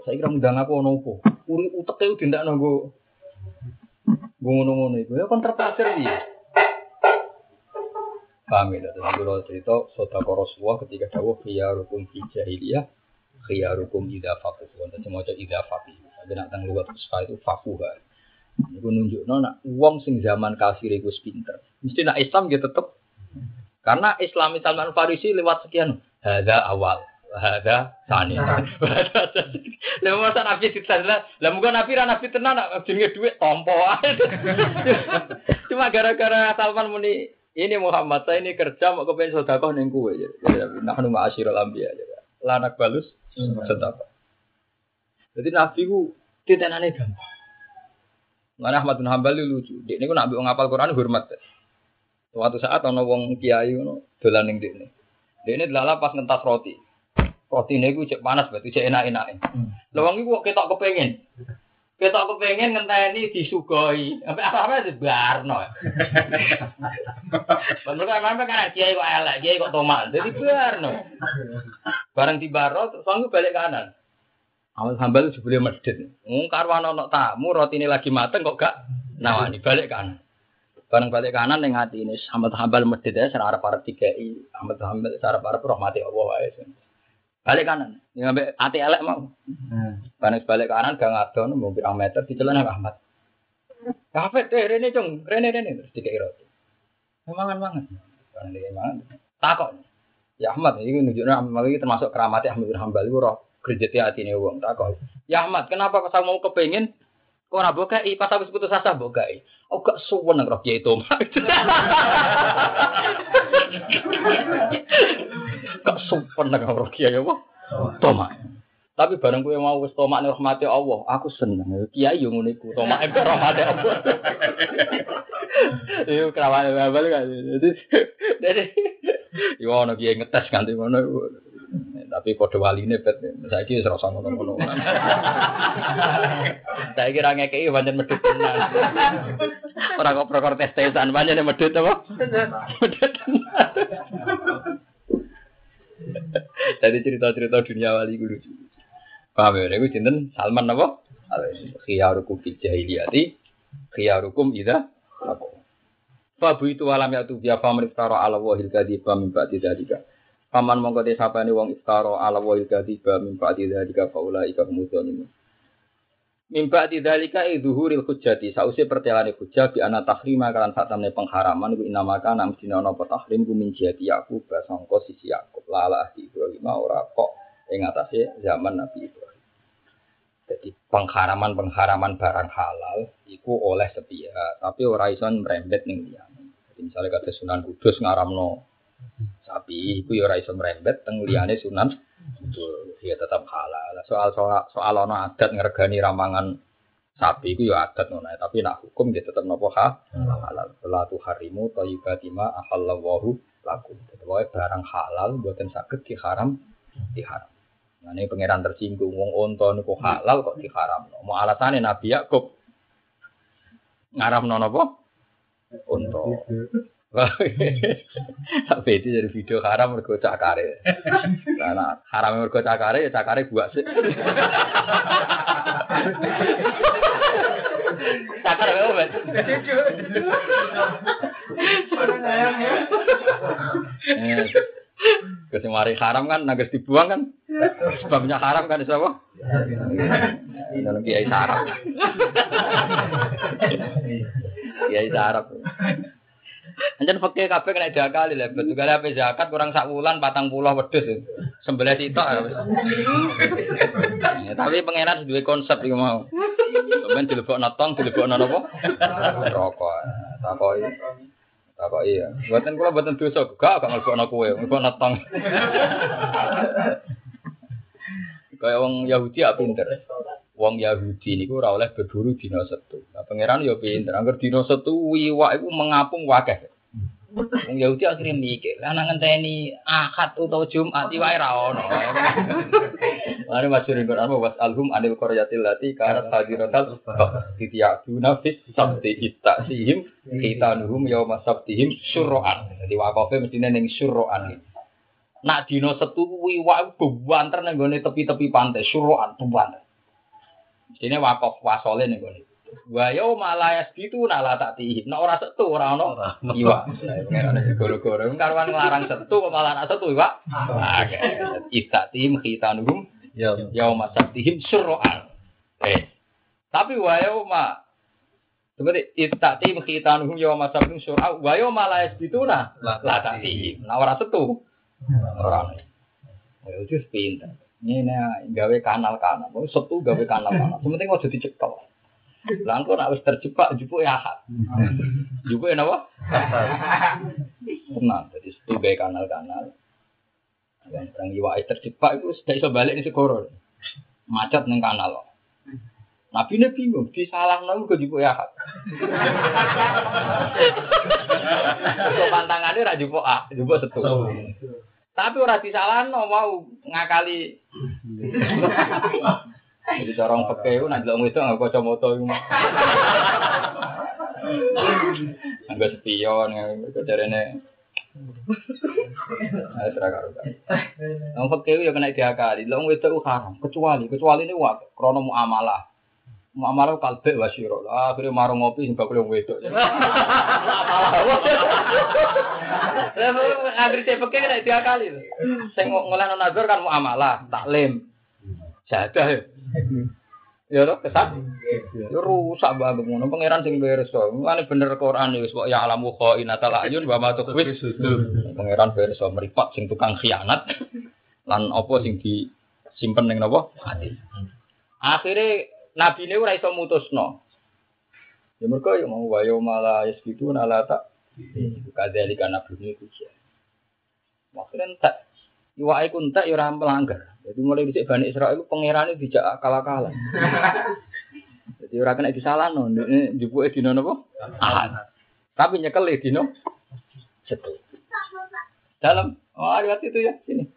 Saya kira mudah aku ono apa? Uri uteke ndak nunggu. Gue ngono-ngono itu ya terpaksa dia. Paham ya, terus kalau cerita sodako Rasulullah ketika dawuh khiyarukum fi jahiliyah khiyarukum idza faqih. Wonten semoga idza faqih. Tapi nak teng luwat itu fakuha. Iku nunjukno nak wong sing zaman kafir wis pinter. Mesti nak Islam dia tetep karena Islam Salman Farisi lewat sekian. Hada awal. Hada sani. *laughs* Lah masa nabi ditanda, lah mungkin nabi ra nabi tenan nak jenenge dhuwit tompo. *laughs* Cuma gara-gara Salman muni ini Muhammad saya ini kerja mau kepengen sedekah ning kowe ya. Nah nu ma'asyiral anbiya ya. Lanak balus sedekah. Jadi nabi ku titenane gampang. Mana Ahmad bin Hambal lucu. Dia ini nak ngapal Quran hormat. Suatu saat ono wong kiai ngono dolan ning dekne. Dekne delala pas ngentas roti. Roti ini gue cek panas berarti cek enak-enak. Lha wong iku kok ketok kepengen. Ketok kepengen ngenteni disugoi. Sampai apa-apa dibarno. Bener kan sampe kan kiai kok elek, kiai kok tomat. Jadi barno. Bareng dibaro terus wong balik kanan. Ahmad Hambal itu sebelum medit. Ngung karwan ono tamu roti ini lagi mateng kok gak nawani balik kanan. Bareng balik kanan yang hati ini Ahmad Hambal medit ya serara para tiga i. Ahmad Hambal para rahmati Allah wae. Balik kanan. Ini sampai hati elek mau. Bareng balik kanan gak ngadon mau pirang meter di celana Ahmad. Kafe deh rene cung, rene rene terus tiga roti. Mangan mangan. Bareng dia mangan. Takok. Ya Ahmad, ini nunjuknya Ahmad ini termasuk keramatnya Ahmad bin Hambal itu roh kerjati hati ini uang tak kau. Ya Ahmad, kenapa kau mau kepengen? Nak bokai, pas habis putus asa bokai. Oh gak suwen roh kiai itu. *laughs* Gak suwen roh kiai apa? Toma. Tapi bareng gue mau wis tomak nih rahmati Allah, aku seneng. Kiai yang ngono iku, tomak empe rahmati Allah. *laughs* Iyo kerawan babal kan. Jadi *laughs* jadi yo ono kiai ngetes ganti ngono. Tapi kode wali ini bet, saya kira serasa ngono-ngono. Saya kira ngekei banyak tenan. Orang kok prokor tes tesan banyak yang medit apa? Tenan. Jadi cerita-cerita dunia wali gue lucu. Paham ya? Gue cinten Salman apa? Khiyarukum fil jahiliyati, khiyarukum idza Fabu itu alam ya tu biya faman iftara ala wahil kadiba ba'di dzalika. Paman mongko te sapane wong iftara ala wahil kadiba min ba'di dzalika faula ika humudzalimun. Min ba'di dzalika idzuhuril hujjati sause pertelane hujjah bi ana tahrima kalan sak temne pengharaman ku inamaka nam dinono apa tahrim ku min jati Yakub sisi Yakub lala ahdi Ibrahim ora kok ing zaman Nabi Ibrahim. Jadi pengharaman-pengharaman barang halal iku oleh sepihak, tapi ora iso merembet ning liyane. Jadi misalnya kata Sunan Kudus ngaramno sapi, iku ya ora iso merembet teng liyane Sunan Kudus, ya tetap halal. Soal soal soal ana adat ngregani ramangan sapi iku ya adat ngono, tapi nak hukum dia tetap nopo ha halal. La tu harimu thayyibatima ahallallahu lakum. Pokoke barang halal mboten saged diharam diharam. Nah, ini pangeran tersinggung, wong onto niku halal kok diharam. Mau alasannya Nabi Yakub ngaram nono apa? Onto. *laughs* Tapi itu jadi video haram mergo cakare. Karena haram mergo cakare, ya cakare buat sih. *laughs* Cakar apa bet? Kesing mari haram kan, nagas dibuang kan? Sebabnya haram kan, siapa? Dalam kiai sarap. Kiai sarap. Anjen fakir kabeh kena diakali lah. Betul kali apa zakat kurang sak wulan patang pulau wedhus. Sembelah sitok. Ya, Tapi pangeran duwe konsep iku mau. Sampeyan dilebokno tong, dilebokno napa? Rokok. Takoki. Takoki ya. Mboten kula mboten dosa, gak gak ngelebokno kowe, ngelebokno tong. Kayak wong Yahudi ya pinter. Wong Yahudi niku ora oleh berburu dina Setu. Nah, pangeran ya pinter. Angger dina Setu iwak iku mengapung wakeh. Wong Yahudi akhirnya mikir, lah nang ngenteni Ahad utawa Jumat iwake ra ono. Mari masyhur Quran wa alhum anil qaryatil lati kanat hadiratal titiyaduna fit sabti ittasihim khitanuhum yauma sabtihim syurra'an. Jadi wakofe mestine ning syurra'an. Nak dina Setu kuwi iwak bebanter nang tepi-tepi pantai syurra'an bebanter. Mestine wakof wasole ning gone. Wa yo malayas gitu nala tak tihim. Nek ora setu ora ono iwak. Pengen goro-goro karuan nglarang setu malah nak setu iwak. Oke. Itatim khitanuhum
Ya.
yauma sabtihim syurra'an. Eh. Tapi wa yauma Seperti itatim khitanuhum yauma sabtihim syurra'an wa yauma la yasbituna la tatihim. Nah ora setu. Ora. Ya itu pinter. Ini gawe kanal-kanal. Mau setu gawe kanal-kanal. Sementing ojo dicekel. Lah engko nek wis terjebak akad. Jupuk ya napa? Tenang, jadi setu gawe kanal-kanal. Yang perang iwake terjebak itu sudah iso balik ning segoro. Macet ning kanal. Nabi ini bingung, disalah nang ke jupuk ya. Kok pantangannya ra jupuk ah, jupuk setu. Tapi ora disalahno mau ngakali. Jadi corong peke itu nanti lo itu nggak kacamata itu. Nggak spion, nggak caranya. Ayo terakar. Nang peke ya kena diakali. Lo itu itu haram, kecuali kecuali ini wak krono muamalah. Muamalah kalbe wasiro. Ah, akhirnya marung ngopi sing bakul wedok. *laughs* Lah ngantri cek peke kena diakali. Sing ngolah nazar kan muamalah, taklim. Jadah ya. Ya toh kesat. Ya rusak banget ngono pangeran sing to. Mulane bener Quran wis kok ya alamu khainatal ayun wa ma sudur. Pangeran to meripat sing tukang khianat lan apa sing disimpen ning napa? Hati. Akhire nabi ini ora iso mutusno. Ya mergo ya mau wayo malah yes gitu nala tak kadzalika itu. Maksudnya entek. Iwake ku entek ya ora melanggar. Jadi mulai dicek Bani pangeran itu dijak akal-akalan. Jadi ora kena disalahno, ndekne jupuke dina napa? Ahad. Tapi nyekel dina setu. Dalam oh riwayat itu ya sini.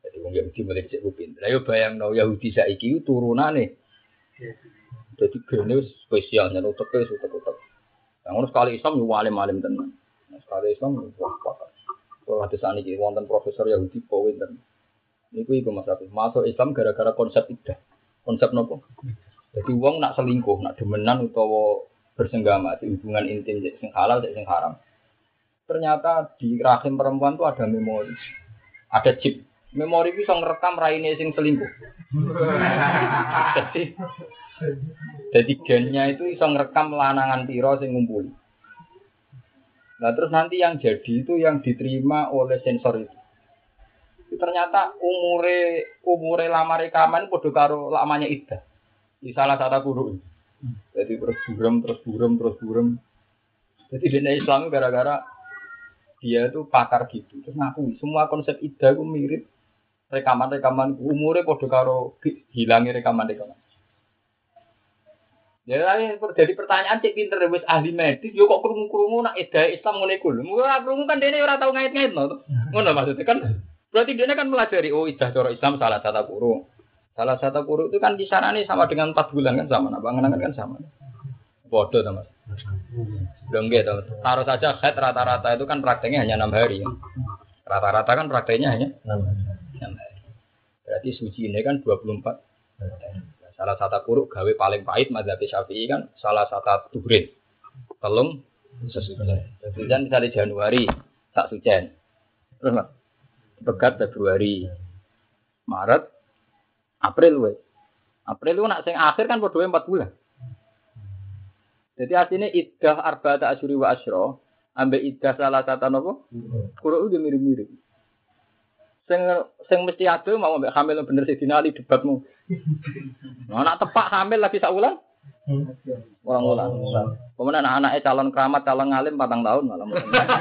Jadi wong Yahudi mulai dicek ku pinter. Ayo bayangno Yahudi saiki turunane. Jadi gene wis spesial nyen utek wis utek-utek. Ngono sekali Islam yo alim-alim tenan. Nah, Sekali Islam wah pakar. Kalau ada saat ini wonten profesor Yahudi poin dan Niku iku Mas Rafi. Masuk Islam gara-gara konsep idah. Konsep nopo? Jadi wong nak selingkuh, nak demenan utawa bersenggama hubungan intim sing halal sing haram. Ternyata di rahim perempuan tuh ada memori. Ada chip. Memori bisa ngerekam raine sing selingkuh. *laughs* jadi jadi gennya itu bisa ngerekam lanangan piro sing ngumpuli. Nah terus nanti yang jadi itu yang diterima oleh sensor itu. Ternyata umure umure lama rekaman podo karo lamanya Ida. Di salah satu guru. Jadi terus burem terus burem terus burem. Jadi di Islam gara-gara dia itu pakar gitu. Terus ngaku semua konsep Ida itu mirip rekaman rekaman umure podo karo hilangnya rekaman rekaman Ya, jadi pertanyaan cek pinter wis ahli medis, yo kok krungu-krungu nak edae Islam ngene iku lho. Ora krungu kan dene ora tau ngait-ngait no. Ngono maksudnya kan Berarti dia kan melajari, oh idah cara Islam salah satu kuru. Salah satu kuru itu kan kisarannya sama dengan empat bulan kan sama, nah bangunan kan sama. Bodoh teman. Belum gitu. Taruh saja head rata-rata itu kan prakteknya hanya enam hari. Ya. Rata-rata kan prakteknya hanya enam hari. Berarti suci ini kan 24 Salah satu kuru gawe paling pahit madzhab Syafi'i kan salah satu tuhrin. Telung sesuci. Kan misalnya Januari tak suci. Terus Februari, Maret, April we. April itu nak sing akhir kan berdua empat bulan. Jadi artinya iddah arba'ata asyuri wa asyra ambek iddah salah satu nopo? Kurang udah mirip-mirip. Sing sing mesti ada mau ambek hamil bener Sidina Ali debatmu. *laughs* Nah, anak tepak hamil lagi sak? Orang wulan. Kemudian anak-anaknya calon keramat, calon ngalim patang tahun malah.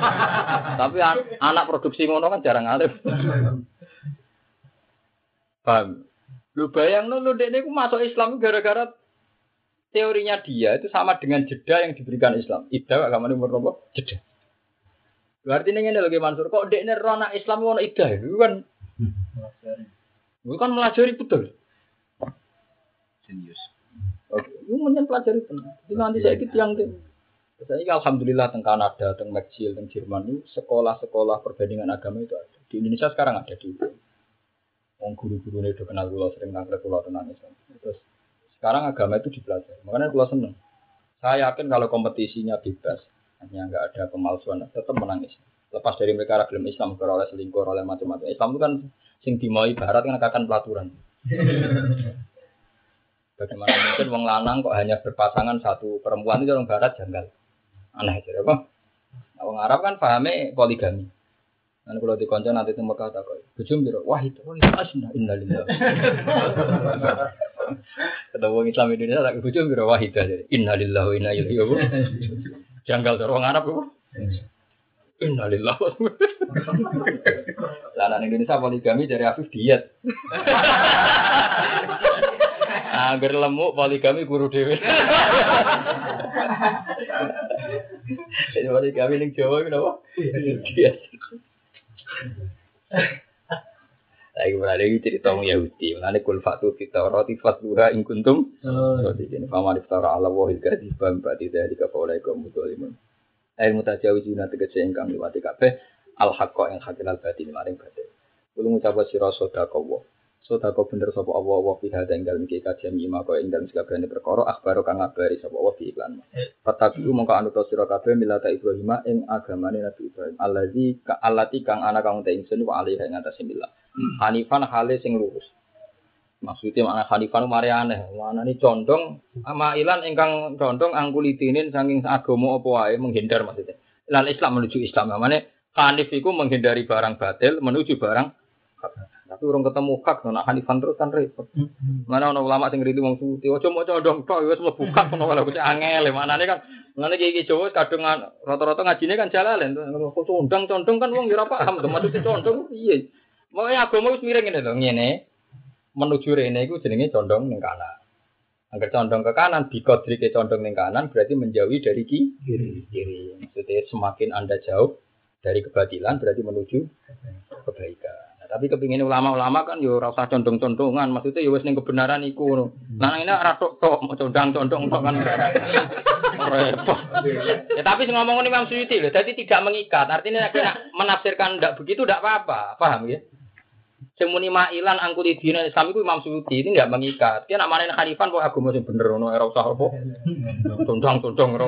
*laughs* Tapi an- anak produksi ngono kan jarang ngalim. *laughs* Paham? Lu bayang lu dek ini masuk Islam gara-gara teorinya dia itu sama dengan jeda yang diberikan Islam. Ida agama ini umur berapa? Jeda. Berarti ini lagi Mansur, kok dek ini rona Islam ngono ida itu kan itu kan melajari betul.
Serius.
Oke, itu mending pelajari benar. Jadi nanti saya ikut yang itu. Saya alhamdulillah teng Kanada, teng Maxil, teng Jerman itu sekolah-sekolah perbandingan agama itu ada. Di Indonesia sekarang ada di Wong guru-guru ini udah kenal gula sering nangkep gula tenang Islam. Terus sekarang agama itu dipelajari. Makanya gula seneng. Saya yakin kalau kompetisinya bebas, hanya nggak ada pemalsuan, tetap menangis. Lepas dari mereka ragam Islam, oleh selingkuh, oleh macam-macam. Islam itu kan sing dimaui barat kan akan pelaturan. Bagaimana mungkin wong lanang kok hanya berpasangan satu perempuan itu orang barat janggal. Aneh aja apa? Nah, Wong Arab kan pahamnya poligami. Kan kalau di konco nanti itu Mekah tak kok. Bujum biro, wah itu wah itu asna innalillah. Ketemu Islam Indonesia tak bujum biro wah itu aja. Innalillah wa inna. Janggal orang Arab apa? Innalillah. Lanang Indonesia poligami dari Afif diet. Angger lemuk poligami guru dhewe. Jadi poligami ning Jawa iku napa? Diet. Lagi berada di cerita orang Yahudi. Mulanya kul fatu kita roti fatluha in kuntum. Roti ini paman iftara ala wahil kadibam badi dari kapaulai kaum mutolimun. Air mutajawizuna tegese ingkang liwati kabeh al haqqa ing hakil al batin maring batin. Kulo ngucap sira sedekah wa. Sedekah bener sapa Allah wa fi hadza ing dalem iki kajian ima kaya ing dalem sakabehane perkara akhbaro kang ngabari sapa Allah fi iklan. Fatabi mongko anut sira kabeh milata Ibrahim ing agamane Nabi Ibrahim. Allazi ka allati kang ana kang te ingsun wa alaihi ing atase milah. Hanifan hale sing lurus. Maksudnya makna Hanifan mari aneh. Mana ini condong ama ilan ingkang condong angkulitinin saking agama apa wae menghindar maksudnya. Lan Islam menuju Islam. Mana Hanif itu menghindari barang batil menuju barang hak. Tapi orang ketemu hak, nah Hanifan terus kan repot. Mana orang ulama sing ngritu wong suci, ojo mau condong tok wis mlebu hak ngono kalau kuwi angel. Mana kan Mana iki Jawa kadung rata-rata ngajine kan jalalan. Kok condong-condong kan wong ya ora paham to maksudnya condong piye. Mau agama wis miring ngene to, ngene menuju rene iku jenenge condong ning kanan. Agar condong ke kanan, bikodri ke condong ning kanan berarti menjauhi dari ki- kiri. kiri. Maksudnya semakin anda jauh dari kebatilan berarti menuju kebaikan. Tapi kepingin ulama-ulama kan yo ora usah condong-condongan, maksudnya yo wis ning kebenaran iku. Nah ini ora tok tok mau condong-condong tok kan. Ya tapi sing ngomong Imam Suyuti lho, jadi tidak mengikat. Artinya nek nak menafsirkan ndak begitu ndak apa-apa, paham ya? Sing muni ma'ilan angkuli dina Islam itu Imam Suyuti ini nggak mengikat. Dia nak marin Hanifan kok agama sing bener ngono ora usah apa. Condong-condong ora.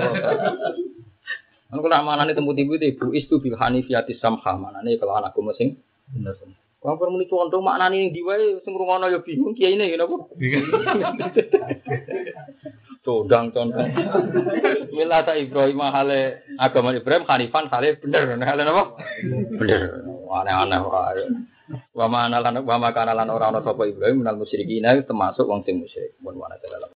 Kan kula manane temu tibu ibu istu bil hanifiyatis samha manane kalau agama sing bener. Wong kok muni condong maknane ning ndi wae sing ngrungono ya bingung kiai ini napa? Condang *laughs* condong. Milata Ibrahim hale agama Ibrahim Hanifan hale bener hale napa? Bener. Aneh-aneh wae. Wa ma ana lan wa ma kana lan ora ana sapa Ibrahim minal musyrikin termasuk wong sing musyrik. Mun dalam